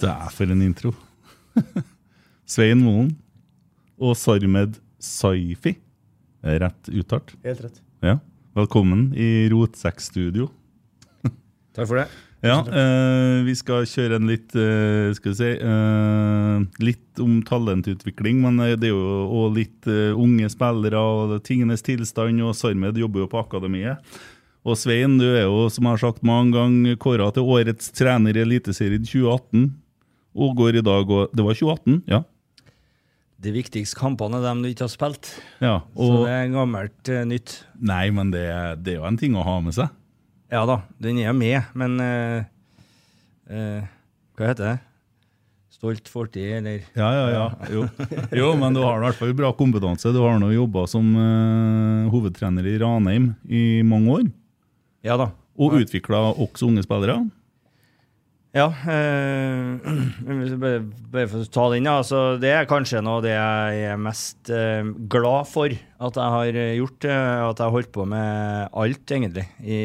Det er for en intro. Svein Moen og Sarmed Saifi. Rett uttalt? Helt rett. Ja. Velkommen i Rotsekkstudio. Takk for det. Ja, eh, vi skal kjøre en litt eh, Skal vi si eh, Litt om talentutvikling, men eh, det er jo òg litt eh, unge spillere og tingenes tilstand, og Sarmed jobber jo på akademiet. Og Svein, du er jo, som jeg har sagt mange ganger, kåra til årets trener i Eliteserien 2018. Og går i dag og Det var 2018, ja. De viktigste kampene er dem du ikke har spilt. ja Så det er gammelt eh, nytt. nei, men det, det er jo en ting å ha med seg. Ja da, den er med, men eh, eh, Hva heter det? Stolt fortid, eller? Ja, ja, ja. Jo, jo men du har i hvert fall bra kompetanse. Du har nå jobba som eh, hovedtrener i Ranheim i mange år. Ja da. Og utvikla også unge spillere. Ja, eh, bare, bare for å ta den, ja. Så det er kanskje noe av det jeg er mest eh, glad for at jeg har gjort. eh, at jeg har holdt på med alt, egentlig. I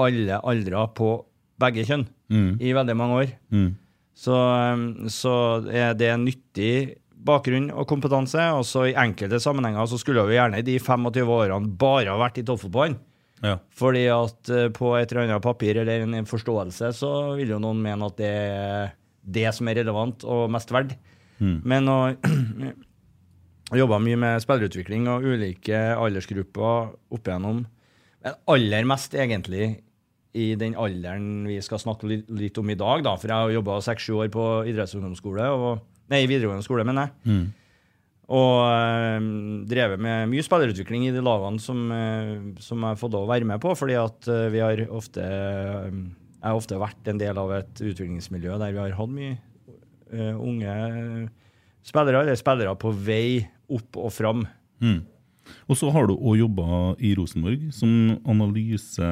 alle aldre på begge kjønn. Mm. I veldig mange år. Mm. Så, um, så er det en nyttig bakgrunn og kompetanse. Og så i enkelte sammenhenger så skulle vi gjerne i de 25 årene bare ha vært i toppfotballen. Ja. Fordi at eh, på et eller annet papir eller en forståelse så vil jo noen mene at det er det som er relevant og mest verdt. Men å jobbe mye med spillerutvikling og ulike aldersgrupper opp igjennom. Men aller mest egentlig i den alderen vi skal snakke litt, om i dag, da. For jeg har jobba seks-sju år på idrettsungdomsskole, og, nei, videregående skole, mener jeg. Og øh, drevet med mye spillerutvikling i de lagene som, øh, som jeg har fått å være med på, fordi at øh, vi har ofte Jeg har ofte vært en del av et utviklingsmiljø der vi har hatt mye unge spillere, eller spillere på vei opp og fram. Mm. Og så har du òg jobba i Rosenborg som analyse...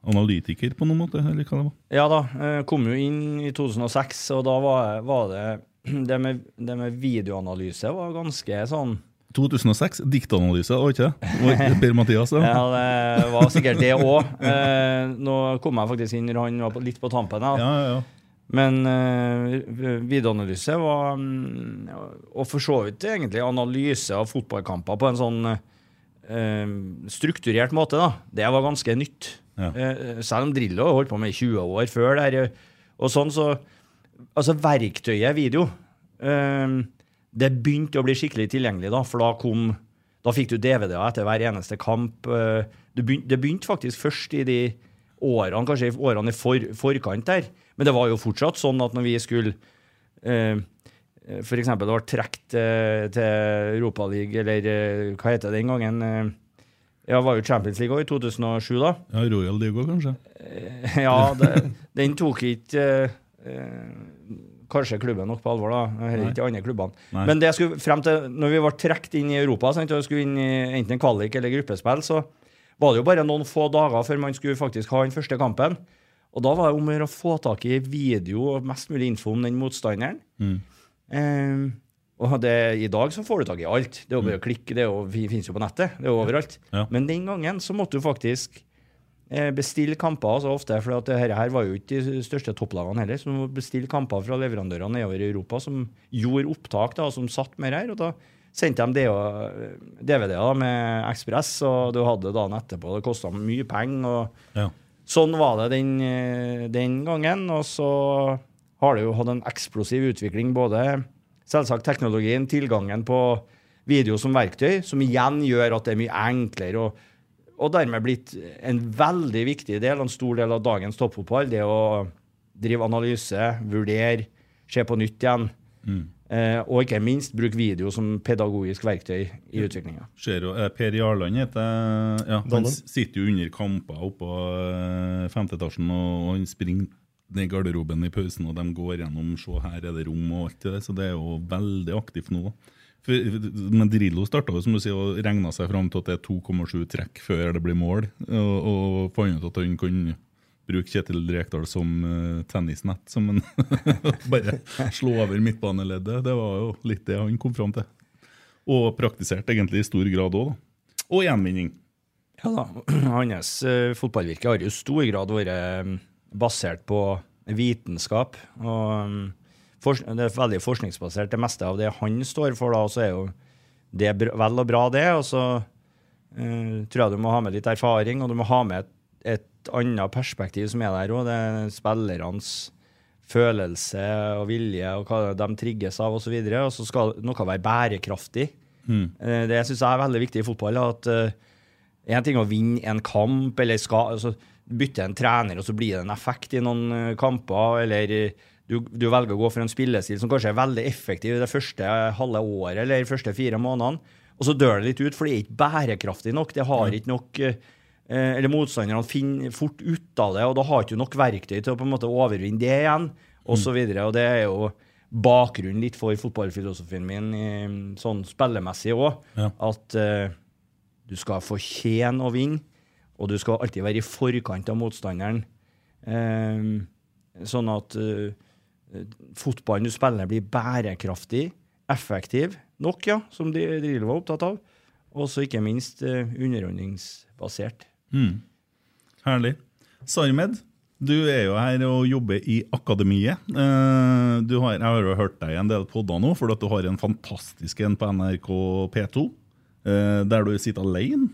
Analytiker, på noen måte? eller hva det var? Ja da, kom jo inn i 2006, og da var, var det det med, det med videoanalyse var ganske sånn 2006, diktanalyse, var ikke det? Per Mathias, ja. Ja, det var sikkert det òg. Eh, nå kom jeg faktisk inn når han var litt på tampen. Ja. Ja, ja. Men uh, videoanalyse var mm, Og for så vidt egentlig analyse av fotballkamper på en sånn uh, strukturert måte, da. Det var ganske nytt. Ja. Uh, selv om Drillo holdt på med i 20 år før der. Og sånn, så Altså, verktøyet video um, Det begynte å bli skikkelig tilgjengelig, da, for da kom Da fikk du DVD-er etter hver eneste kamp. Uh, det, begynte, det begynte faktisk først i de årene, kanskje i årene i for, forkant der. Men det var jo fortsatt sånn at når vi skulle for eksempel det var trukket uh, til Europaligaen, eller hva heter det den gangen? Uh, ja, var jo Champions League i 2007, da. Ja, Royal League òg, kanskje? ja, det, den tok ikke kanskje klubben nok på alvor, da. Heller ikke andre klubbene. Nei. Men det skulle frem til når vi ble trukket inn i Europa, sant, og skulle inn i enten kvalik eller gruppespill, så var det jo bare noen få dager før man skulle faktisk ha den første kampen. Og da var det om å få tak i video og mest mulig info om den motstanderen. Eh, og det, I dag så får du tak i alt. Det er jo bare å klikke, det er jo, det finnes jo på nettet. Det er jo overalt. Ja. Men den gangen så måtte du faktisk eh, bestille kamper så ofte, for at det her, her var jo ikke de største topplagene heller. Så du må bestille kamper fra leverandører nedover i Europa som gjorde opptak, da, som satt med det her. og da sendte de DVD-er med Ekspress, og du hadde dagen etterpå. Det kosta mye penger. og Ja. Sånn var det den, eh, den gangen. Og så har det jo hatt en eksplosiv utvikling, både selvsagt teknologien, tilgangen på video som verktøy, som igjen gjør at det er mye enklere, og, og dermed blitt en veldig viktig del, en stor del av dagens toppfotball, det å drive analyse, vurdere, se på nytt igjen. Eh, og ikke minst bruke video som pedagogisk verktøy i utviklinga. Eh, Per Jarland heter ja, Han sitter jo under kamper oppå eh, femte etasjen, og og han springer ned i garderoben i pausen, og de går gjennom Se, her er det rom og alt det der, så det er jo veldig aktivt nå. For, men Drillo starta jo som du sier, og regna seg fram til at det er 2,7 trekk før det blir mål, og, og fant ut at han kunne bruke Kjetil Rekdal som uh, tennisnett, som en bare slå over midtbaneleddet. Det var jo litt det han kom fram til. Og praktisert egentlig i stor grad òg, da. Og gjenvinning. Ja da, Hans uh, fotballvirke har i stor grad vært eh, basert på vitenskap. og um, Det er veldig forskningsbasert. Det meste av det han står for, da, så er jo det br vel og bra, det. Og så uh, tror jeg du må ha med litt erfaring, og du må ha med et, et annet perspektiv som er der òg. Det er spillernes følelse og vilje og hva de trigges av osv. Og, og så skal noe være bærekraftig. Eh, Det syns jeg er veldig viktig i fotball. at eh, en ting å vinne en kamp, eller skal, altså, bytte en trener, og så blir det en effekt i noen eh, kamper. Eller eh, du, du velger å gå for en spillestil som kanskje er veldig effektiv det første halve året eller de første fire månedene, og så dør det litt ut, for det er ikke bærekraftig nok. Det har ikke nok eh, Eller motstanderne finner fort ut av det, og da har ikke du nok verktøy til å på en måte overvinne det igjen, og så videre. Og det er jo bakgrunnen litt for fotballfilosofien min sånn spillemessig òg. Ja. At uh, du skal fortjene å vinne, og du skal alltid være i forkant av motstanderen. Eh, sånn at eh, fotballen du spiller, blir bærekraftig, effektiv nok, ja, som de Drillo var opptatt av. Og så ikke minst eh, Mm. Herlig. Sarmed, du er jo her og jobber i akademiet. Eh, Du har, jeg har jo hørt deg i en del podder nå, for at du har en fantastisk en på NRK P2, eh, der du sitter alene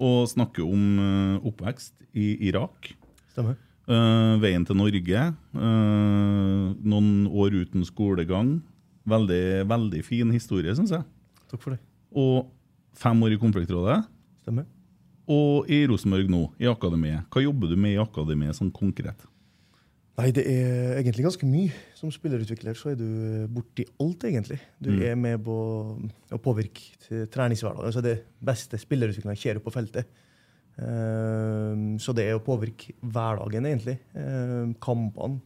og snakker om eh, oppvekst i Irak. Stemmer. Eh, veien til Norge. Uh, noen år uten skolegang. Veldig, veldig fin historie, syns jeg. Takk for det. Og fem år i Konfliktrådet. Stemmer. Og i Rosenborg nå, i akademiet. Hva jobber du med i akademiet sånn konkret? Nei, det er egentlig ganske mye. Som spillerutvikler så er du borti alt, egentlig. Du er med på å påvirke treningshverdagen. Altså det beste spillerutviklingen skjer på feltet. Ehm, så det er å påvirke hverdagen, egentlig. Ehm, kampene.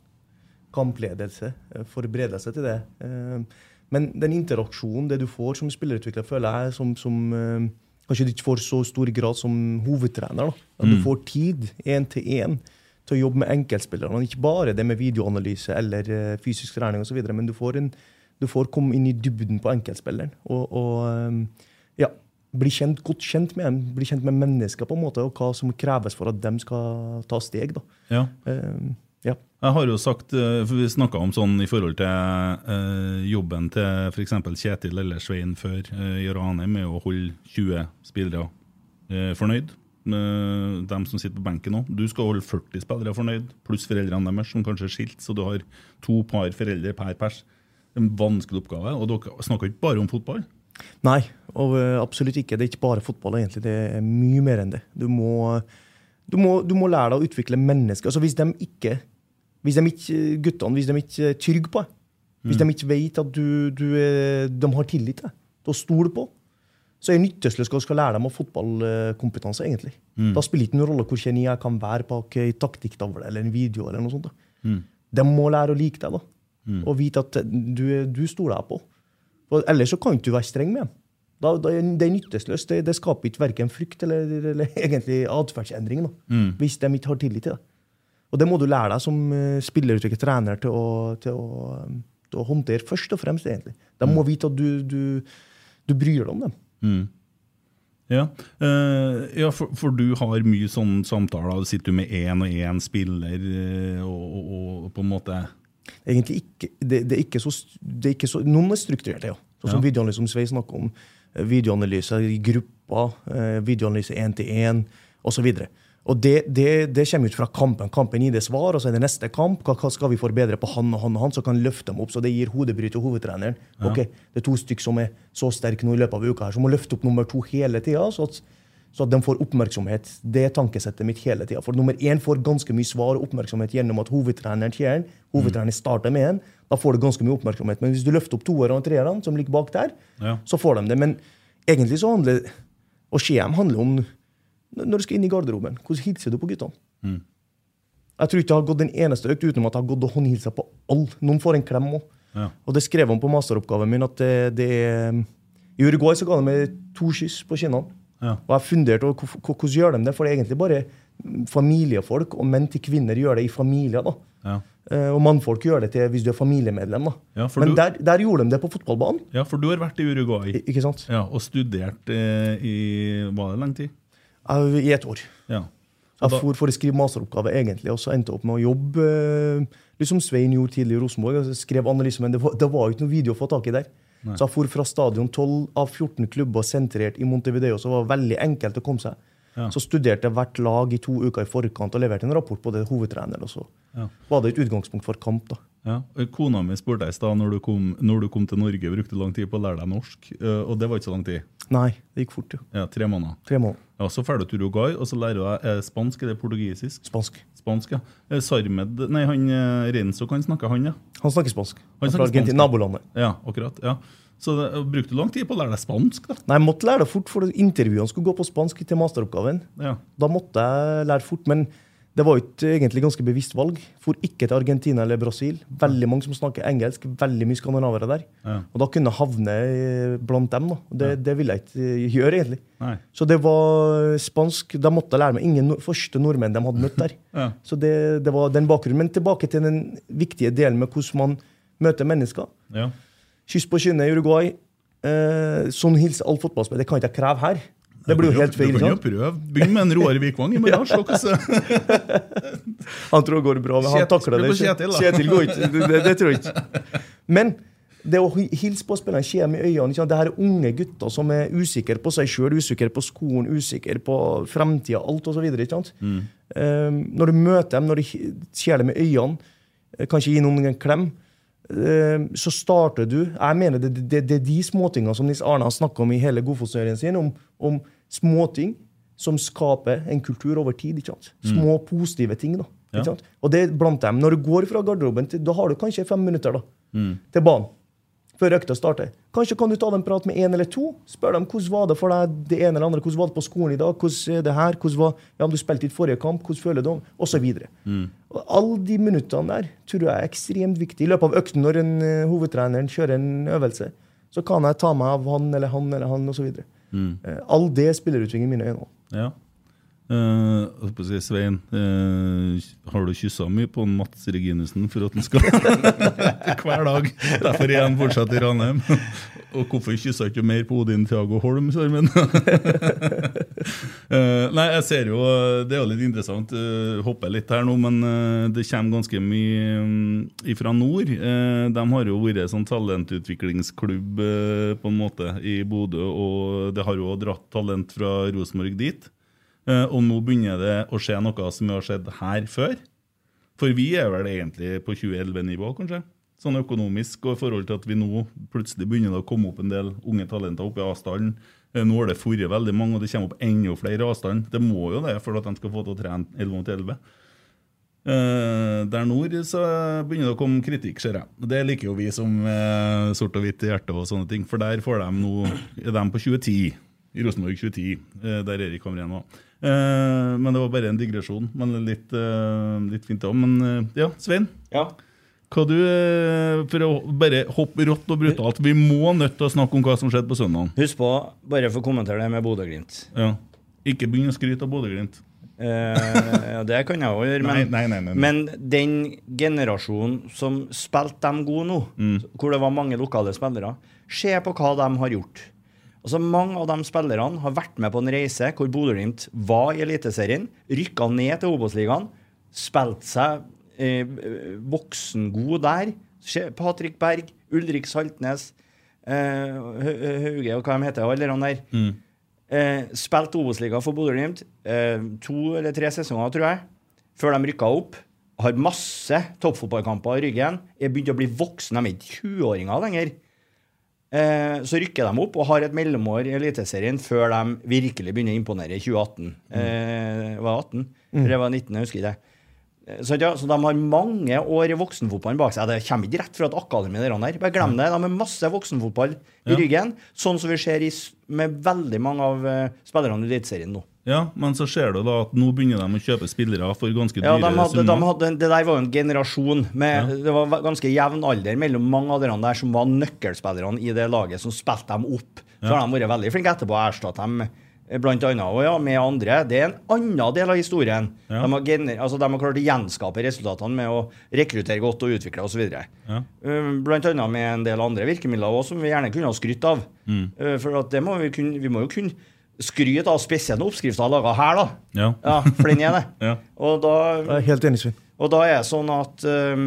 Kampledelse. forberede Forberedelse til det. Ehm, men den interaksjonen, det du får som spillerutvikler, føler jeg som, som Kanskje du ikke får så stor grad som hovedtrener. da. At du får tid én til én til å jobbe med enkeltspillerne. Ikke bare det med videoanalyse eller eh, fysisk trening osv., men du får, en, du får komme inn i dybden på enkeltspilleren. Og, og um, ja, bli kjent, godt kjent med dem, bli kjent med mennesker på en måte, og hva som kreves for at de skal ta steg. da. Ja. Uh, Ja. Jeg har jo sagt, eh, for Vi snakka om sånn i forhold til uh, jobben til f.eks. Kjetil eller Svein før uh, i Ranheim med å holde 20 spillere fornøyd. Med dem som sitter på benken nå. Du skal holde 40 spillere fornøyd, pluss foreldrene deres, som kanskje er skilt, så du har to par foreldre per pers. Er en vanskelig oppgave. Og dere snakker ikke bare om fotball. Nei, og eh, absolutt ikke. Det er ikke bare fotball, egentlig. Det er mye mer enn det. Du må, du må, du må lære deg å utvikle mennesker. Altså, hvis de ikke hvis de ikke, guttene hvis de ikke er trygge på deg, hvis de ikke vet at du, du de har tillit til deg, til å stole på, så er det nytteløst å skal lære dem av fotballkompetanse. egentlig. Da spiller det ikke noen rolle hvor geni jeg kan være bak ei taktikktavle eller en video. eller noe sånt. da. De må lære å like deg da, og vite at du, du stoler jeg på. For ellers så kan ikke du være streng med dem. Da, da, det er nytteløst. Det, det skaper ikke verken frykt eller, eller egentlig atferdsendring mm. hvis de ikke har tillit til deg. Og det må du lære deg som uh, spillerutvikler, trener, til å, til, å, til å håndtere først og fremst. egentlig. De må vite at du, du, du bryr deg om dem. Ja, uh, ja for, for du har mye sånne samtaler. Du sitter med én og én spiller, eh, og, og, og på en måte Egentlig ikke, det, det er ikke så, det er ikke så Noen er strukturerte, ja. Sånn som Ja. videoanalyse, som Svei snakker om. eh, Videoanalyse i grupper, eh, videoanalyse én til én, osv. Og det, det, det kommer ut fra kampen. Kampen gir det svar, og så er det neste kamp. Hva, hva skal vi forbedre på han og han og han, så kan løfte dem opp. Så det gir hodebry til hovedtreneren. Ok, Det er to stykker som er så sterke nå i løpet av uka, her, så må løfte opp nummer to hele tida. Så, at- så at de får oppmerksomhet. Det er tankesettet mitt hele tida. For nummer én får ganske mye svar og oppmerksomhet gjennom at hovedtreneren kjører den. Hovedtreneren starter med en. Da får du ganske mye oppmerksomhet. Men hvis du løfter opp toerne og treerne, som ligger bak der, Ja. så får de det. Men egentlig så handler Og skjem handler om når du skal inn i garderoben. Hvordan hilser du på guttene? Jeg tror ikke jeg har gått en eneste økt utenom at jeg har gått og håndhilsa på alle. Noen får en klem òg. Ja. Og det skrev han på masteroppgaven min at det, det er I Uruguay så ga de meg to kyss på kinnene. Ja. Og jeg funderte over hvordan gjør de det, for det er egentlig bare familiefolk, og menn til kvinner gjør det i familier. da. Ja. Eh, Og mannfolk gjør det til hvis du er familiemedlem. da. Ja, Men du- der, der gjorde de det på fotballbanen. ja, for du har vært i Uruguay I- Ikke sant? ja, og studert eh, i Var det lenge tid? I et år. Ja. Jeg da- for, for å skrive masteroppgave, egentlig, og så endte jeg opp med å jobbe eh, liksom Svein gjorde tidlig i Rosenborg. altså skrev analyse, Men det var, det var ikke noe video å få tak i der. Så jeg for fra stadion 12 av 14 klubber sentrert i Montevideo, så det var veldig enkelt å komme seg. Ja. Så studerte jeg hvert lag i to uker i forkant og leverte en rapport på det. Og så Ja. var det et utgangspunkt for kamp. da. Ja. Kona mi spurte i stad når, du kom- når du kom til Norge, brukte du lang tid på å lære deg norsk. eh, Og det var ikke så lang tid. Nei, det gikk fort, jo. Ja, Tre måneder. Tre måneder. Ja, Så drar du til Uruguay, og så lærer du deg eh, spansk eller portugisisk. Spansk. Spansk, ja. Eh, Sarmed Nei, han eh, Renzo kan snakke, han, ja. Han snakker spansk. Han Han snakker spansk, nabolandet. Ja, akkurat. ja. Så det, eh, brukte du lang tid på å lære deg spansk, da? Nei, Jeg måtte lære det fort, for intervjuene skulle gå på spansk til masteroppgaven. Ja. Da måtte jeg lære fort, men det var jo ikke egentlig ganske bevisst valg. For ikke til Argentina eller Brasil. Veldig mange som snakker engelsk. Veldig mye skandinavere der. Ja. Og da kunne jeg havne eh, blant dem. da. Det, Det, det ville jeg ikke eh, gjøre, egentlig. Nei. Så det var spansk. Da måtte jeg lære meg ingen første nordmenn de hadde møtt der. Ja. Så det, det var den bakgrunnen. Men tilbake til den viktige delen med hvordan man møter mennesker. Ja. Kyss på kinnet i Uruguay. Eh, sånn hilser all fotballspillere. Det kan ikke jeg kreve her. Det blir jo helt feil. Du kan jo prøve. Begynn med en Roar Vikvang i morgen. se hvordan Han tror det går bra, men han takler det ikke. Kjetil, går ikke. Det, det, tror jeg ikke. Men det å hilse på spillerne, kommer i øynene ikke? Det her er unge gutter som er usikre på seg sjøl, usikre på skolen, usikre på fremtida, alt osv. Mm. Um, når du møter dem, når du ser dem i øynene, eh, kanskje gi noen en klem, så starter du Jeg mener det, det, det er de småtingene som Nils Arne har snakka om i hele Godfoss-serien sin, om, om småting som skaper en kultur over tid. ikke sant? Små, positive ting. da. Ja. Ikke sant? Og det er blant dem. Når du går fra garderoben, til, da har du kanskje fem minutter da, til banen før økta starter. Kanskje kan du ta en prat med en eller to. Spør dem hvordan var det for deg det ene eller andre. Hvordan var det på skolen i dag? Hvordan er det her? Hvordan var, ja, om du spilte ditt forrige kamp, hvordan føler du om Og så videre. Og Alle de minuttene der tror jeg er ekstremt viktig. I løpet av økten, når en, uh, hovedtreneren kjører en øvelse, så kan jeg ta meg av han eller han eller han osv. Mm. All det spillerutvikling i mine øyne. Ja. Eh, si, Svein, uh, har du kyssa mye på Mats Reginussen for at han skal hver dag? Derfor er han fortsatt i Ranheim. Og hvorfor kyssa ikke mer på Odin Thiago Holm, Sørmen? uh, nei, jeg ser jo Det er jo litt interessant. Uh, hopper litt her nå, men eh, det kommer ganske mye um, fra nord. Eh, de har jo vært sånn talentutviklingsklubb eh, på en måte i Bodø, og det har jo dratt talent fra Rosenborg dit. Eh, og nå begynner det å skje noe som har skjedd her før. For vi er vel egentlig på 2011-nivå, kanskje? Sånn økonomisk, og i forhold til at vi nå plutselig begynner det å komme opp en del unge talenter oppe i avstanden. Eh, Nå har det forrige veldig mange, og det kommer opp enda flere i avstanden. Det må jo det for at de skal få til å trene 11 mot 11. Uh, der nord så begynner det å komme kritikk, ser jeg. Det liker jo vi som uh, sort og hvitt i hjertet og sånne ting. For der får de nå er de på 2010. I Rosenborg 2010, uh, der Erik Hamren var. Eh, men det var bare en digresjon. Men litt, eh, litt fint òg. Men eh, ja, Svein. Ja. Hva du, For å bare hoppe rått og brutalt, vi må nødt til å snakke om hva som skjedde på søndag. Husk på, bare for å kommentere det med Bodø-Glimt. Ja. Ikke begynn å skryte av Bodø-Glimt. Eh, ja, det kan jeg jo gjøre, men, nei, nei, nei. men den generasjonen som spilte dem gode nå, Mm. hvor det var mange lokale spillere, se på hva de har gjort. Altså Mange av de spillerne har vært med på en reise hvor Bodø-Glimt var i Eliteserien, rykka ned til Obos-ligaen, spilte seg eh, voksengod der. Patrick Berg, Ulrik Saltnes, eh, Hau- Hauge og hva de heter, alle de der. Mm. Eh, spilte Obos-liga for Bodø-Glimt eh, to eller tre sesonger, tror jeg, før de rykka opp. Har masse toppfotballkamper i ryggen. Er begynt å bli voksen. De er ikke 20-åringer lenger. Eh, så rykker de opp og har et mellomår i Eliteserien før de virkelig begynner å imponere i 2018. Eh, var 18? Mm. det var 19, jeg husker ikke. Eh, Så, ja, så de har mange år i voksenfotballen bak seg. Det kommer ikke rett fra et akademi. Der, der. Bare glem det. De har masse voksenfotball i Ja. ryggen, sånn som vi ser i, med veldig mange av uh, spillerne i Eliteserien nå. Ja, men så ser du da at nå begynner de å kjøpe spillere for ganske Ja, dyre de hadde, de hadde, det der var jo en generasjon. Med, Det var ganske jevn alder mellom mange av dere der som var nøkkelspillerne i det laget, som spilte dem opp. Så har de vært veldig flinke etterpå å erstatte dem eh, blant annet, og ja, med andre. Det er en annen del av historien. Ja. De, har gener, altså, de har klart å gjenskape resultatene med å rekruttere godt og utvikle osv. Ja. Uh, Blant annet med en del andre virkemidler også, som vi gjerne kunne ha skrytt av. Mm. Uh, For at det må vi, kunne, vi må jo kunne skryte av spesielt når oppskrifter laga her, da. Ja. Ja, for den er det. Ja. Og da Jeg er helt enig, Svein. og da er det sånn at, um,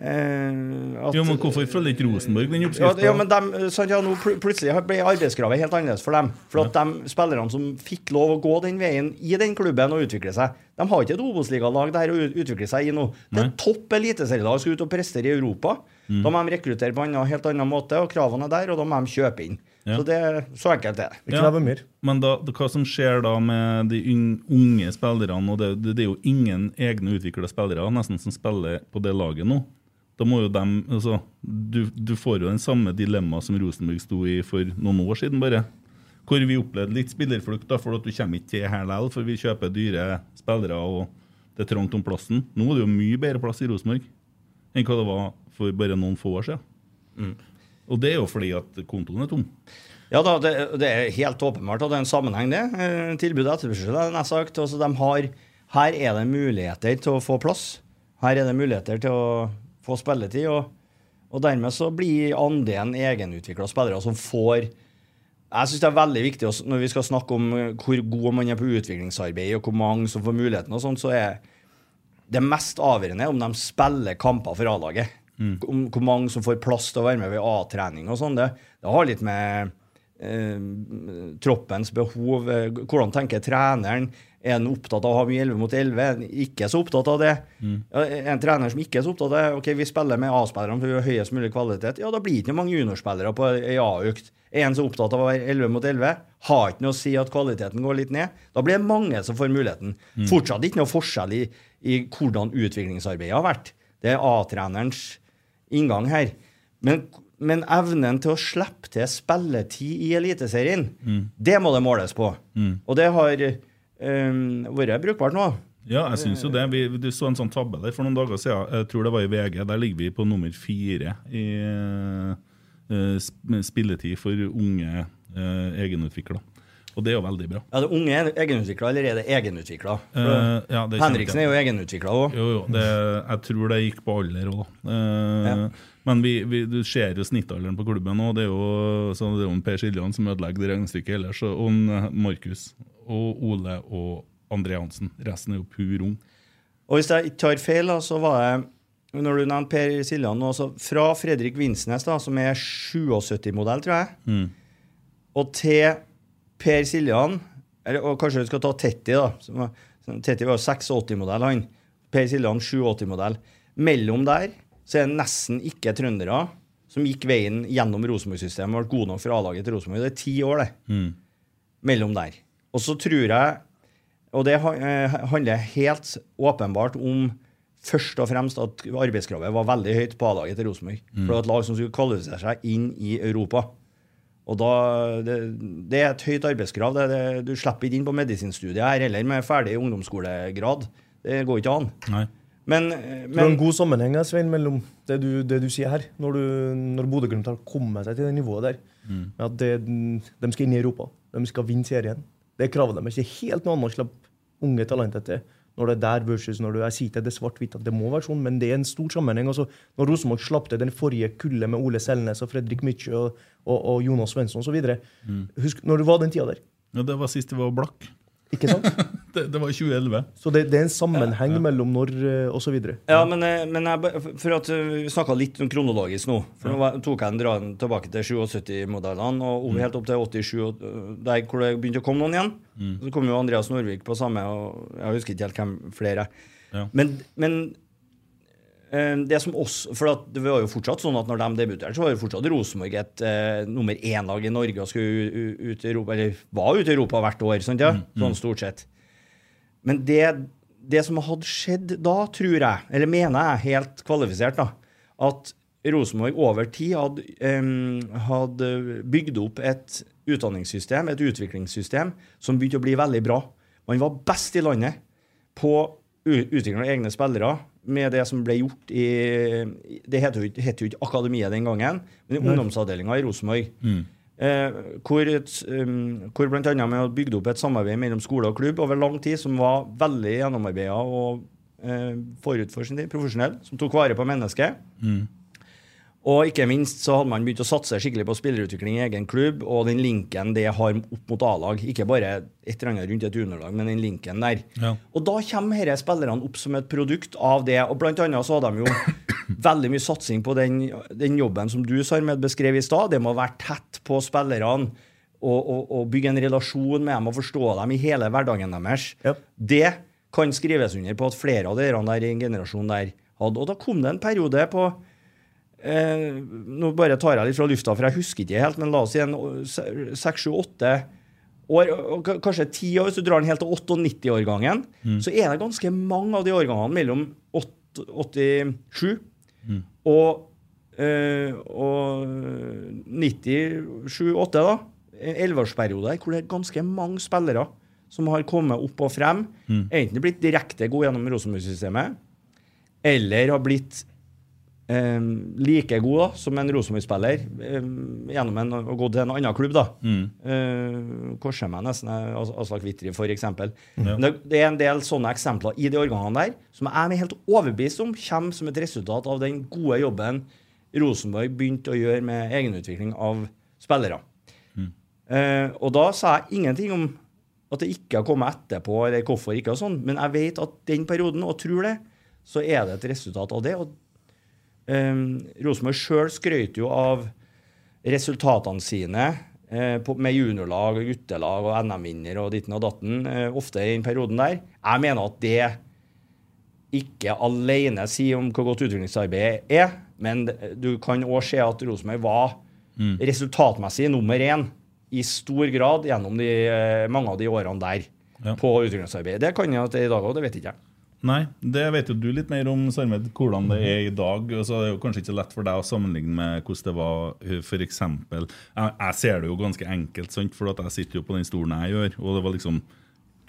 eh, at Jo, men hvorfor følger ikke Rosenborg den ja, oppskrifta? ja, men de, sant, ja, nå pl plutselig ble arbeidskravet helt annerledes for dem. For at de spillerne som fikk lov å gå den veien i den klubben og utvikle seg, de har ikke et Obos-ligalag der å utvikle seg i nå. Det er topp eliteserielag skal ut og prestere i Europa. Mm. Da må de rekruttere på en helt annen måte, og kravene er der, og da må de kjøpe inn. Ja. Så det, så enkelt er det. Vi krever mer. Men da, hva som skjer da med de unge spillerne, og det, det, det er jo ingen egne utvikla spillere nesten som spiller på det laget nå. Da må jo dem, altså, du, du får jo den samme dilemmaet som Rosenborg sto i for noen år siden, bare. Hvor vi opplevde litt spillerflukt, da, for at du kommer ikke til her likevel, for vi kjøper dyre spillere, og det er trangt om plassen. Nå er det jo mye bedre plass i Rosenborg enn hva det var for bare noen få år siden. Mm. Og det er jo fordi at kontoen er tom. Ja da, det, det er helt åpenbart at det er en sammenheng, det. Tilbudet Tilbud og etterspørsel, har jeg sagt. Altså, de har, her er det muligheter til å få plass. Her er det muligheter til å få spilletid. Og, og dermed så blir andelen egenutvikla spillere som får Jeg syns det er veldig viktig også, når vi skal snakke om eh, hvor god man er på utviklingsarbeid, og hvor mange som får muligheten, og sånt, så er det mest avgjørende om de spiller kamper for A-laget. Om hvor mange som får plass til å være med ved A-trening og sånn. Det, det har litt med eh, troppens behov eh, Hvordan tenker treneren? Er han opptatt av å ha mye 11 mot 11? Er han ikke så opptatt av det? Mm. En trener som ikke er så opptatt av det Ok, vi spiller med A-spillerne for å ha høyest mulig kvalitet. Ja, da blir det ikke mange juniorspillere på ei A-økt. Er en så opptatt av å være 11 mot 11? Har ikke noe å si at kvaliteten går litt ned. Da blir det mange som får muligheten. Fortsatt ikke noe forskjell i, i hvordan utviklingsarbeidet har vært. Det er A-trenerens inngang her. Men, men evnen til å slippe til spilletid i Eliteserien, det må det måles på. Og det har um, vært brukbart nå. Ja, jeg syns jo det. Vi, du så en sånn tabbe der for noen dager siden. Jeg tror det var i VG. Der ligger vi på nummer fire i uh, spilletid for unge uh, egenutvikla. Og det er jo veldig bra. Er det unge egenutvikla, eller er det egenutvikla? Uh, ja, Henriksen er jo egenutvikla òg. Jo, jo. Det, jeg tror det gikk på alder òg, da. Uh, Ja. Men vi, vi, du ser jo snittalderen på klubben nå. Det er jo, så det er jo en Per Siljan som ødelegger det regnestykket ellers, og en eh, Markus. og Ole og André Hansen. Resten er jo pur ung. Og hvis jeg ikke tar feil, så var det når du nevnte Per Siljan nå, så fra Fredrik Vinsnes, da, som er 77-modell, tror jeg, og til Per Siljan eller, Og kanskje vi skal ta Tetti, da. Som som- Tetti var jo 86-modell, han. Per Siljan 87-modell. Mellom der så er det nesten ikke trøndere som gikk veien gjennom Rosenborg-systemet og ble gode nok for A-laget til Rosenborg. Det er ti år, det. Mellom der. Og så tror jeg Og det eh, handler helt åpenbart om først og fremst at arbeidskravet var veldig høyt på A-laget til Rosenborg. For det var et lag som skulle kvalifisere seg inn i Europa. Og da, det, det er et høyt arbeidskrav. Det, det, du slipper ikke inn på medisinstudiet her heller med ferdig ungdomsskolegrad. Det går ikke an. Nei. Men, Det er en god sammenheng Svein, mellom det du, det du sier her, når, du, når Bodø-Glimt har kommet seg til det nivået der. med At det, de skal inn i Europa. De skal vinne serien. Det er kravet deres. Det er helt noe annet å slippe unge talenter til. Når det er der versus når du er sier det svart-hvitt at det må være sånn, men det er en stor sammenheng. Altså, når Rosenborg slapp til den forrige kullet med Ole Selnes og Fredrik Mykje og, og, og Jonas Svensson osv. Husk når det var den tida der. Ja, det var sist det var blakk. Ikke sant? Det, det var 2011. Så det, det er en sammenheng mellom når eh, og så videre. Ja, men, eh, men jeg, for at eh, Vi snakka litt om kronologisk nå. For nå tok jeg en dra tilbake til 77-modellene og over- helt opp til 87, øh, der hvor det begynte å komme noen igjen. Så kom jo Andreas Norvik på samme, og jeg husker ikke helt hvem flere. Ja. Men, men det som også, for det var jo fortsatt sånn at når de debuterte, så var jo fortsatt Rosenborg et eh, nummer én-lag i Norge og skulle ut i Europa, eller var ute i Europa hvert år, sant, ja? sånn stort sett. Men det, det som hadde skjedd da, tror jeg, eller mener jeg helt kvalifisert, da, at Rosenborg over tid hadde, um, hadde bygd opp et utdanningssystem, et utviklingssystem, som begynte å bli veldig bra. Man var best i landet på utvikling av egne spillere med det som ble gjort i Det het jo, jo ikke Akademiet den gangen, men i ungdomsavdelinga i Rosenborg. Eh, hvor, et, um, hvor annet med å bygge opp et samarbeid mellom skole og klubb over lang tid, som var veldig gjennomarbeida og eh, forut for sin tid, profesjonell, som tok vare på mennesket. Og ikke minst så hadde man begynt å satse skikkelig på spillerutvikling i egen klubb, og den linken det har opp mot A-lag. Ikke bare et eller annet rundt et underlag, men den linken der. Ja. Og da kommer disse spillerne opp som et produkt av det. Og blant annet så hadde de jo veldig mye satsing på den, den jobben som du, Sarmed, beskrev i stad. Det må være tett på spillerne. Og, og, og bygge en relasjon med dem og forstå dem i hele hverdagen deres. Ja. Det kan skrives under på at flere av dere der i en generasjon der hadde. Og da kom det en periode på eh, Nå bare tar jeg litt fra lufta, for jeg husker ikke helt, men la oss si en seks, sju, åtte år, kanskje ti år, hvis du drar den helt til 98-årgangen, så er det ganske mange av de årgangene mellom åt- 87 og, eh, og 97-8, da. En elleveårsperiode hvor det er ganske mange spillere som har kommet opp og frem. Enten blitt direkte gode gjennom Rosenborg-systemet, eller har blitt eh, like god da, som en Rosenborg-spiller eh, gjennom en, å gå til en annen klubb. da. Eh, korser meg nesten Aslak Wittry, f.eks. Men Det, det er en del sånne eksempler i de organene der som jeg er helt overbevist om kommer som et resultat av den gode jobben Rosenborg begynte å gjøre med egenutvikling av spillere. Eh, og da sa jeg ingenting om at det ikke har kommet etterpå, eller hvorfor ikke, og sånn, men jeg vet at den perioden, og tror det, så er det et resultat av det. og Rosenborg sjøl skrøt jo av resultatene sine eh, på, med juniorlag og guttelag og NM-vinner og ditten og datten, eh, ofte i den perioden der. Jeg mener at det ikke alene sier om hvor godt utviklingsarbeidet er, men du kan òg se at Rosenborg var resultatmessig nummer én i stor grad gjennom de, eh, mange av de årene der Ja. på utviklingsarbeidet. Det kan jeg at det er i dag òg, det vet ikke jeg. Nei, det vet jo du litt mer om, Sarmed, hvordan det er i dag. Altså, det er jo kanskje ikke lett for deg å sammenligne med hvordan det var f.eks. for eksempel Jeg, jeg ser det jo ganske enkelt, sant? for at jeg sitter jo på den stolen jeg gjør. og det var liksom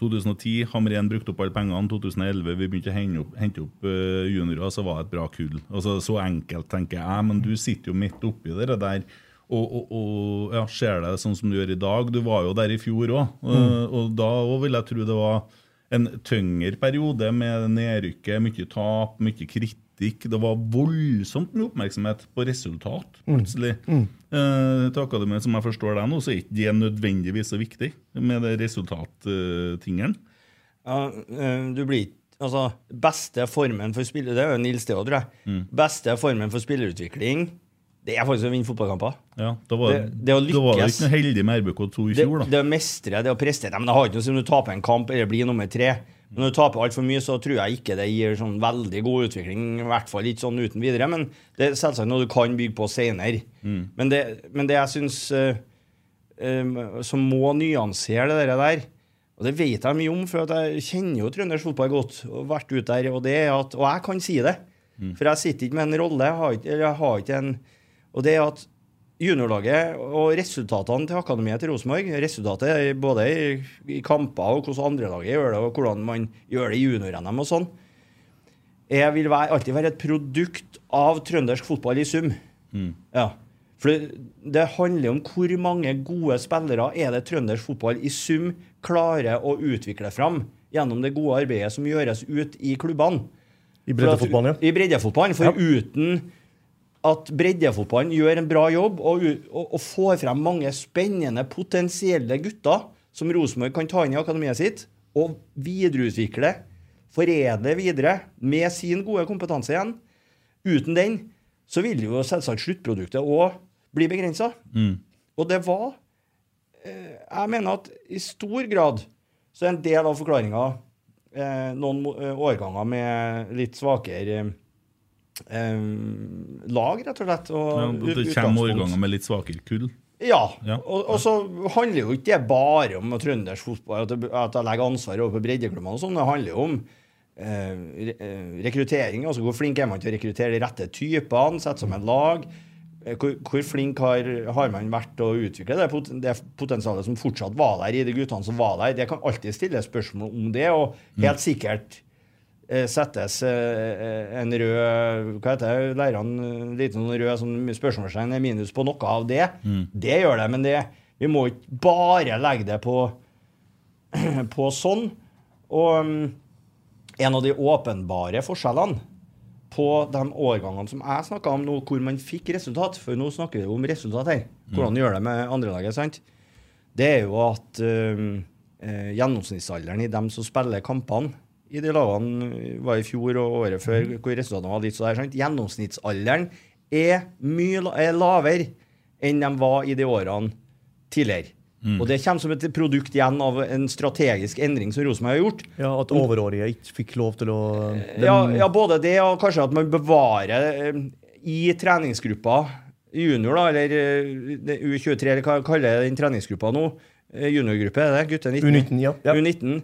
2010, Hamren brukte opp alle pengene. 2011, vi begynte å hente opp, hente opp eh, juniorer, så var det et bra kull. Altså, så enkelt, tenker jeg. Men du sitter jo midt oppi det der. Og, og, og ja, ser det sånn som du gjør i dag. Du var jo der i fjor òg. Og, og da òg vil jeg tro det var en tyngre periode med nedrykket, mye tap, mye kritikk. Det var voldsomt mye oppmerksomhet på resultat, plutselig. Eh, til akademiet, som jeg forstår deg nå, så er ikke det nødvendigvis så viktig med det resultattingen. Ja, eh, du blir ikke Altså, beste formen for spiller Det er jo Nils Theo, tror jeg. Beste formen for spillerutvikling, det er faktisk å vinne fotballkamper. Ja, da var Det- det å da var det ikke noe heldig med RBK2 i fjor, da. det å mestre, det å prestere Men Det har ikke noe å si om du taper en kamp eller blir nummer tre. Men når du taper altfor mye, så tror jeg ikke det gir sånn veldig god utvikling. I hvert fall ikke sånn uten videre. Men det er selvsagt noe du kan bygge på senere. Men, det, men det jeg syns som må nyansere det der, der og det vet jeg mye om, for at jeg kjenner jo trøndersk fotball godt. og vært ute der, og, det at, og jeg kan si det. For jeg sitter ikke med en rolle. Jeg har ikke, jeg har ikke en Og det er at juniorlaget og resultatene til akademiet til Rosenborg Resultatet både i, i kamper og hvordan andrelaget gjør det, og hvordan man gjør det i junior-NM og sånn. Jeg vil være, alltid være et produkt av trøndersk fotball i sum. Ja. For det, det handler om hvor mange gode spillere er det trøndersk fotball i sum klarer å utvikle fram gjennom det gode arbeidet som gjøres ut i klubbene. I breddefotballen, ja. I breddefotballen. For uten at breddefotballen gjør en bra jobb og, og, og får frem mange spennende, potensielle gutter som Rosenborg kan ta inn i akademiet sitt og videreutvikle, foredle videre med sin gode kompetanse igjen. Uten den så vil jo selvsagt sluttproduktet òg bli begrensa. Og det var eh, Jeg mener at i stor grad så er en del av forklaringa eh, noen eh, årganger med litt svakere eh, lag, rett og slett. Og Ja, det kommer årganger med litt svakere kull. Ja. Ja. Og, og så handler jo ikke det bare om trøndersk fotball, at, det, at jeg legger ansvaret over på breddeklubbene og sånn. Det handler jo om eh, eh, rekruttering. altså Hvor flink er man til å rekruttere de rette typene, sette sammen lag? Eh, Hvor, hvor flink har, har man vært til å utvikle det, pot det potensialet som fortsatt var der i de guttene som var der? Det kan alltid stilles spørsmål om det, og helt sikkert settes eh, en rød Hva heter det, Lærerne En liten rød sånn spørsmålstegn er minus på noe av det. Det gjør det, men det, vi må ikke bare legge det på, på sånn. Og mm, en av de åpenbare forskjellene på de årgangene som jeg snakka om nå, hvor man fikk resultat, for nå snakker vi om resultat her, hvordan gjør det med andrelaget, sant? Det er jo at eh, eh, gjennomsnittsalderen i dem som spiller kampene i de lagene var i fjor og året før, hvor resultatene var litt så der, sant? Gjennomsnittsalderen er mye er lavere enn de var i de årene tidligere. Og det kommer som et produkt igjen av en strategisk endring som Rosenborg har gjort. Ja, At overårige ikke fikk lov til å den- Ja, ja, både det og kanskje at man bevarer eh, i treningsgruppa junior, da, eller eh, U23, eller hva kaller jeg den treningsgruppa nå? Eh, Juniorgruppe, er det? Gutte 19? U19, ja. Ja. U19.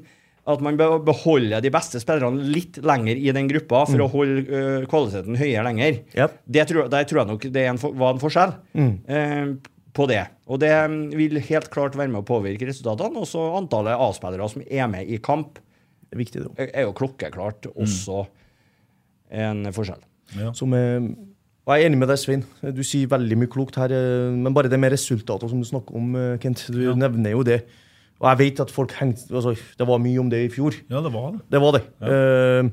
At man bør beholder de beste spillerne litt lenger i den gruppa for å holde uh, kvaliteten høyere lenger. Yep. Det tror, der tror jeg nok det er en, var en forskjell eh, på det. Og det mm, vil helt klart være med å påvirke resultatene. Også antallet A-spillere som er med i kamp, Det er viktig, det er er jo klokkeklart også en forskjell. Som er, og jeg er enig med deg, Svein. Du sier veldig mye klokt her. Men bare det med resultater som du snakker om, Kent. Du nevner jo det. Og jeg vet at folk hengte altså, Det var mye om det i fjor. Ja, det var det. Det var det. Eh,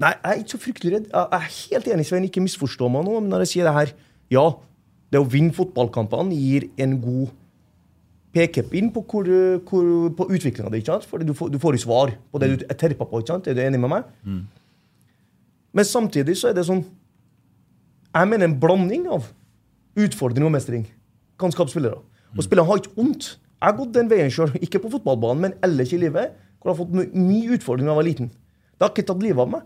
nei, jeg er ikke så fryktelig redd. Jeg er helt enig, Svein. Ikke misforstå meg nå, men når jeg sier det her Ja, det å vinne fotballkampene gir en god pekepinn på, hvor, hvor, på utviklinga di. For du får, du får jo svar på det du er terpa på. ikke sant? Er du enig med meg? Men samtidig så er det sånn Jeg mener en blanding av utfordring og mestring. Kannskapsspillere. Og spillerne har ikke vondt. Jeg har gått den veien sjøl, ikke på fotballbanen, men ellers i livet, hvor jeg har fått my- mye utfordring da jeg var liten. Det har ikke tatt livet av meg.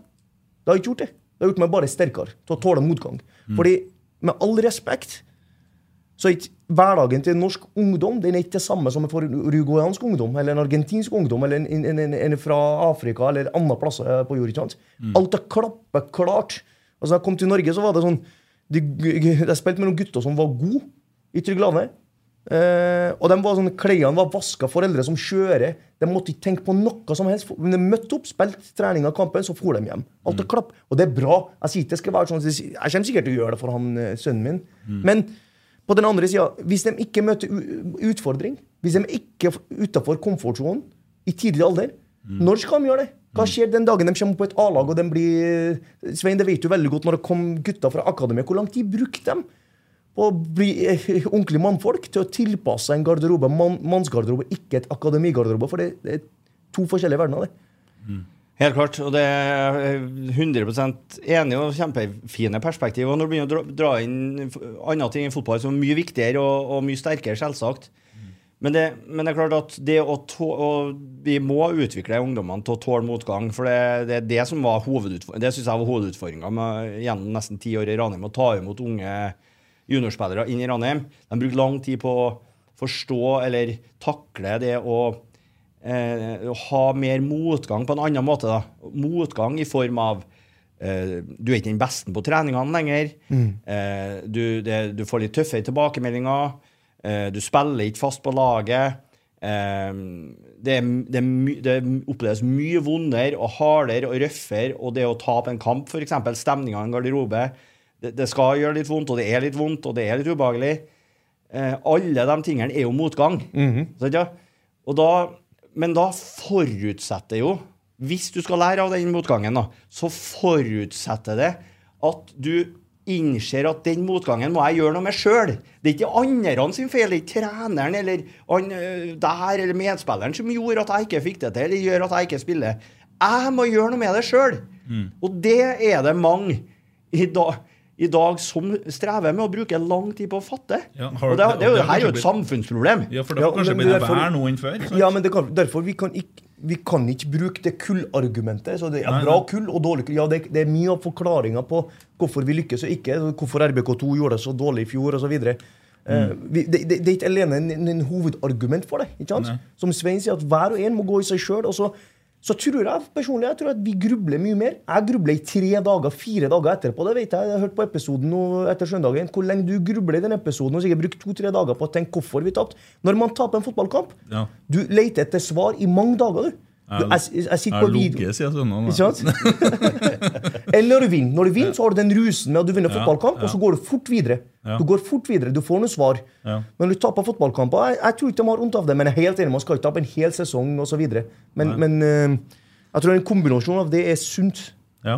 Det har ikke gjort det. Det har gjort meg bare sterkere til å tåle motgang. Fordi, med all respekt, så er ikke hverdagen til norsk ungdom den er ikke det samme som for uruguayansk ungdom, eller en argentinsk ungdom, eller en, en, en, en fra Afrika eller andre plasser på jord. ikke sant? Alt er klappeklart. Altså, da jeg kom til Norge, så var det sånn de, Jeg spilte med noen gutter som var gode i Trygg-Lane. Eh, og de var sånn, Klærne var vaska, foreldre som kjører. De måtte ikke tenke på noe som helst. Men de møtte opp, spilte trening av kampen, så for de hjem. Alt er klapp. Og det er bra. Jeg sier det skal være sånn, jeg kommer sikkert til å gjøre det for han, eh, sønnen min. Men på den andre sida, hvis de ikke møter utfordring, hvis de ikke er utafor komfortsonen i tidlig alder, når skal de gjøre det? Hva skjer den dagen de kommer på et A-lag og de blir Svein, det vet du veldig godt når det kom gutter fra akademiet. Hvor lang tid brukte de å bli eh, ordentlige mannfolk til å tilpasse en garderobe, man, mannsgarderobe, ikke et akademigarderobe? For det, det er to forskjellige verdener, det. Helt klart. Og det er jeg 100 enig og kjempefine perspektiv. Og når du begynner å dra, dra inn andre ting i fotball som er mye viktigere og, og mye sterkere, selvsagt. Men det, men det er klart at det å tå, og vi må utvikle ungdommene til å tåle motgang. For det, det er det som var hovedutfor- Det synes jeg var hovedutfordringa gjennom nesten ti år i Ranheim. Å ta imot unge juniorspillere inn i Ranheim. De brukte lang tid på å forstå eller takle det å eh, ha mer motgang på en annen måte. da. Motgang i form av eh, Du er ikke den beste på treningene lenger. Eh, du, det, du får litt tøffere tilbakemeldinger. Eh, du spiller ikke fast på laget. Eh, det, det, det oppleves mye vondere og hardere og røffere. Og det å tape en kamp, f.eks. stemninga i en garderobe, det, det skal gjøre litt vondt, og det er litt vondt, og det er litt ubehagelig. Eh, alle de tingene er jo motgang. Mm -hmm. Og da, men da forutsetter jo, hvis du skal lære av den motgangen, da, så forutsetter det at du innser at den motgangen må jeg gjøre noe med sjøl. Det er ikke andre sin feil, det er ikke treneren eller han, øh, der eller medspilleren som gjorde at jeg ikke fikk det til, eller gjør at jeg ikke spiller. Jeg må gjøre noe med det sjøl. Og det er det mange i dag, i dag som strever med å bruke lang tid på å fatte. Ja, har- og det, det, det det her er jo et samfunnsproblem. Ja, for det Ja, har kanskje blitt derfor- nå enn før? sant? Ja, men det kan, derfor vi kan ikke vi kan ikke bruke det kullargumentet. så Det er bra kull og dårlig kull. Ja, det, det er mye av forklaringa på hvorfor vi lykkes og ikke. Hvorfor RBK2 gjorde det så dårlig i fjor osv. Mm. Uh, det, det, det er ikke alene en, en, en hovedargument for det. ikke sant? Nei. Som Svein sier, at hver og en må gå i seg sjøl. Så, så tror jeg personlig jeg tror at vi grubler mye mer. Jeg grubler i tre dager, fire dager etterpå. Det vet jeg. Jeg har hørt på episoden etter søndagen. Hvor lenge du grubler i den episoden og sikkert brukt to-tre dager på å tenke hvorfor vi tapte. Når man taper en fotballkamp, Ja. du leter etter svar i mange dager, du. Jeg, jeg, jeg sitter på video. sønnen. Ikke sant? Eller når du vinner. Når du vinner, så har du den rusen med at du vinner fotballkamp, og så går du fort videre. Du går fort videre, du får noen svar. Men når du taper fotballkamper jeg, jeg tror ikke de har vondt av det, men jeg er helt enig, man skal ikke tape en hel sesong osv. Men, men eh, jeg tror en kombinasjon av det er sunt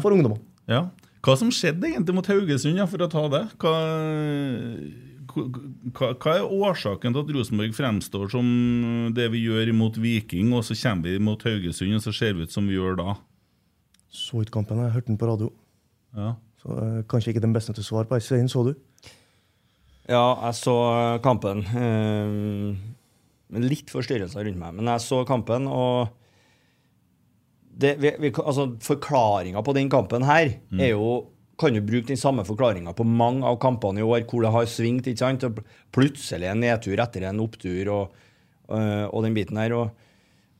for ungdommer. Ja. Hva som skjedde egentlig mot Haugesund, ja, for å ta det? Hva, hva, hva er årsaken til at Rosenborg fremstår som det vi gjør imot Viking, og så kommer vi mot Haugesund, og så ser vi ut som vi gjør da? Så ut kampen, jeg hørte den på radio. Ja. Så uh, Kanskje ikke den beste til å svare på. Svein, så du? Ja, jeg så kampen. eh, litt forstyrrelser rundt meg, men jeg så kampen, og det, vi, vi, altså, Forklaringa på den kampen her er jo kan du bruke den samme forklaringa på mange av kampene i år hvor det har svingt. ikke sant? Og Plutselig en nedtur etter en opptur og, øh, og den biten her. og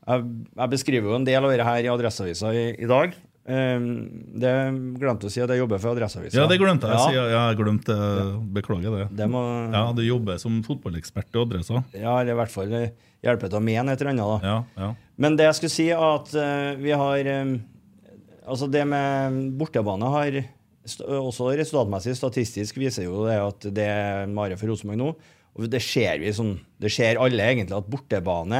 Jeg, jeg beskriver jo en del av det her i Adresseavisa i, i dag. Um, det glemte å si at jeg jobber for Adresseavisa. Ja, det glemte jeg. å Ja, si. Ja, jeg glemte Beklager det. det må, Ja, Du jobber som fotballekspert i Adressa. ja, eller i hvert fall hjelper til å mene et eller annet. da. Ja, ja. Men det jeg skulle si, er at uh, vi har um, Altså, det med bortebane har også resultatmessig, statistisk, viser jo det at det er mare for Rosenborg nå. Og det ser vi sånn Det ser alle egentlig at bortebane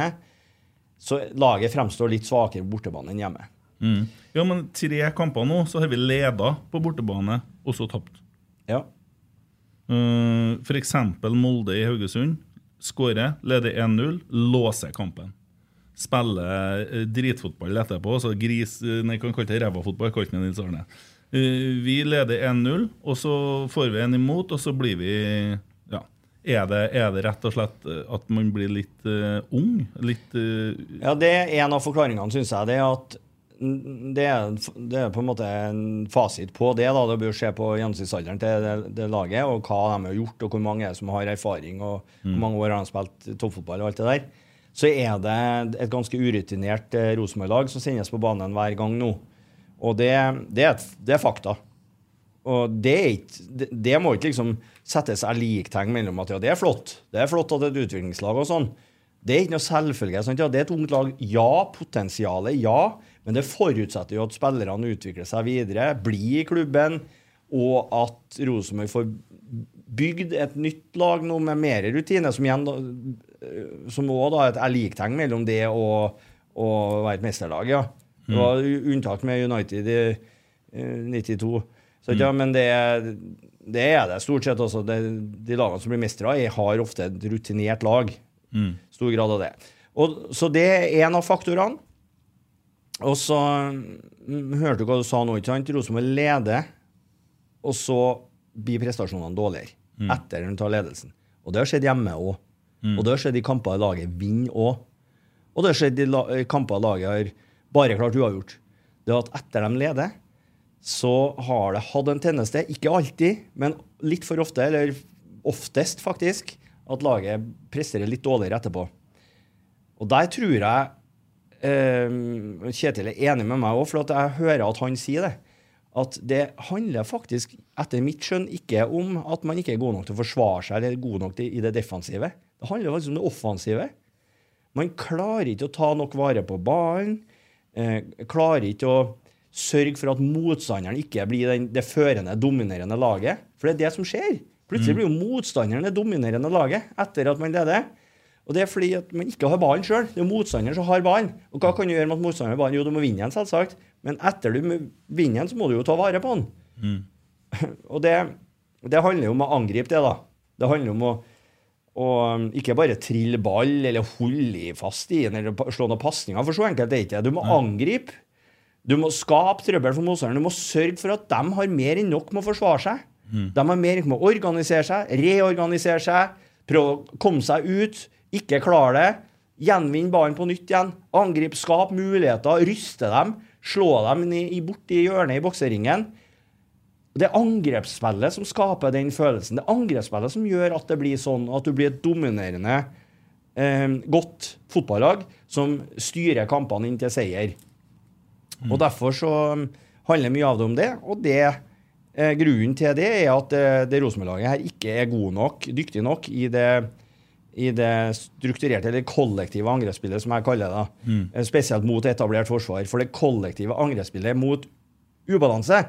Så laget fremstår litt svakere på bortebane enn hjemme. Mm. ja, men tre kamper nå, så har vi leda på bortebane, og så tapt. Ja. Uh, for eksempel Molde i Haugesund. Skårer, leder 1-0, låser kampen. Spiller eh, dritfotball etterpå. Så gris, eh, nei, kan kalle det ræva-fotball. kalte Nils Arne. Eh, vi leder 1-0, og så får vi en imot, og så blir vi ja. Er det, er det rett og slett eh, at man blir litt uh, ung? Litt uh, Ja, det er en av forklaringene, syns jeg. Det er at mm, det er, det er på en måte en fasit på det. da, Det bør se på gjennomsnittsalderen til det, det laget, og hva de har gjort, og hvor mange som har erfaring, og hvor mange år har de spilt toppfotball og alt det der. Så er det et ganske urutinert eh, Rosenborg-lag som sendes på banen hver gang nå. Og det, det, er, det er fakta. Og det, ikke, det, må ikke liksom settes seg liktegn mellom at ja, det er flott. Det er flott at det er et utviklingslag og sånn. Det er ikke noe selvfølge. Sant? Ja, det er et ungt lag. Ja, potensialet, ja. Men det forutsetter jo at spillerne utvikler seg videre, blir i klubben, og at Rosenborg får bygd et nytt lag nå med mer rutine, som igjen øh, som også da er et liktegn mellom det og å være et mesterlag. ja. Det var u- unntak med United i eh, 92. Så, ja, men det, det er det stort sett også. Det, de lagene som blir mestere, er- har ofte et rutinert lag. Stor grad av det. Og, så det er en av faktorene. Og så mm, hørte du hva du sa nå, ikke sant? Rosenborg leder, og så blir prestasjonene dårligere etter de tar ledelsen. Og det har skjedd hjemme òg. Og det har skjedd i kamper laget vinner òg. Og det har skjedd i kamper laget har bare klart uavgjort. Det er at etter de leder, så har det hatt en tendens ikke alltid, men litt for ofte, eller oftest faktisk, at laget presterer litt dårligere etterpå. Og der tror jeg eh, Kjetil er enig med meg òg, for jeg hører at han sier det. At det handler faktisk, etter mitt skjønn, ikke om at man ikke er god nok til å forsvare seg eller god nok til, i det defensive. Det handler faktisk om det offensive. Man klarer ikke å ta nok vare på ballen. Eh, klarer ikke å sørge for at motstanderen ikke blir den, det førende, dominerende laget. For det er det som skjer. Plutselig blir jo motstanderen det dominerende laget etter at man leder. Og det er fordi at man ikke har ballen sjøl. Det er motstanderen som har ballen. Og hva kan du gjøre med at motstanderen har ballen? Jo, du må vinne den, selvsagt. Men etter du vinner den, så må du jo ta vare på den. og det, det handler jo om å angripe det, da. Det handler om å, å um, ikke bare trille ball eller holde fast i den eller slå noen pasninger, for så enkelt er det ikke. Du må angripe. Du må skape trøbbel for motstanderen. Du må sørge for at de har mer enn nok med å forsvare seg. De har mer enn nok med å organisere seg, reorganisere seg, prøve å komme seg ut, ikke klare det. Gjenvinne ballen på nytt igjen. Angrip, skap muligheter, ryste dem. Slå dem i, i borti hjørnet i bokseringen. Det er angrepsspillet som skaper den følelsen. Det er angrepsspillet som gjør at det blir sånn at du blir et dominerende, eh, godt fotballag som styrer kampene inn til seier. Og Derfor så um, handler mye av det om det. Og det, eh, grunnen til det er at eh, det Rosenborg-laget her ikke er god nok, dyktig nok i det, i det strukturerte eller kollektive angrepsspillet, som jeg kaller det. Mm. Spesielt mot etablert forsvar. For det kollektive angrepsspillet mot ubalanse,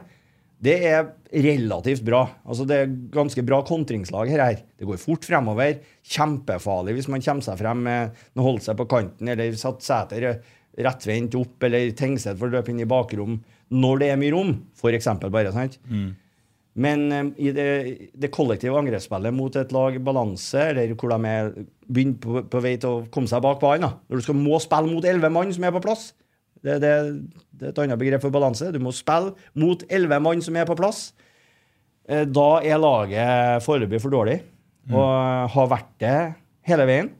det er relativt bra. Altså Det er ganske bra kontringslag her. Det går fort fremover. Kjempefarlig hvis man kommer seg frem med å holde seg på kanten eller satt Sæter rettvendt opp, eller Tengseth å løpe inn i bakrom når det er mye rom, for eksempel bare. sant? Men eh, i det, det kollektive angrepsspillet mot et lag balanse, eller hvor de er begynt på, på vei til å komme seg bak ballen, når du skal må spille mot elleve mann som er på plass det, det, det er et annet begrep for balanse. Du må spille mot elleve mann som er på plass. Eh, Da er laget foreløpig for dårlig, og har vært det hele veien.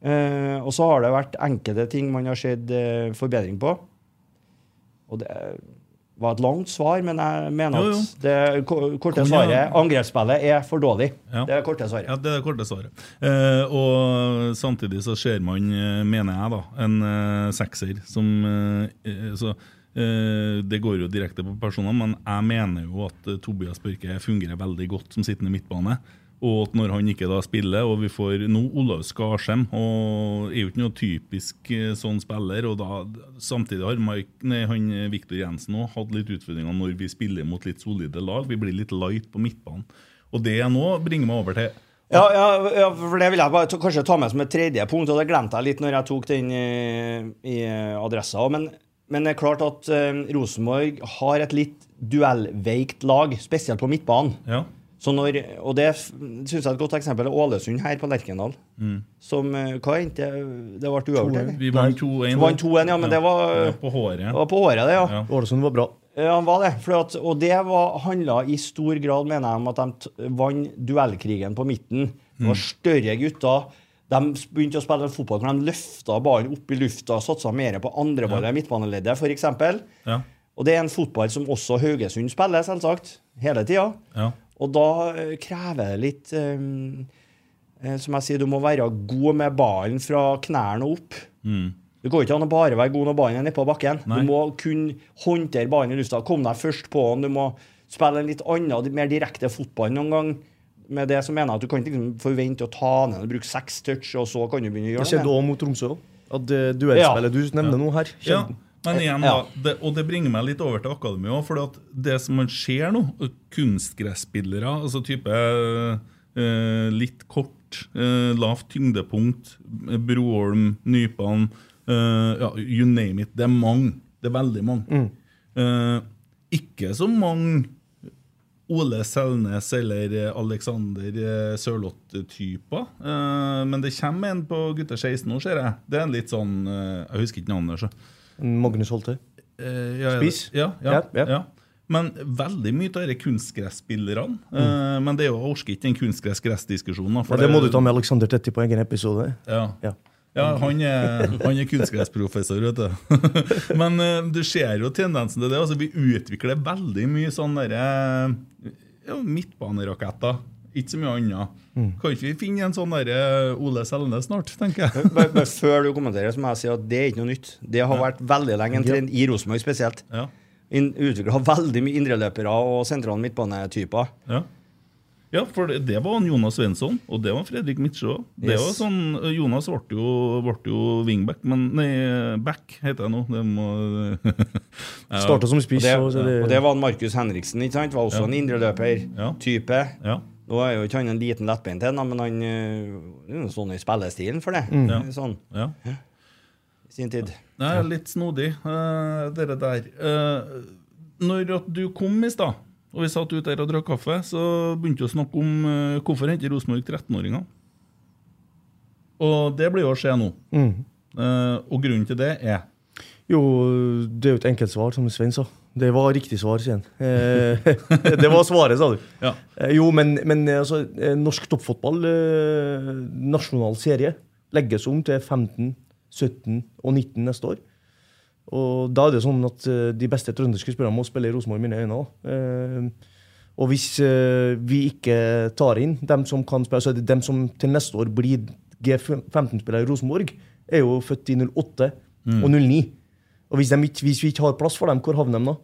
Eh, og så har det vært enkelte ting man har sett eh, forbedring på. Og det var et langt svar, men jeg mener Jo, jo. at det korte svaret svaret angrepsspillet er for dårlig. Ja. Det er korte svaret. Ja, det er det korte svaret. Eh, og samtidig så ser man, eh, mener jeg, da, en eh, sekser som eh, eh, så, eh, Det går jo direkte på personene, men jeg mener jo at Tobias Børke fungerer veldig godt som sittende midtbane. Og at når han ikke da spiller, og vi får nå Olav Skarsheim og er jo ikke noe typisk eh, sånn spiller, og da samtidig har Mike, nei, han eh, Viktor Jensen òg hatt litt utfordringer når vi spiller mot litt solide lag. Vi blir litt light på midtbanen. Og det jeg nå bringer meg over til Ja, ja, ja, for det vil jeg bare kanskje ta med som et tredje punkt, og det glemte jeg litt når jeg tok den i, i adressa. Men, men det er klart at eh, Rosenborg har et litt duellveikt lag, spesielt på midtbanen. Ja. Så når, og det syns jeg er et godt eksempel er Ålesund her på Lerkendal. Som eh, Hva endte det? ble uavgjort? Vi vant 2-1. Det var 2-1, ja, men det var, Ja, På håret. det var på håret, det, ja. Ja. Ålesund var bra. Ja, han var det. For at, og det var- handla i stor grad, mener jeg, om at de vant duellkrigen på midten. Det var større gutter. De begynte å spille fotball hvor de løfta ballen opp i lufta, satsa mer på andreballet i midtbaneleddet, f.eks. Ja. Og det er en fotball som også Haugesund spiller, selvsagt. Hele tida. Ja. Og da eh, krever det litt eh, eh, Som jeg sier, du må være god med ballen fra knærne og opp. Det går ikke an å bare være god når ballen er nede på bakken. Nei. Du må kunne håndtere ballen i lufta. Komme deg først på den. Du må spille en litt annen, mer direkte fotball noen gang. Med det som mener at Du kan ikke liksom forvente å ta ned og bruke seks touch, og så kan du begynne å gjøre Det Det skjedde òg mot Tromsø. At duellspillet ja. du nevner nå her, Ja. Men igjen Ja. det, og det bringer meg litt over til akademia òg. For det som man ser nå, kunstgresspillere, altså type eh, litt kort, eh, lavt tyngdepunkt, eh, Broholm, Nypan, eh, ja, you name it. Det er mange. Det er veldig mange. Mm. Eh, ikke så mange Ole Selnes eller eh, Alexander eh, Sørloth-typer. Eh, men det kommer en på gutter 16 nå, ser jeg. Det er en litt sånn eh, Jeg husker ikke navnet. Så. Magnus Holte. Eh, ja, Spiss? Ja, ja, Ja. Men veldig mye av disse kunstgresspillerne. Eh, men det er jo, orker ikke den kunstgress-gress-diskusjonen. Ja, det må du ta med Alexander Tetti på egen episode. Ja. Ja. Ja, han er, han er kunstgressprofessor, vet du. Men uh, du ser jo tendensen til det. altså Vi utvikler veldig mye sånn der, ja, midtbaneraketter. Ikke så mye annet. Mm. Kan ikke vi finne en sånn der Ole Selnes snart, tenker jeg. Bare, bare før du kommenterer, så må jeg si at det er ikke noe nytt. Det har vært veldig lenge en trend i Rosenborg spesielt. Ja. Utvikla veldig mye indreløpere og sentrale midtbanetyper. Ja. Ja, for det, det var Jonas Svensson, og det var Fredrik Midtsjø. Det Yes. var sånn, Jonas ble jo, ble jo wingback, men nei, back heter jeg nå. Det må, ja. Starta som spiss. og er og det var Markus Henriksen, ikke sant? Var også Ja. en indreløper-type. Ja. Nå er jo ikke han en liten lettbeint en, men han det er jo sånn i spillestilen for det. Ja. Sånn ja. i sin tid. Det er litt snodig, uh, dere der. Eh, når at du kom i stad, og vi satt ute der og drakk kaffe, så begynte vi å snakke om eh, hvorfor henter Rosenborg 13-åringer. Og det blir jo å skje nå. mm. Eh, og grunnen til det er Jo, det er jo et enkelt svar, som Svein sa. Det var riktig svar, sier han. Eh, det var svaret, sa du. Ja. Eh, jo, men, men eh, altså, norsk toppfotball, nasjonal serie, legges om til 15, 17 og 19 neste år. Og da er det sånn at de beste trønderske spillerne må spille i Rosenborg, mine øyne. Eh, og hvis vi ikke tar inn dem som kan spille, så er det dem som til neste år blir G15-spillere i Rosenborg, er jo født i 08 og 09. Og hvis, de ikke, hvis vi ikke har plass for dem, hvor havner de da?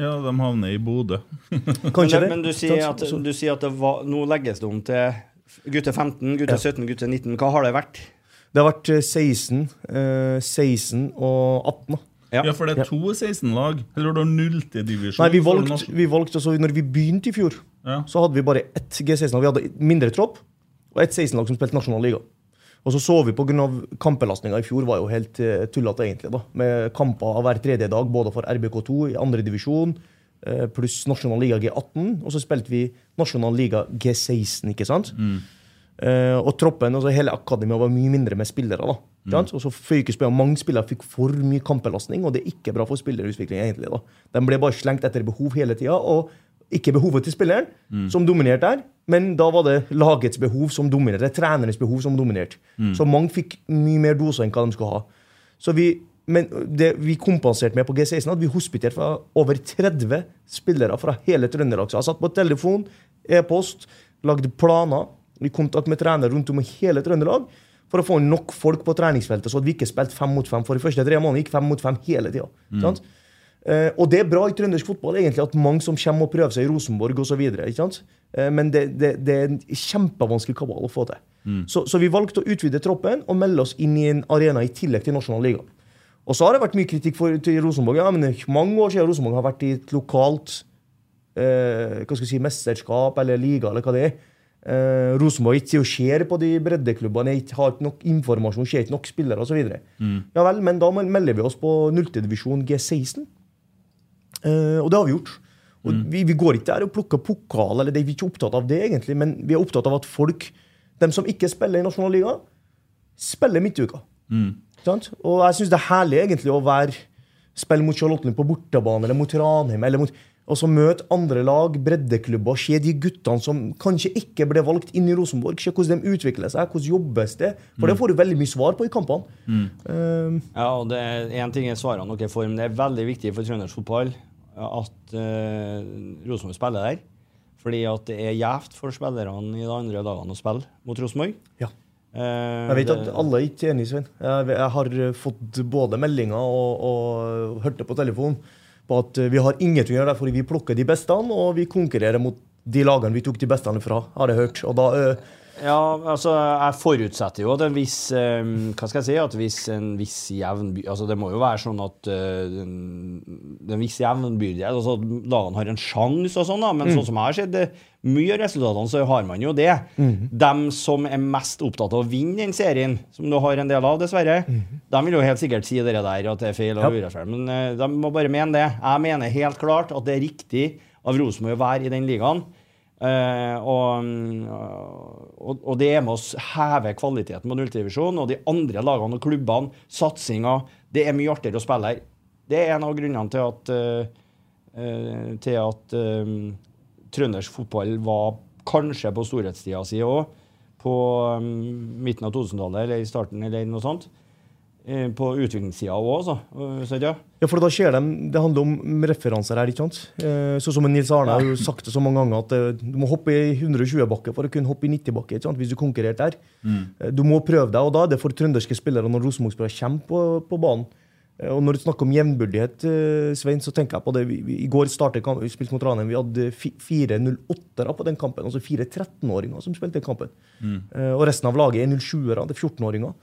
Ja, de havner i Bodø. Kanskje men, det? men du sier at, du sier at det var, nå legges det om til gutte 15, gutte Ja. 17, gutte 19. Hva har det vært? Det har vært eh, 16, eh, 16 og 18. da. Ja. Ja, for det er to 16-lag. Eller du har nultedivisjon. Nei, vi valgte, vi valgte også, når vi begynte i fjor, Ja. så hadde vi bare ett G16-lag. Vi hadde mindre tropp og ett 16-lag som spilte nasjonal liga. Og så så vi pga. kampbelastninga i fjor var jo helt uh, tullete, egentlig. da, Med kamper hver tredje dag, både for RBK2 i andre divisjon, eh, pluss nasjonal liga G18. Og så spilte vi nasjonal liga G16, ikke sant? Eh, og troppen, altså hele akademia var mye mindre med spillere. da. mm. Og så føyk spillere, Mange spillere fikk for mye kampbelastning, og det er ikke bra for spillerutvikling. egentlig da. De ble bare slengt etter behov hele tida, og ikke behovet til spilleren som dominerte der, men da var det lagets behov som dominerte, trenernes behov som dominerte. Så mange fikk mye mer doser enn hva de skulle ha. Så vi, men det vi kompenserte med på G16, at vi hospiterte fra over 30 spillere fra hele Trøndelag. Så jeg satt på telefon, e-post, lagde planer, i kontakt med trenere rundt om i hele Trøndelag, for å få nok folk på treningsfeltet, så at vi ikke spilte fem mot fem. For de første tre månedene gikk fem mot fem hele tida. sant? Eh, og det er bra i trøndersk fotball, egentlig, at mange som kommer og prøver seg i Rosenborg osv. Uh, men det, det, det er en kjempevanskelig kabal å få til. Så, så vi valgte å utvide troppen og melde oss inn i en arena i tillegg til nasjonal liga. Og så har det vært mye kritikk for, til Rosenborg. Ja, men det er mange år siden Rosenborg har vært i et lokalt eh, hva skal jeg si, mesterskap eller liga, eller hva det er. Eh, Rosenborg ikke ser på de breddeklubbene, har ikke nok informasjon, ser ikke nok spillere osv. Mm. Ja vel, men da melder vi oss på 0. divisjon G16. Eh, og det har vi gjort. Og vi, vi går ikke der og plukker pokal, eller det, vi er ikke opptatt av det, egentlig, men vi er opptatt av at folk, dem som ikke spiller i Nasjonalliga, spiller midtuka. Mm. Og jeg syns det er herlig egentlig å være spille mot Charlottenlund på bortebane eller mot Ranheim. eller mot og så møte andre lag, breddeklubber, se de guttene som kanskje ikke ble valgt inn i Rosenborg. Se hvordan de utvikler seg, hvordan jobbes det. For det får du veldig mye svar på i kampene. Eh, Ja, og det er en ting er svarene dere får, men det er veldig viktig for trøndersk fotball at uh, Rosenborg spiller der. Fordi at det er gjevt for spillerne i de andre dagene å spille mot Rosenborg. ja. Eh, Jeg vet at alle er ikke enige, Svein. Jeg, jeg har eh, fått både meldinger og, og hørt det på telefon på at eh, vi har ingenting å gjøre der fordi vi plukker de beste, og vi konkurrerer mot de lagene vi tok de beste fra, har jeg hørt. Og da, eh, Ja, altså, jeg forutsetter jo at en viss eh, Hva skal jeg si? At hvis en viss jevn Altså, det må jo være sånn at uh, den, den viss jevnbyrdighet Altså at lagene har en sjanse og sånn, da. Men sånn som jeg har sett mye av resultatene, så har man jo det. Dem som er mest opptatt av å vinne den serien, som du har en del av, dessverre, de vil jo helt sikkert si det der at det er feil og urettferdig. Men uh, de må bare mene det. Jeg mener helt klart at det er riktig av Rosenborg å være i den ligaen. Eh, og, og, og det er med å heve kvaliteten på nulldivisjonen. og de andre lagene og klubbene, satsinga. Det er mye artigere å spille her. Det er en av grunnene til at, eh, til at eh, trøndersk fotball var kanskje på storhetstida si òg, på eh, midten av 2000-tallet eller i starten eller noe sånt. Eh, på utviklingssida òg, så. Eh, ja. Ja, for da skjer det, det handler om referanser her, ikke sant? Sånn som Nils Arne har jo sagt det så mange ganger, at du må hoppe i 120-bakke for å kunne hoppe i 90-bakke, ikke sant? hvis du konkurrerte der. Mm. Du må prøve deg, og da er det for trønderske spillere når Rosenborg-spillere kommer på, på banen. Eh, Og når du snakker om jevnbyrdighet, eh, Svein, så tenker jeg på det. Vi, vi, I går startet kampen, vi spilte mot Ranheim. Vi hadde fi- fire 08-ere på den kampen. Altså fire 13-åringer som spilte den kampen. Eh, og resten av laget er 07-ere. Det er 14-åringer.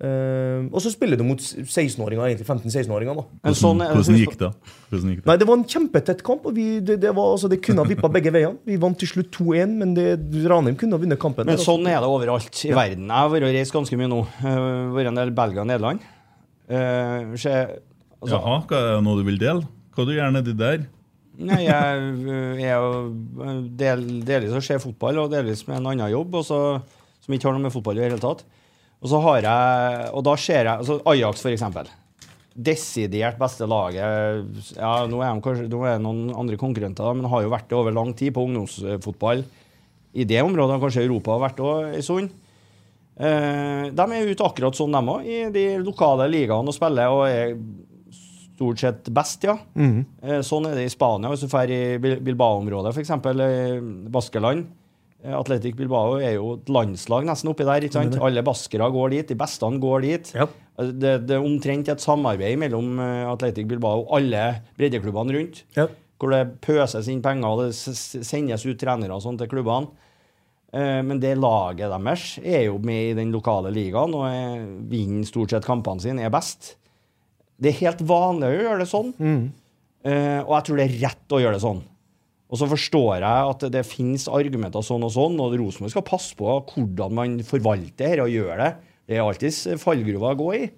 Eh, og så spiller du mot 16-åringer, egentlig 15-16-åringer. Hvordan, sånn Hvordan gikk det? Hvordan gikk det? Nei, det var en kjempetett kamp. og vi, det, det, var, altså, det kunne ha vippa begge veiene. Vi vant til slutt 2-1, men det, Ranheim kunne ha vunnet kampen. Men der, sånn er det overalt i verden. Jeg har vært og reist ganske mye nå. Vært en del Belgia og Nederland. Uh, se, altså, Jaha, hva er det noe du vil dele? Hva du gjør nedi der? Nei, jeg er jo del, delvis å se fotball, og delvis med en annen jobb, og så, som ikke har noe med fotball i det hele tatt. Og så har jeg Og da ser jeg altså Ajax, for eksempel. Desidert beste laget. Ja, nå er, de kanskje, nå er det noen andre konkurrenter, men har jo vært det over lang tid på ungdomsfotball i det området. Kanskje Europa har vært også en stund. Eh, de er ute akkurat sånn, de òg, i de lokale ligaene og spiller og er stort sett best, ja. Mm. sånn er det i Spania. Hvis du drar i Bilbao-området, f.eks. Baskeland. Eh, Atletic Bilbao er jo et landslag nesten oppi der. ikke sant? Alle baskere går dit. De beste går dit. Ja. Det, det er omtrent et samarbeid mellom Atletic Bilbao og alle breddeklubbene rundt. Ja. Hvor det pøses inn penger, og det sendes ut trenere og sånt til klubbene. Eh, Men det laget deres er jo med i den lokale ligaen og er- vinner stort sett kampene sine, er best. Det er helt vanlig å gjøre det sånn. mm. og jeg tror det er rett å gjøre det sånn. Og så forstår jeg at det finnes argumenter sånn og sånn, og Rosenborg skal passe på hvordan man forvalter dette og gjør det. Det er alltids fallgruver å gå i.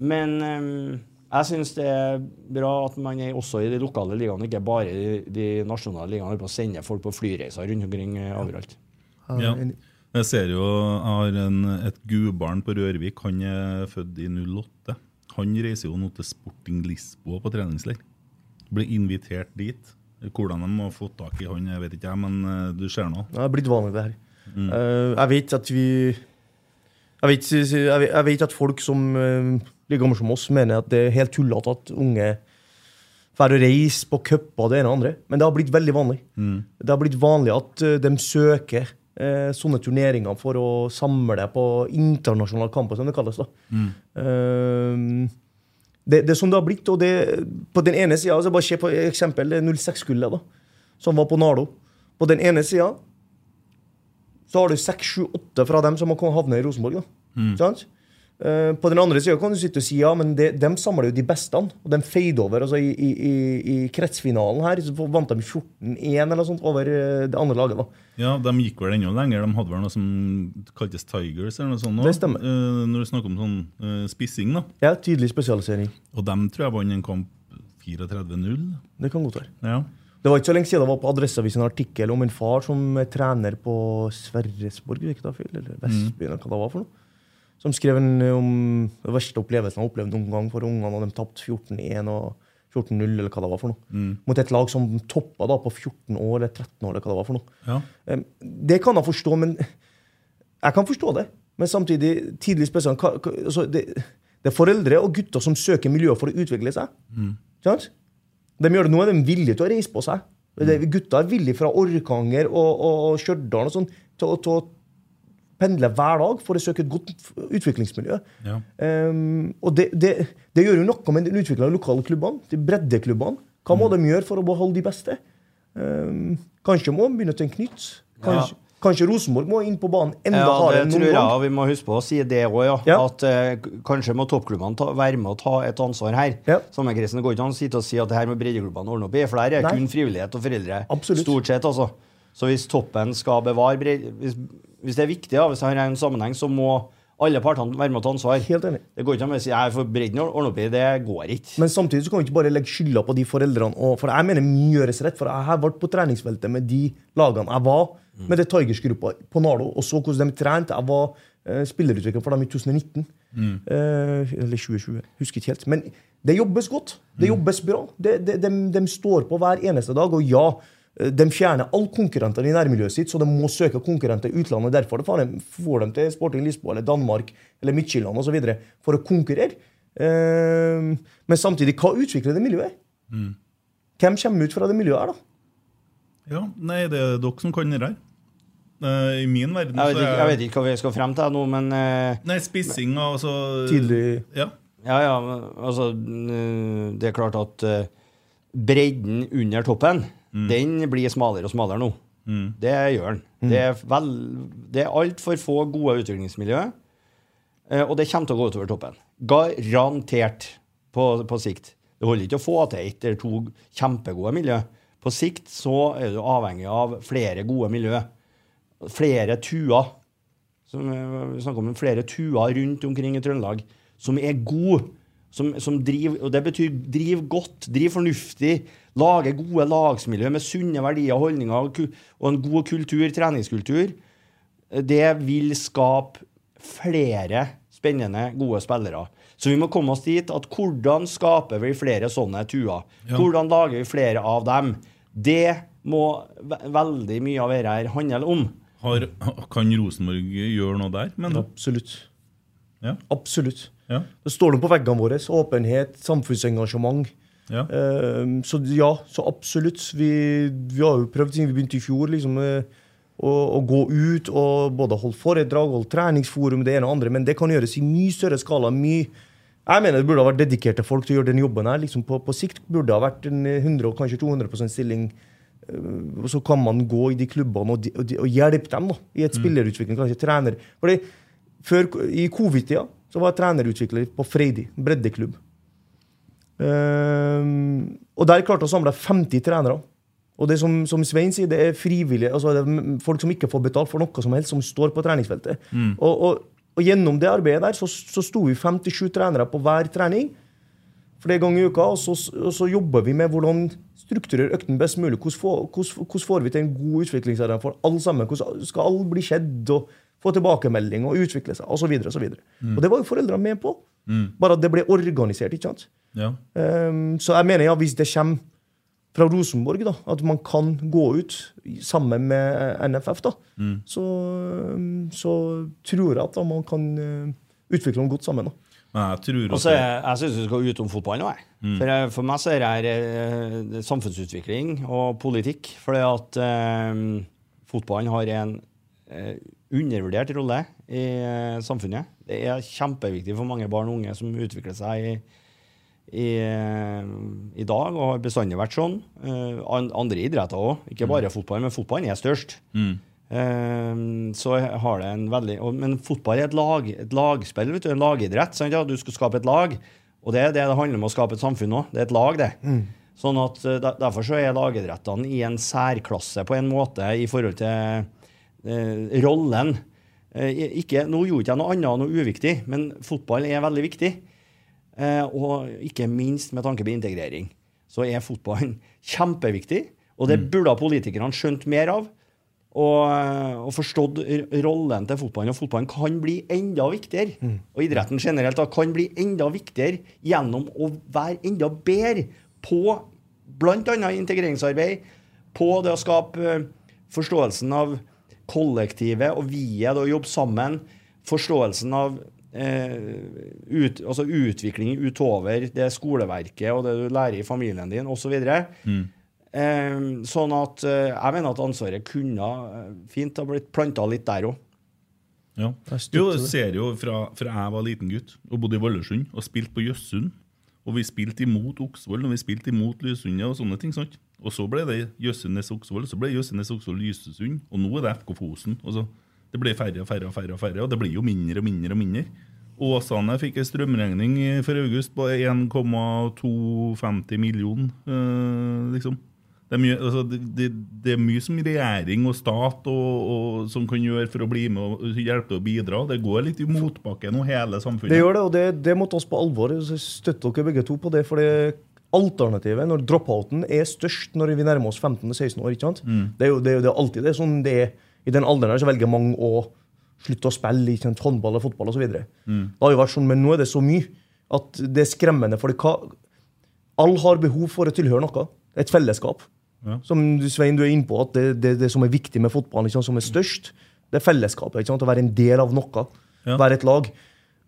Men eh, jeg syns det er bra at man er også i de lokale ligaene, ikke bare i de nasjonale ligaene, på å sende folk på flyreiser rundt omkring eh, overalt. Ja. Jeg ser jo, jeg har en, et gudbarn på Rørvik. Han er født i 08. Han reiser jo nå til Sporting Lisboa på treningsleir. Blir invitert dit. Hvordan de har fått tak i han, jeg vet ikke, jeg, men eh, du ser nå. Det er blitt vanlig, det her. Eh, jeg vet at vi jeg vet, jeg vet, at folk som like gamle som oss, mener at det er helt tullete at unge drar og reiser på cuper og det ene og andre. Men det har blitt veldig vanlig. Det har blitt vanlig at eh, de søker eh, sånne turneringer for å samle på internasjonale kamper, som det kalles. da. Eh, det, det er sånn det har blitt. og det, På den ene sida altså Bare se på eksempel det 06-gullet, da, som var på Nardo. På den ene sida så har du seks, sju, åtte fra dem som har havnet i Rosenborg. da. Sant? Eh, på den andre sida kan du sitte og si ja, men de, dem samler jo de beste. Og de feide over. altså I, i, i, i kretsfinalen her så vant de 14-1 eller sånt over eh, det andre laget. da. Ja, De gikk vel ennå lenger. De hadde vel noe som kaltes Tigers eller noe sånt. nå, Det stemmer. Uh, når du snakker om sånn uh, spissing, da. Ja, Tydelig spesialisering. Og dem tror jeg vant en kamp 34-0. Det kan godt være. Ja. Det var ikke så lenge siden det var på Adresseavisen en artikkel om en far som er trener på Sverresborg, ikke feil, eller Vestbyen, eller hva det var for noe. Som skrev en, om den verste opplevelsen han har opplevd noen gang for ungene, og de tapte 14-1 og 14-0, eller hva det var for noe. Mot et lag som toppa da på 14 år eller 13 år, eller hva det var for noe. ja. Det kan jeg forstå, men jeg kan forstå det. Men samtidig, tidlig spesielt, altså det, det er foreldre og gutter som søker miljøet for å utvikle seg. Mm. De gjør det nå er de villige til å reise på seg. Mm. gutta er villige fra Orkanger og, og, og Stjørdal og sånn, til, å- til å pendle hver dag for å søke et godt utviklingsmiljø. Ja. Um, og det, det, det gjør jo noe med den utvikla lokale klubbene, de breddeklubbene. Hva må de gjøre for å beholde de beste? Um, kanskje må de begynne å tenke nytt. Kanskje, Kanskje Rosenborg må inn på banen enda Ja, hardere det enn tror noen jeg gang. og vi må huske på å si det òg, ja. Ja. At eh, kanskje må toppklubbene ta, være med å ta et ansvar her. Ja. Sommerkrisen går ikke an å sitte og si at det her må breddeklubbene ordne opp i, for der er Nei. kun frivillighet og foreldre. Absolutt. Stort sett, altså. Så hvis toppen skal bevare bredde hvis, hvis det er viktig, da, hvis det har en sammenheng, så må alle partene være med å ta ansvar. Helt enig. Det går ikke an å si jeg får bredden ordne opp i. Det går ikke. Men samtidig så kan vi ikke bare legge skylda på de foreldrene. Og, for jeg mener mye gjøres rett. For jeg har vært på treningsfeltet med de lagene jeg var med det Tigers-gruppa på Nardo, og så hvordan de trente. Jeg var eh, spillerutvikler for dem i 2019. Eh, eller 2020. Husker ikke helt. Men det jobbes godt. Det jobbes bra. De, de, de, de står på hver eneste dag. Og ja, de fjerner alle konkurrenter i nærmiljøet sitt, så de må søke konkurrenter i utlandet. Derfor får de, får de til Sporting Lisboa eller Danmark eller Midtjylland osv. for å konkurrere. Eh, men samtidig, hva utvikler det miljøet? Hvem kommer ut fra det miljøet her, da? Ja, nei, det er dere som kan det her. Eh, I min verden Jeg vet, ikke, jeg vet ikke hva vi skal frem til nå, men eh, Nei, spissing og altså Tidlig Ja. Ja, ja, altså mm, Det er klart at eh, bredden under toppen, den blir smalere og smalere nå. Det gjør den. Det er, vel, det er altfor få gode utviklingsmiljø, eh, og det kommer til å gå utover toppen. Garantert på, på sikt. Det holder ikke å få til ett eller to kjempegode miljø. På sikt så er du avhengig av flere gode miljø. Flere tuer. Som, eh, vi snakker om flere tuer rundt omkring i Trøndelag som er gode. Som, som driver, og det betyr driv godt, driv fornuftig, lage gode lagsmiljø med sunne verdier og holdninger og, en god kultur, treningskultur. Det vil skape flere spennende, gode spillere. Så vi må komme oss dit at hvordan skaper vi flere sånne tuer? Hvordan lager vi flere av dem? Det må ve veldig mye av dette her handle om. Har, kan Rosenborg gjøre noe der, Men... Absolutt. Ja. Absolutt. Ja. Det står det på veggene våre. Åpenhet, samfunnsengasjement. Ja. Eh, så ja, så absolutt. Vi, vi har jo prøvd siden vi begynte i fjor liksom, eh, å, å gå ut og både holde foredrag, holde treningsforum, det ene og andre, men det kan gjøres i mye større skala. mye jeg mener det burde ha vært dedikerte folk til å gjøre den jobben her. Liksom på, på sikt burde det ha vært en 100 og kanskje 200 stilling. Eh, Og så kan man gå i de klubbene og, de, og, de, og hjelpe dem da, i et spillerutvikling, kanskje trener. Fordi før, I covid-tida så var jeg trenerutvikler på Freidi, breddeklubb. Ehm, og der klarte å samle 50 trenere. Og det som, som Svein sier, det er frivillige, altså det er folk som ikke får betalt for noe som helst, som står på treningsfeltet. Og, og, og gjennom det arbeidet der så, så sto vi 57 trenere på hver trening flere ganger i uka, og så, og så jobber vi med hvordan strukturere økten best mulig. Hvordan får, hvordan, hvordan får vi til en god utviklingsarena for alle sammen? Hvordan skal alle bli skjedd? og få tilbakemelding og utvikle seg, osv. Og, så videre. og det var jo foreldrene med på. Bare at det ble organisert. ikke sant? ja. Um, så jeg mener ja, hvis det kommer fra Rosenborg, da, at man kan gå ut sammen med NFF, da, så, ehm, så tror jeg at da, man kan eh, utvikle noe godt sammen. da. Men jeg tror Og også så jeg, jeg syns vi skal utom fotballen òg, Mm. For, jeg- for meg så er det her eh, samfunnsutvikling og politikk. Fordi at eh, fotballen har en eh, undervurdert rolle i eh, samfunnet. Det er kjempeviktig for mange barn og unge som utvikler seg i, i, eh, i dag, og har bestandig vært sånn. Eh, andre idretter òg, ikke bare fotball, men fotballen er størst. Mm. så har det en veldig Men fotball er et, lag, et lagspill, vet du, en lagidrett. Sant? Ja, du skal skape et lag, og det er det det handler om å skape et samfunn òg. Det er et lag, det. Sånn at Derfor så er lagidrettene i en særklasse på en måte i forhold til rollen. Eh, ikke, nå gjorde ikke jeg noe annet noe uviktig, men fotball er veldig viktig. Eh, og ikke minst med tanke på integrering. Så er fotballen kjempeviktig, og det burde politikerne skjønt mer av. Og, eh, og forstått rollen til fotballen. Og fotballen kan bli enda viktigere. Og idretten generelt da, kan bli enda viktigere gjennom å være enda bedre på bl.a. integreringsarbeid, på det å skape eh, forståelsen av kollektivet og vi-et og jobbe sammen. Forståelsen av eh, ut, altså utvikling utover det skoleverket og det du lærer i familien din osv. Eh, sånn at eh, jeg mener at ansvaret kunne eh, fint ha blitt planta litt der òg. Ja. du Jo, jeg ser jo fra, fra jeg var liten gutt og bodde i Valdresund og spilte på Jøssund Og vi spilte imot Oksvoll og vi spilte imot Lysundet og sånne ting. sant? Og så ble det Jøssenes Oksvoll, så ble Jøssenes Oksvoll Lysesund, og nå er det FK Fosen. Og så, det blir færre og færre og færre, og færre, og det blir jo mindre og mindre og mindre. Åsane fikk en strømregning for august på 1,250 millioner, eh, liksom. Det er, mye, altså, det, det, er mye som regjering og stat og, og, som kan gjøre for å bli med og hjelpe og bidra. Det går litt i motbakke nå, hele samfunnet. Det gjør det, og det, det måtte oss på alvor. Støtte dere begge to på det. for det Alternativet, når dropouten er størst når vi nærmer oss 15-16 år ikke sant? Det, er jo, det er jo det er alltid det sånn det er. I den alderen her så velger mange å slutte å spille ikke sant? håndball og fotball osv. Det har jo vært sånn, men nå er det så mye at det er skremmende. For alle har behov for å tilhøre noe. Et fellesskap. Ja. Som du, Svein, du er inne på, at det, det, det som er viktig med fotballen, ikke sant, som er størst, det er fellesskapet. Ikke sant? Å være en del av noe. Ja. Være et lag.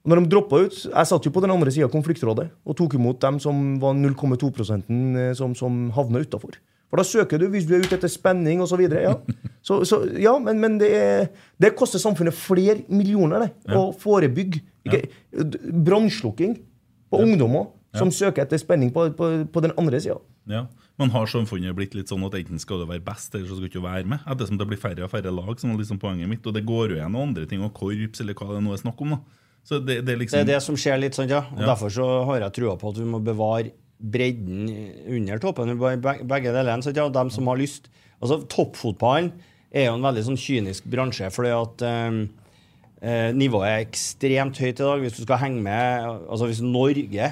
Og Når de droppa ut Jeg satt jo på den andre sida av konfliktrådet og tok imot dem som var 0,2 eh, som, som havna utafor. For da søker du hvis du er ute etter spenning osv. Ja. Så, så, ja, men, men det, er, det koster samfunnet flere millioner det, å forebygge ikke, d- brannslukking på ungdommer som søker etter spenning på, på, på den andre sida. Ja, Men har samfunnet blitt litt sånn at enten skal du være best, eller så skal du ikke være med? Ettersom det blir færre og færre lag, som er liksom poenget mitt. Og det går jo igjen andre ting, og korps, eller hva det nå er snakk om. da. Så det, det er Det liksom er det som skjer litt, sånn, ja. Og Ja. Derfor så har jeg trua på at vi må bevare bredden under toppen. be- be- Begge delene. sant, ja. dem som har lyst Altså, Toppfotballen er jo en veldig sånn kynisk bransje, fordi at um, eh, nivået er ekstremt høyt i dag. Hvis du skal henge med Altså hvis Norge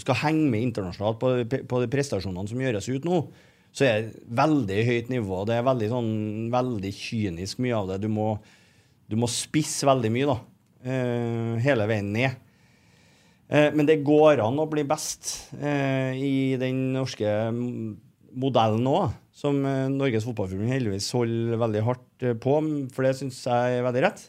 skal henge med internasjonalt på, på de prestasjonene som gjøres ut nå, så er det veldig høyt nivå. Det er veldig sånn veldig kynisk mye av det. Du må, du må spisse veldig mye, da. Eh, hele veien ned. Eh, men det går an å bli best eh, i den norske modellen òg, som Norges Fotballforbund heldigvis holder veldig hardt på, for det syns jeg er veldig rett.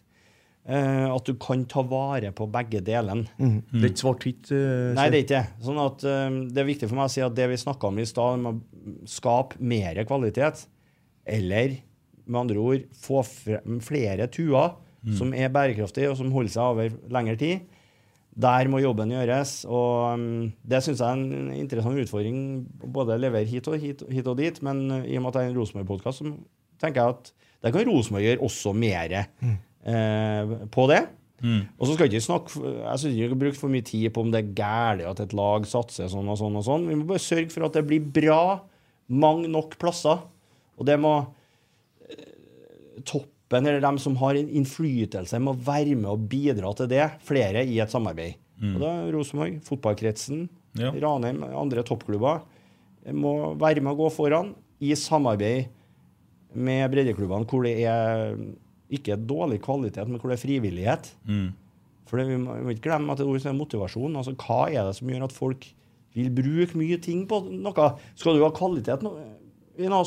Eh, at du kan ta vare på begge delene. Det er ikke svart-hvitt. Uh, Nei, det er ikke det. Sånn at uh, det er viktig for meg å si at det vi snakka om i stad, om å skape mer kvalitet, eller med andre ord få frem flere tuer som er bærekraftig, og som holder seg over lengre tid, der må jobben gjøres. Og um, det syns jeg er en interessant utfordring både levere hit og, hit, hit og dit. Men uh, i og med at det er en Rosenborg-podkast, så tenker jeg at der kan Rosenborg gjøre også mer eh, på det. Og så skal ikke snakke Jeg synes ikke vi bruke for mye tid på om det er galt at et lag satser sånn og sånn og sånn. Vi må bare sørge for at det blir bra mange nok plasser. Og det må eh, toppen, eller dem som har en innflytelse, må være med og bidra til det. Flere i et samarbeid. Og da Rosenborg, fotballkretsen, Ja. Ranheim, andre toppklubber må være med å gå foran i samarbeid med breddeklubbene hvor det er ikke dårlig kvalitet, men hvor det er frivillighet. For det, vi, må, ikke glemme at det er motivasjon. Altså, hva er det som gjør at folk vil bruke mye ting på noe? Skal du ha kvalitet, nå,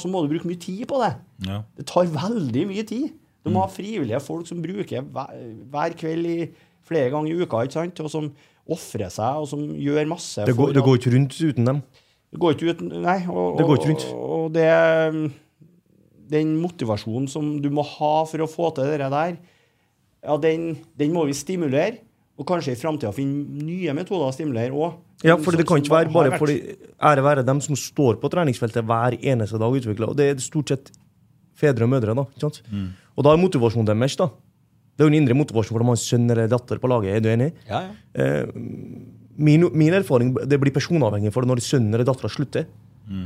så må du bruke mye tid på det. Ja. Det tar veldig mye tid. Du må ha frivillige folk som bruker hver, hver kveld i flere ganger i uka, ikke sant? og som ofrer seg, og som gjør masse. Det går, det går ikke rundt uten dem. det går ikke uten, Nei. Og, Det går ikke rundt. Og, og det Den motivasjonen som du må ha for å få til det der, ja, den, den må vi stimulere. Og kanskje i framtida finne nye metoder å stimulere òg. Ja, for det kan ikke være bare fordi ære være dem som står på treningsfeltet hver eneste dag og utvikler. Og det er stort sett fedre og mødre, da. ikke sant? Og da er motivasjonen deres, da. Det er jo en indre motivasjon for de har en sønn eller datter på laget. Er du enig? Ja, ja. Eh, min, min erfaring det blir personavhengig for det når sønnen eller dattera slutter.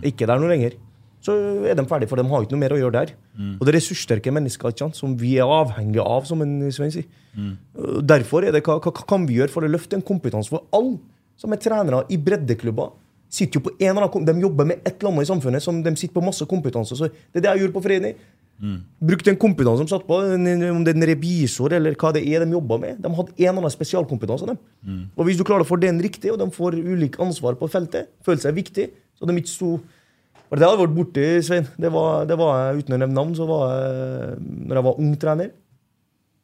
Ikke der noe lenger. Så er de ferdige, for de har ikke noe mer å gjøre der. Og det er ressurssterke mennesker ikke sant, som vi er avhengige av, som en Svein sier. Og Derfor er det hva, hva kan vi gjøre for å løfte en kompetanse for alle som er trenere i breddeklubber? Sitter jo på en eller annen, De jobber med et eller annet i samfunnet som de sitter på masse kompetanse. Så det er det jeg gjorde på Forening. Bruk den kompetanse de satt på, om det er en revisor eller hva det er de jobber med. De hadde en eller annen spesialkompetanse. dem. Og hvis du klarer å få den riktig, og de får ulik ansvar på feltet, føler seg viktig, så de ikke sto Det hadde vært borti, Svein. Det var, det var Uten å nevne navn, så var jeg Når jeg var ung trener,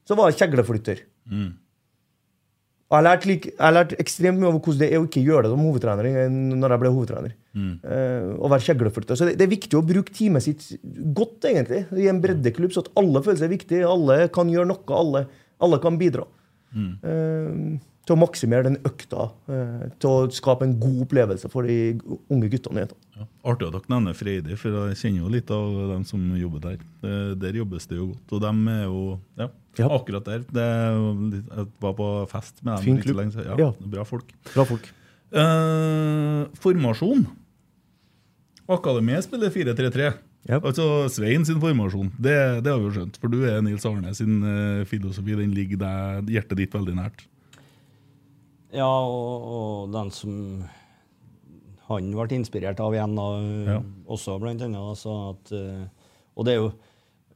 så var jeg kjegleflytter. Og jeg lærte, like, jeg lærte ekstremt mye over hvordan det er å ikke gjøre det som hovedtrener når jeg ble hovedtrener. Eh, å være kjegleflytter. Så det, det er viktig å bruke teamet sitt godt, egentlig, i en breddeklubb, så at alle føler seg viktige, alle kan gjøre noe, alle, alle kan bidra. Eh, til å maksimere den økta. eh, til å skape en god opplevelse for de unge guttene. og jentene. Ja. Artig at dere nevner Freidi, for jeg kjenner jo litt av dem som jobber der. Der jobbes det jo godt. Og dem er jo ja, Ja. akkurat der. Det jeg var på fest med dem. Fin litt lenge siden. Ja. Bra folk. Bra folk. Eh, formasjon. Akademiet spiller 4-3-3. Yep. Altså Svein sin formasjon. Det, det har vi jo skjønt. For du er Nils Arne sin uh, filosofi. Den ligger der, hjertet ditt veldig nært. Ja, og, og den som han ble inspirert av igjen, da, Ja. også blant annet. Altså at, eh, og det er jo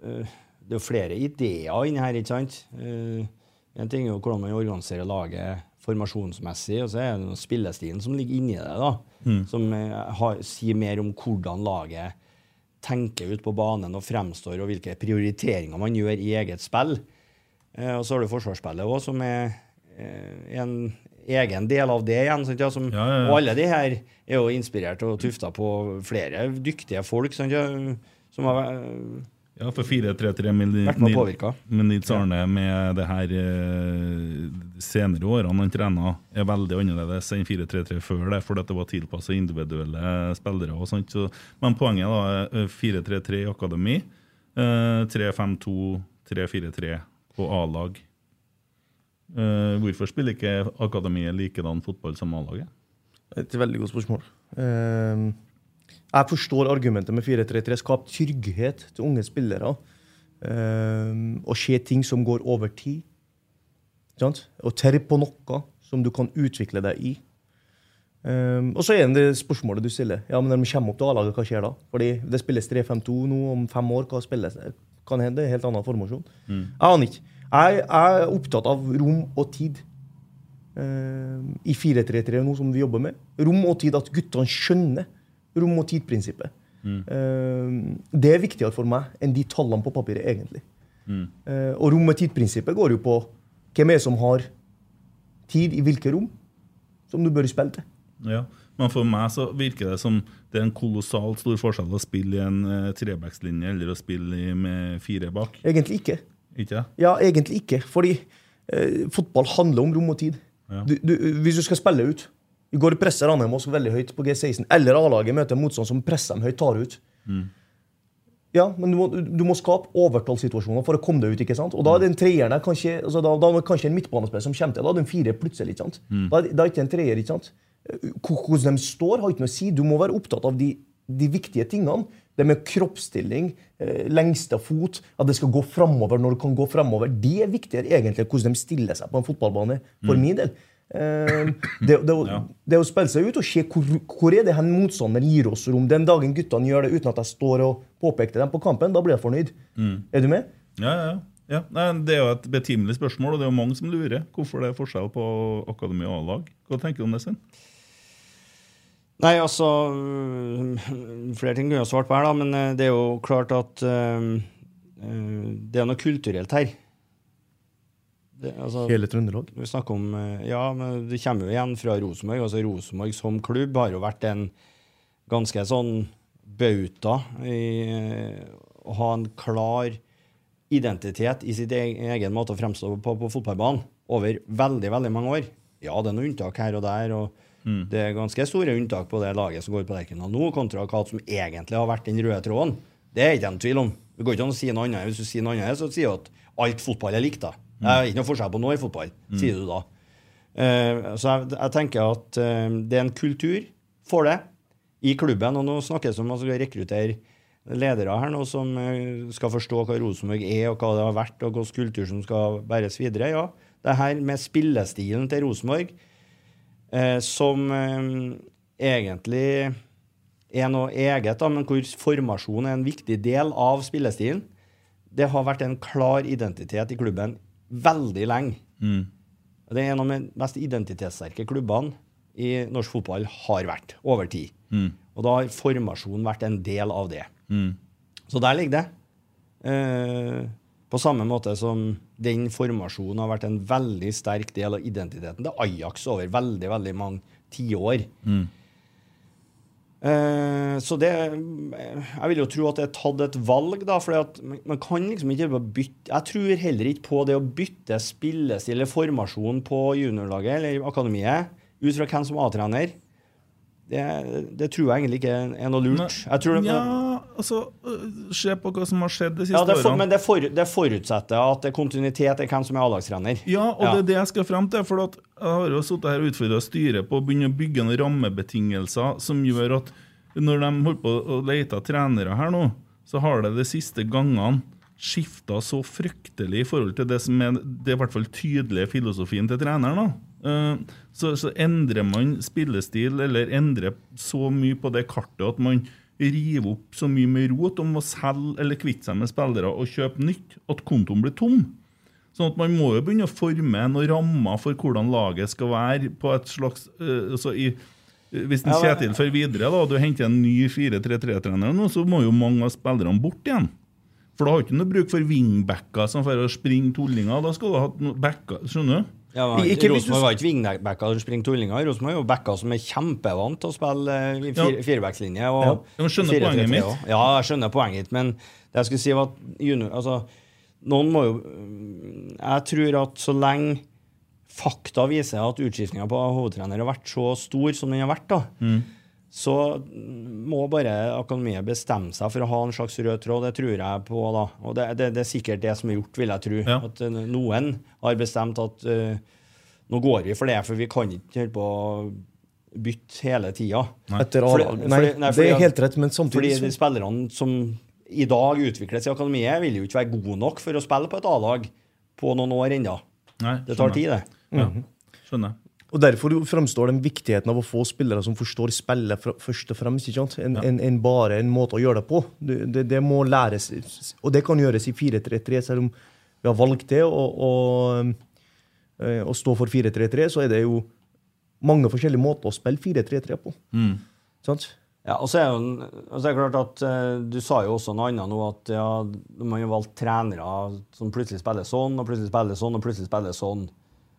eh, det er jo flere ideer inni her, ikke sant? Eh, en ting er jo hvordan man organiserer laget formasjonsmessig, og så er det spillestilen som ligger inni det, da. Som eh, har, sier mer om hvordan laget tenker ut på banen og fremstår, og hvilke prioriteringer man gjør i eget spill. Eh, og så har du forsvarsspillet òg, som er eh, en egen del av det igjen. Sant, ja, som, Ja, ja. Og alle de her er jo inspirert og tufta på flere dyktige folk sant, som har eh, Ja, for 4-3-3 med, Nils Arne med det her eh, senere årene han trena, er veldig annerledes enn 4-3-3 før det, fordi det var tilpasset individuelle spillere. og sånt. Så, men poenget da er eh, 4-3-3 i akademi, eh, 3-5-2, 3-4-3 på A-lag. Eh, hvorfor spiller ikke akademiet likedan fotball som A-laget? Et veldig godt spørsmål. Uh, jeg forstår argumentet med 4-3-3. Skap trygghet til unge spillere. Uh, og se ting som går over tid. Sant? Og terre på noe som du kan utvikle deg i. Um, og så er det spørsmålet du stiller. Ja, men Når de kommer opp til A-laget, hva skjer da? Fordi Det spilles 3-5-2 nå om fem år. Hva spilles? Kan hende det er helt annen formasjon. Jeg aner ikke. Jeg, jeg er opptatt av rom og tid eh, i 4-3-3 nå som vi jobber med. Rom og tid, at guttene skjønner rom- og tid-prinsippet. Eh, det er viktigere for meg enn de tallene på papiret, egentlig. Eh, og rom- og tid-prinsippet går jo på hvem er det som har tid i hvilke rom som du bør spille til. Ja, men for meg så virker det som det er en kolossalt stor forskjell å spille i en uh, trebackslinje eller å spille med fire bak. Egentlig ikke. Ikke? Ja, egentlig ikke. Fordi eh, fotball handler om rom og tid. Ja. Du, du, hvis du skal spille ut I går presser Ranheim oss veldig høyt på G16. Eller A-laget møter motstand som presser dem høyt, tar ut. Ja, men du må, du må skape overtallssituasjoner for å komme deg ut. ikke sant? Og da er den treer der kanskje, altså da, da er det kanskje en midtbanespiller som kommer til. Da er det en fire plutselig. ikke sant? Da, er- da er det ikke en treer. ikke sant? Hvordan de står, har ikke noe å si. Du må være opptatt av de, de viktige tingene. Det med kroppsstilling, eh, lengste fot, at det skal gå framover når det kan gå framover. Det er viktigere egentlig hvordan de stiller seg på en fotballbane, for min del. Eh, det, det, å- det å spille seg ut og se hvor, hvor er det hen motstanderen gir oss rom. Den dagen guttene gjør det uten at jeg står og påpeker dem på kampen, da blir jeg fornøyd. Er du med? Ja, ja, ja. ja. Det er jo et betimelig spørsmål, og det er jo mange som lurer. Hvorfor det er forskjell på akademi og A-lag? Hva tenker du om det, Svein? Nei, altså øh, Flere ting kunne jeg svart på her, da, men øh, det er jo klart at øh, det er noe kulturelt her. Det, altså, Hele Trøndelag. vi snakker om Ja, men det kommer jo igjen fra Rosenborg. Altså Rosenborg som klubb har jo vært en ganske sånn bauta i å ha en klar identitet i sitt egen, egen måte å fremstå på på fotballbanen over veldig, veldig mange år. Ja, det er noen unntak her og der, og det er ganske store unntak på det laget som går på Lerkendal nå, kontra hva som egentlig har vært den røde tråden. Det er ikke en tvil om. Det går ikke an å si noe annet. Hvis du sier noe annet, så sier du at alt fotball er likt. da. Det er ikke noe forskjell på noe i fotball, sier du da. Uh, så jeg, jeg tenker at uh, det er en kultur for det i klubben. Og nå snakkes det om skal rekruttere ledere her nå som uh, skal forstå hva Rosenborg er, og hva det har vært, og hvilken kultur som skal bæres videre. Ja, det her med spillestilen til Rosenborg, eh, som eh, egentlig er noe eget, da, men hvor formasjon er en viktig del av spillestilen. Det har vært en klar identitet i klubben veldig lenge. Mm. Det er en av de mest identitetssterke klubbene i norsk fotball har vært over tid. Og da har formasjonen vært en del av det. Så der ligger det. Eh, på samme måte som den formasjonen har vært en veldig sterk del av identiteten til Ajax over veldig veldig mange tiår. Eh, så det Jeg vil jo tro at det er tatt et valg, da. For man, man kan liksom ikke bytte Jeg tror heller ikke på det å bytte spillestil eller formasjon på juniorlaget eller akademiet ut fra hvem som er A-trener. Det, det tror jeg egentlig ikke er noe lurt. Jeg tror det, Ja, altså øh, Se på hva som har skjedd de siste ja, det for, årene. men det, for, det forutsetter at det er kontinuitet i hvem som er A-lagstrener. Ja, og det er det jeg skal frem til. For at jeg har jo sittet her og utfordra styret på å begynne å bygge noen rammebetingelser som gjør at når de holder på å lete trenere her nå, så har det de siste gangene skifta så fryktelig i forhold til det som er det i hvert fall tydelige filosofien til treneren. da. Eh, Så, så endrer man spillestil, eller endrer så mye på det kartet at man river opp så mye med rot om å selge eller kvitte seg med spillere og kjøpe nytt, at kontoen blir tom. Sånn at Man må jo begynne å forme noen rammer for hvordan laget skal være. på et slags, eh, altså i, Hvis en Kjetil får videre da, og du henter en ny 4-3-3-trener, nå, så må jo mange av spillerne bort igjen. For da har du ikke noe bruk for wingbacker som får springe tullinger. Da skal du ha backer. Skjønner du? Ja, Rosenborg var ikke wingbacker som springer tullinger. Rosenborg er jo backer som er kjempevant til å spille eh, i fire, firebackslinje. Ja, Og skjønner poenget mitt? også. Ja, jeg skjønner poenget ditt, men det jeg skulle si var at junior, altså, noen må jo Jeg tror at så lenge fakta viser at utskiftninga på hovedtrener har vært så stor som den har vært, da, Mm. Så må bare akademiet bestemme seg for å ha en slags rød tråd. Det tror jeg på. da. Og det, det, det er sikkert det som er gjort, vil jeg tro. Ja. At eh, noen har bestemt at uh, nå går vi for det, for vi kan ikke holde på å bytte hele tida. Etter Fordi- A-lag. fordi- Nei, nei, det er helt rett, men Fordi samtidig de så spillerne som i dag utvikles i akademiet, vil jo ikke være gode nok for å spille på et A-lag på noen år ennå. Det tar tid, det. Ja, skjønner. Og Derfor framstår den viktigheten av å få spillere som forstår spillet fra, først og fremst. ikke sant? En, en, en bare en måte å gjøre det på. Det, det, det må læres, og det kan gjøres i 4-3-3, selv om vi har valgt det. Og, eh, å stå for 4-3-3, så er det jo mange forskjellige måter å spille 4-3-3 på. Sant? Ja, og så er, jo, og så er det klart at uh, Du sa jo også noe annet nå, at ja, man har valgt trenere som plutselig spiller sånn, og plutselig spiller sånn, og plutselig spiller sånn.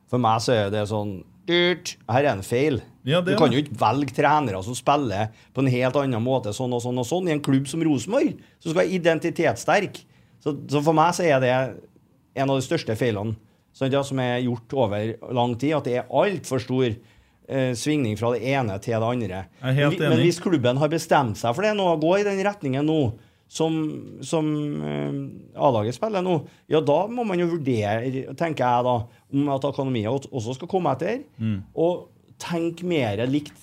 For meg så er det sånn dyrt. Her er en feil. Ja, du kan jo ikke velge trenere som spiller på en helt annen måte sånn og sånn og sånn i en klubb som Rosenborg, som skal være identitetssterk. Så, så for meg så er det en av de største feilene sånn, ja, som er gjort over lang tid, at det er altfor stor eh, svingning fra det ene til det andre. Men vi- Men hvis klubben har bestemt seg for det nå, å gå i den retningen nå, som, som eh, A-laget spiller nå, ja, da må man jo vurdere, tenker jeg da, om at akademiet også- skal komme etter, Mm. og tenke mer likt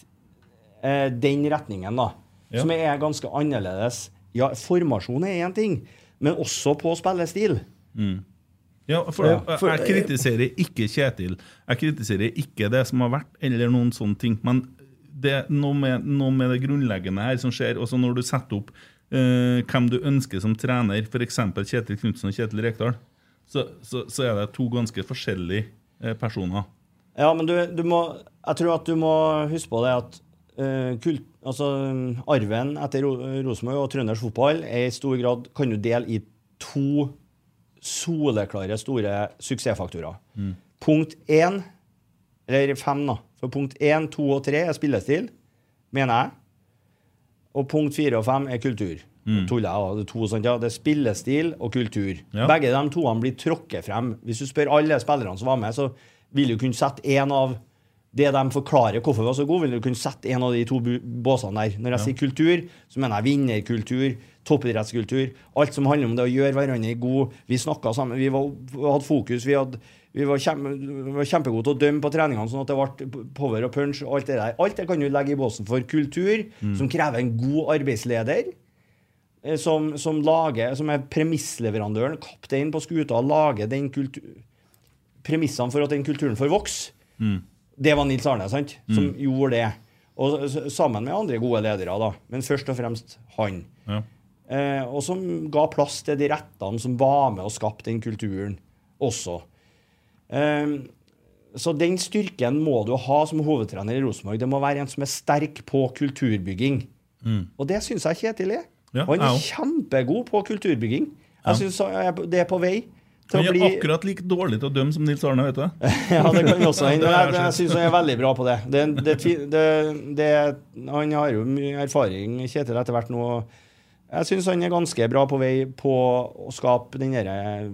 eh, den retningen, da, Ja. som er ganske annerledes. Ja, formasjon er én ting, men også på spillestil. Ja, for, Ja, for- jeg kritiserer ikke Kjetil. Jeg kritiserer ikke det som har vært, eller noen sånne ting. Men det er noe med, noe med det grunnleggende her som skjer. Også når du setter opp eh, hvem du ønsker som trener, f.eks. Kjetil Knutsen og Kjetil Rekdal, så, så, så er det to ganske forskjellige eh, personer. Ja, men du, du må Jeg tror at du må huske på det at eh, kult, altså, arven etter Ro Rosenborg og trøndersk fotball er i stor grad kan du dele i to soleklare store suksessfaktorer. Punkt én, eller fem, da. For punkt én, to og tre er spillestil, mener jeg. Og punkt fire og fem er kultur. Nå Tuller. Det er to sånt, ja. Det er spillestil og kultur. Ja. Begge de toene blir tråkket frem. Hvis du spør alle spillerne som var med, så vil du kunne sette en av det de forklarer hvorfor vi var så gode, vil du kunne sette en av de to båsene der. Når jeg sier kultur, så mener jeg vinnerkultur, toppidrettskultur. Alt som handler om det å gjøre hverandre god. Vi snakka sammen, vi, var, vi hadde fokus. Vi, hadde, vi, var kjempe, var kjempegode til å dømme på treningene, sånn at det ble power og punch. Alt det der. Alt det kan du legge i båsen for kultur, som krever en god arbeidsleder som, som, lager, som er premissleverandøren, kaptein på skuta, lager den premissene for at den kulturen får vokse. Det var Nils Arne sant? som gjorde det. Og sammen med andre gode ledere, da. Men først og fremst han. Ja. Eh, og som ga plass til de rettene som var med og skapte den kulturen også. Eh, så den styrken må du ha som hovedtrener i Rosenborg. Det må være en som er sterk på kulturbygging. Og det syns jeg Kjetil er. Ja, og han er kjempegod på kulturbygging. Jeg synes det er på vei. til Han er bli akkurat like dårlig til å dømme som Nils Arne, vet du. Ja, det kan også hende. Jeg, jeg syns han er veldig bra på det. det, det, det han har jo mye erfaring, Kjetil, etter hvert nå. Jeg syns han er ganske bra på vei på å skape den derre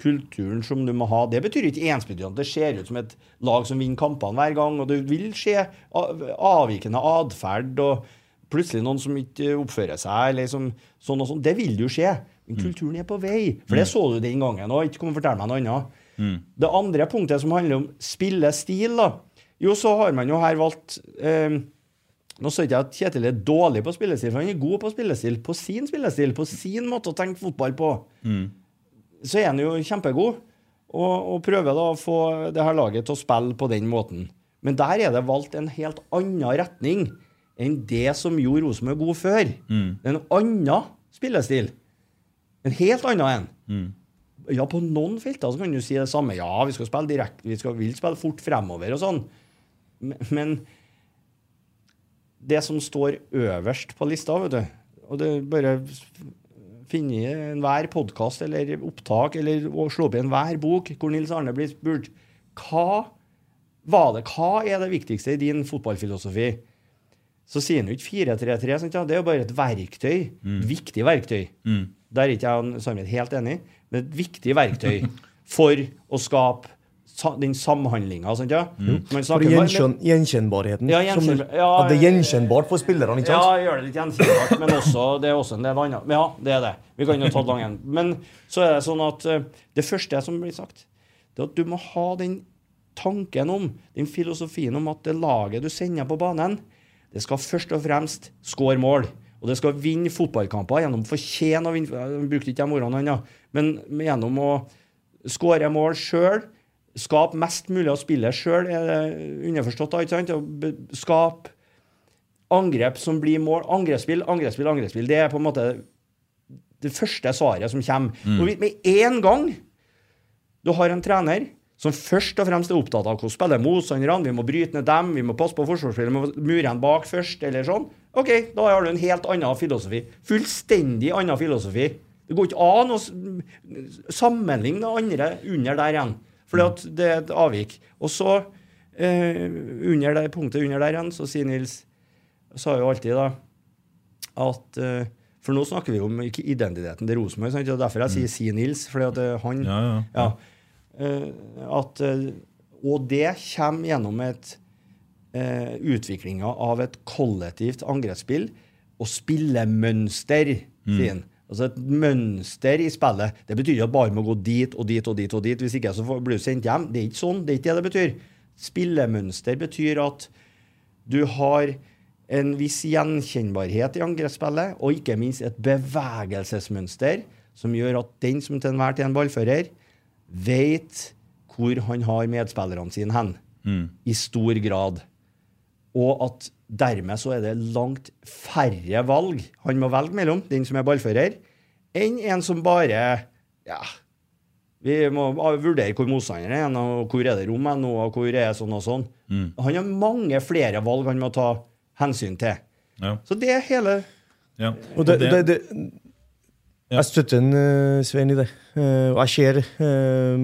kulturen som du må ha. Det betyr ikke ensbetydende at det ser ut som et lag som vinner kampene hver gang. Og det vil skje avvikende atferd og plutselig noen som ikke oppfører seg, eller som, sånn og sånn. Det vil jo skje. Men kulturen er på vei. For det så du den gangen òg. Ikke kom og fortell meg noe annet. Det andre punktet som handler om spillestil, da. Jo, så har man jo her valgt eh, Nå sier jeg at Kjetil er dårlig på spillestil, for han er god på spillestil. På sin spillestil, på sin måte å tenke fotball på. Så er han jo kjempegod, og, og prøver da å få det her laget til å spille på den måten. Men der er det valgt en helt annen retning enn det som gjorde Rosenborg god før. Det er en annen spillestil. En helt annen en. Ja, på noen felter så kan du si det samme. Ja, vi skal spille direkte, vi skal, vil spille fort fremover og sånn. Men, men det som står øverst på lista, vet du Og det er bare finne i enhver podkast eller opptak eller å slå opp i enhver bok hvor Nils Arne blir spurt hva var det, hva er det viktigste i din fotballfilosofi? Så sier han jo ikke 4-3-3. sant? Det er jo bare et verktøy. et Viktig verktøy. Der er ikke jeg og Sarmet helt enig, men et viktig verktøy for å skape den samhandlinga. sant ja? Snakker om- gjenkjennbarheten. Ja, som- ja, at det er gjenkjennbart for spillerne, ikke Ja, gjør det litt gjenkjennbart, men også, det er også en del annet. Men ja, det er det. Vi kan jo ta det langt en. Men så er det sånn at eh, det første som blir sagt, det er at du må ha den tanken om, den filosofien om at det laget du sender på banen, det skal først og fremst skåre mål. Og det skal vinne fotballkamper gjennom fortjene å vinne Jeg brukte ikke de ordene ennå, men men gjennom å skåre mål sjøl. Skape mest mulig av spillet sjøl, er det underforstått. da, ikke sant? Skape angrep som blir mål. Angrepsspill, angrepsspill, angrepsspill. Det er på en måte det første svaret som kommer. Og med en gang du har en trener som først og fremst er opptatt av hvordan spiller motstanderne, vi må bryte ned dem, vi må passe på forsvarsspillet, vi må mure en bak først, eller sånn. OK, da har du en helt annen filosofi. Fullstendig annen filosofi. Det går ikke an å sammenligne det andre under der igjen, fordi det er et avvik. Og så, eh, under det punktet under der igjen, så sier Nils sa jo alltid da at eh, For nå snakker vi om identiteten til Rosenborg. Det er derfor jeg sier si Nils. fordi at eh, han Ja, ja. ja. Eh, at, eh, og det kommer gjennom et uh, utviklinga av et kollektivt angrepsspill og spillemønster, han. Altså et mønster i spillet. Det betyr ikke at bare må gå dit og dit og dit. og dit, Hvis ikke så blir du sendt hjem. Det er ikke sånn. Det er ikke det det betyr. Spillemønster betyr at du har en viss gjenkjennbarhet i angrepsspillet, og ikke minst et bevegelsesmønster som gjør at den som til enhver tid er en ballfører, vet hvor han har medspillerne sine hen, i stor grad. Og at dermed så er det langt færre valg han må velge mellom, den som er ballfører, enn en som bare ja, vi må vurdere hvor motstanderen er, og hvor er det rom hen, og hvor er det sånn og sånn. Han har mange flere valg han må ta hensyn til. Ja. Så det er hele ja. Og det, det, det, jeg støtter en, eh, Svein i det. Eh, og jeg ser eh,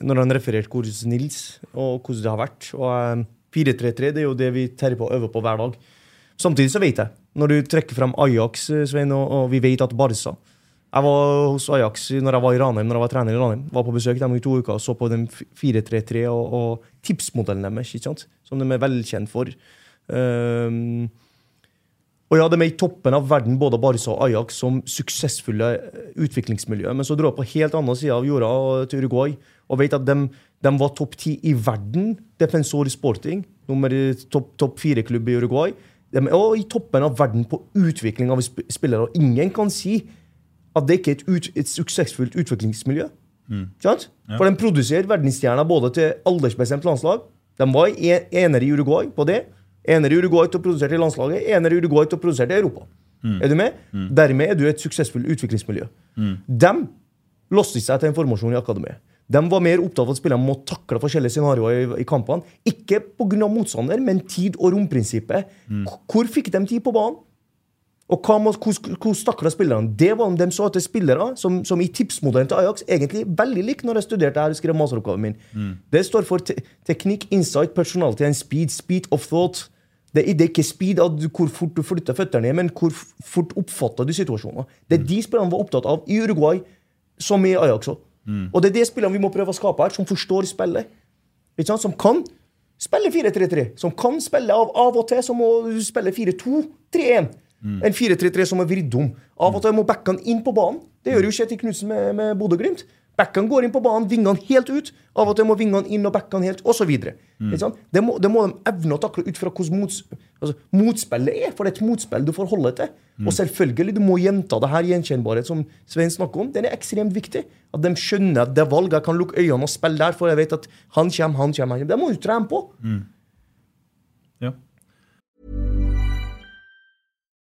når han refererte hvordan Nils og hvordan det har vært. Og eh, 4-3-3 det er jo det vi terrer på og øver på hver dag. Samtidig så vet jeg, når du trekker frem Ajax, Svein, og, og vi vet at Barca Jeg var hos Ajax når jeg var i Ranheim, når jeg var trener i Ranheim. Var på besøk dem i to uker og så på den 4-3-3 og, og tipsmodellen deres, ikke sant? som de er velkjent for. Um, og ja, de er i toppen av verden, både Barca og Ajax, som suksessfulle eh, utviklingsmiljø. Men så dro jeg på helt annen side av jorda til Uruguay og vet at de, de var topp ti i verden. Defensor Sporting, nummer topp top fire-klubb i Uruguay. De er i toppen av verden på utvikling av spillere. Og ingen kan si at det ikke er et, ut, et suksessfullt utviklingsmiljø. Mm. Ja. For de produserer verdensstjerner både til aldersbestemt landslag. De var en- enere i Uruguay på det. Enere i Uruguay til å produsere til landslaget, enere i Uruguay til å produsere til Europa. Er du med? Dermed er du et suksessfullt utviklingsmiljø. De låste seg til en formasjon i akademiet. De var mer opptatt av at spillerne må takle forskjellige scenarioer i, i kampene. Ikke pga. motstander, men tid- og romprinsippet. K- Hvor fikk de tid på banen? Og hva må, hvordan takla spillerne? Det var om de så etter spillere som, som i tipsmodellen til Ajax egentlig veldig lik når jeg studerte her og skrev masteroppgaven min. Det står for te teknikk, insight, personality and speed. Speed of thought. Det, det er ikke speed av hvor fort du flytter føttene, men hvor fort oppfatter du situasjoner. Det er de spillerne var opptatt av i Uruguay, som i Ajax òg. Og det er de spillerne vi må prøve å skape her, som forstår spillet. Ikke sant? Som kan spille 4-3-3. Som kan spille av, av og til som må spille 4-2-3-1. En 4-3-3 som er vridd om. Av og til må backene inn på banen. Det gjør jo Kjetil Knutsen med, med Bodø-Glimt. Backene går inn på banen, vingene helt ut. Av og til må vingene inn og backene helt, osv. Mm. Det, må, det må de evne å takle ut fra hvordan mots, altså, motspillet er. For det er et motspill du forholder deg til. Og selvfølgelig, du må gjenta det her gjenkjennbarhet som Svein snakker om. Den er ekstremt viktig. At de skjønner at det er valg. Jeg kan lukke øynene og spille der, for jeg vet at han kommer, han kommer. Det må du trene på. Ja.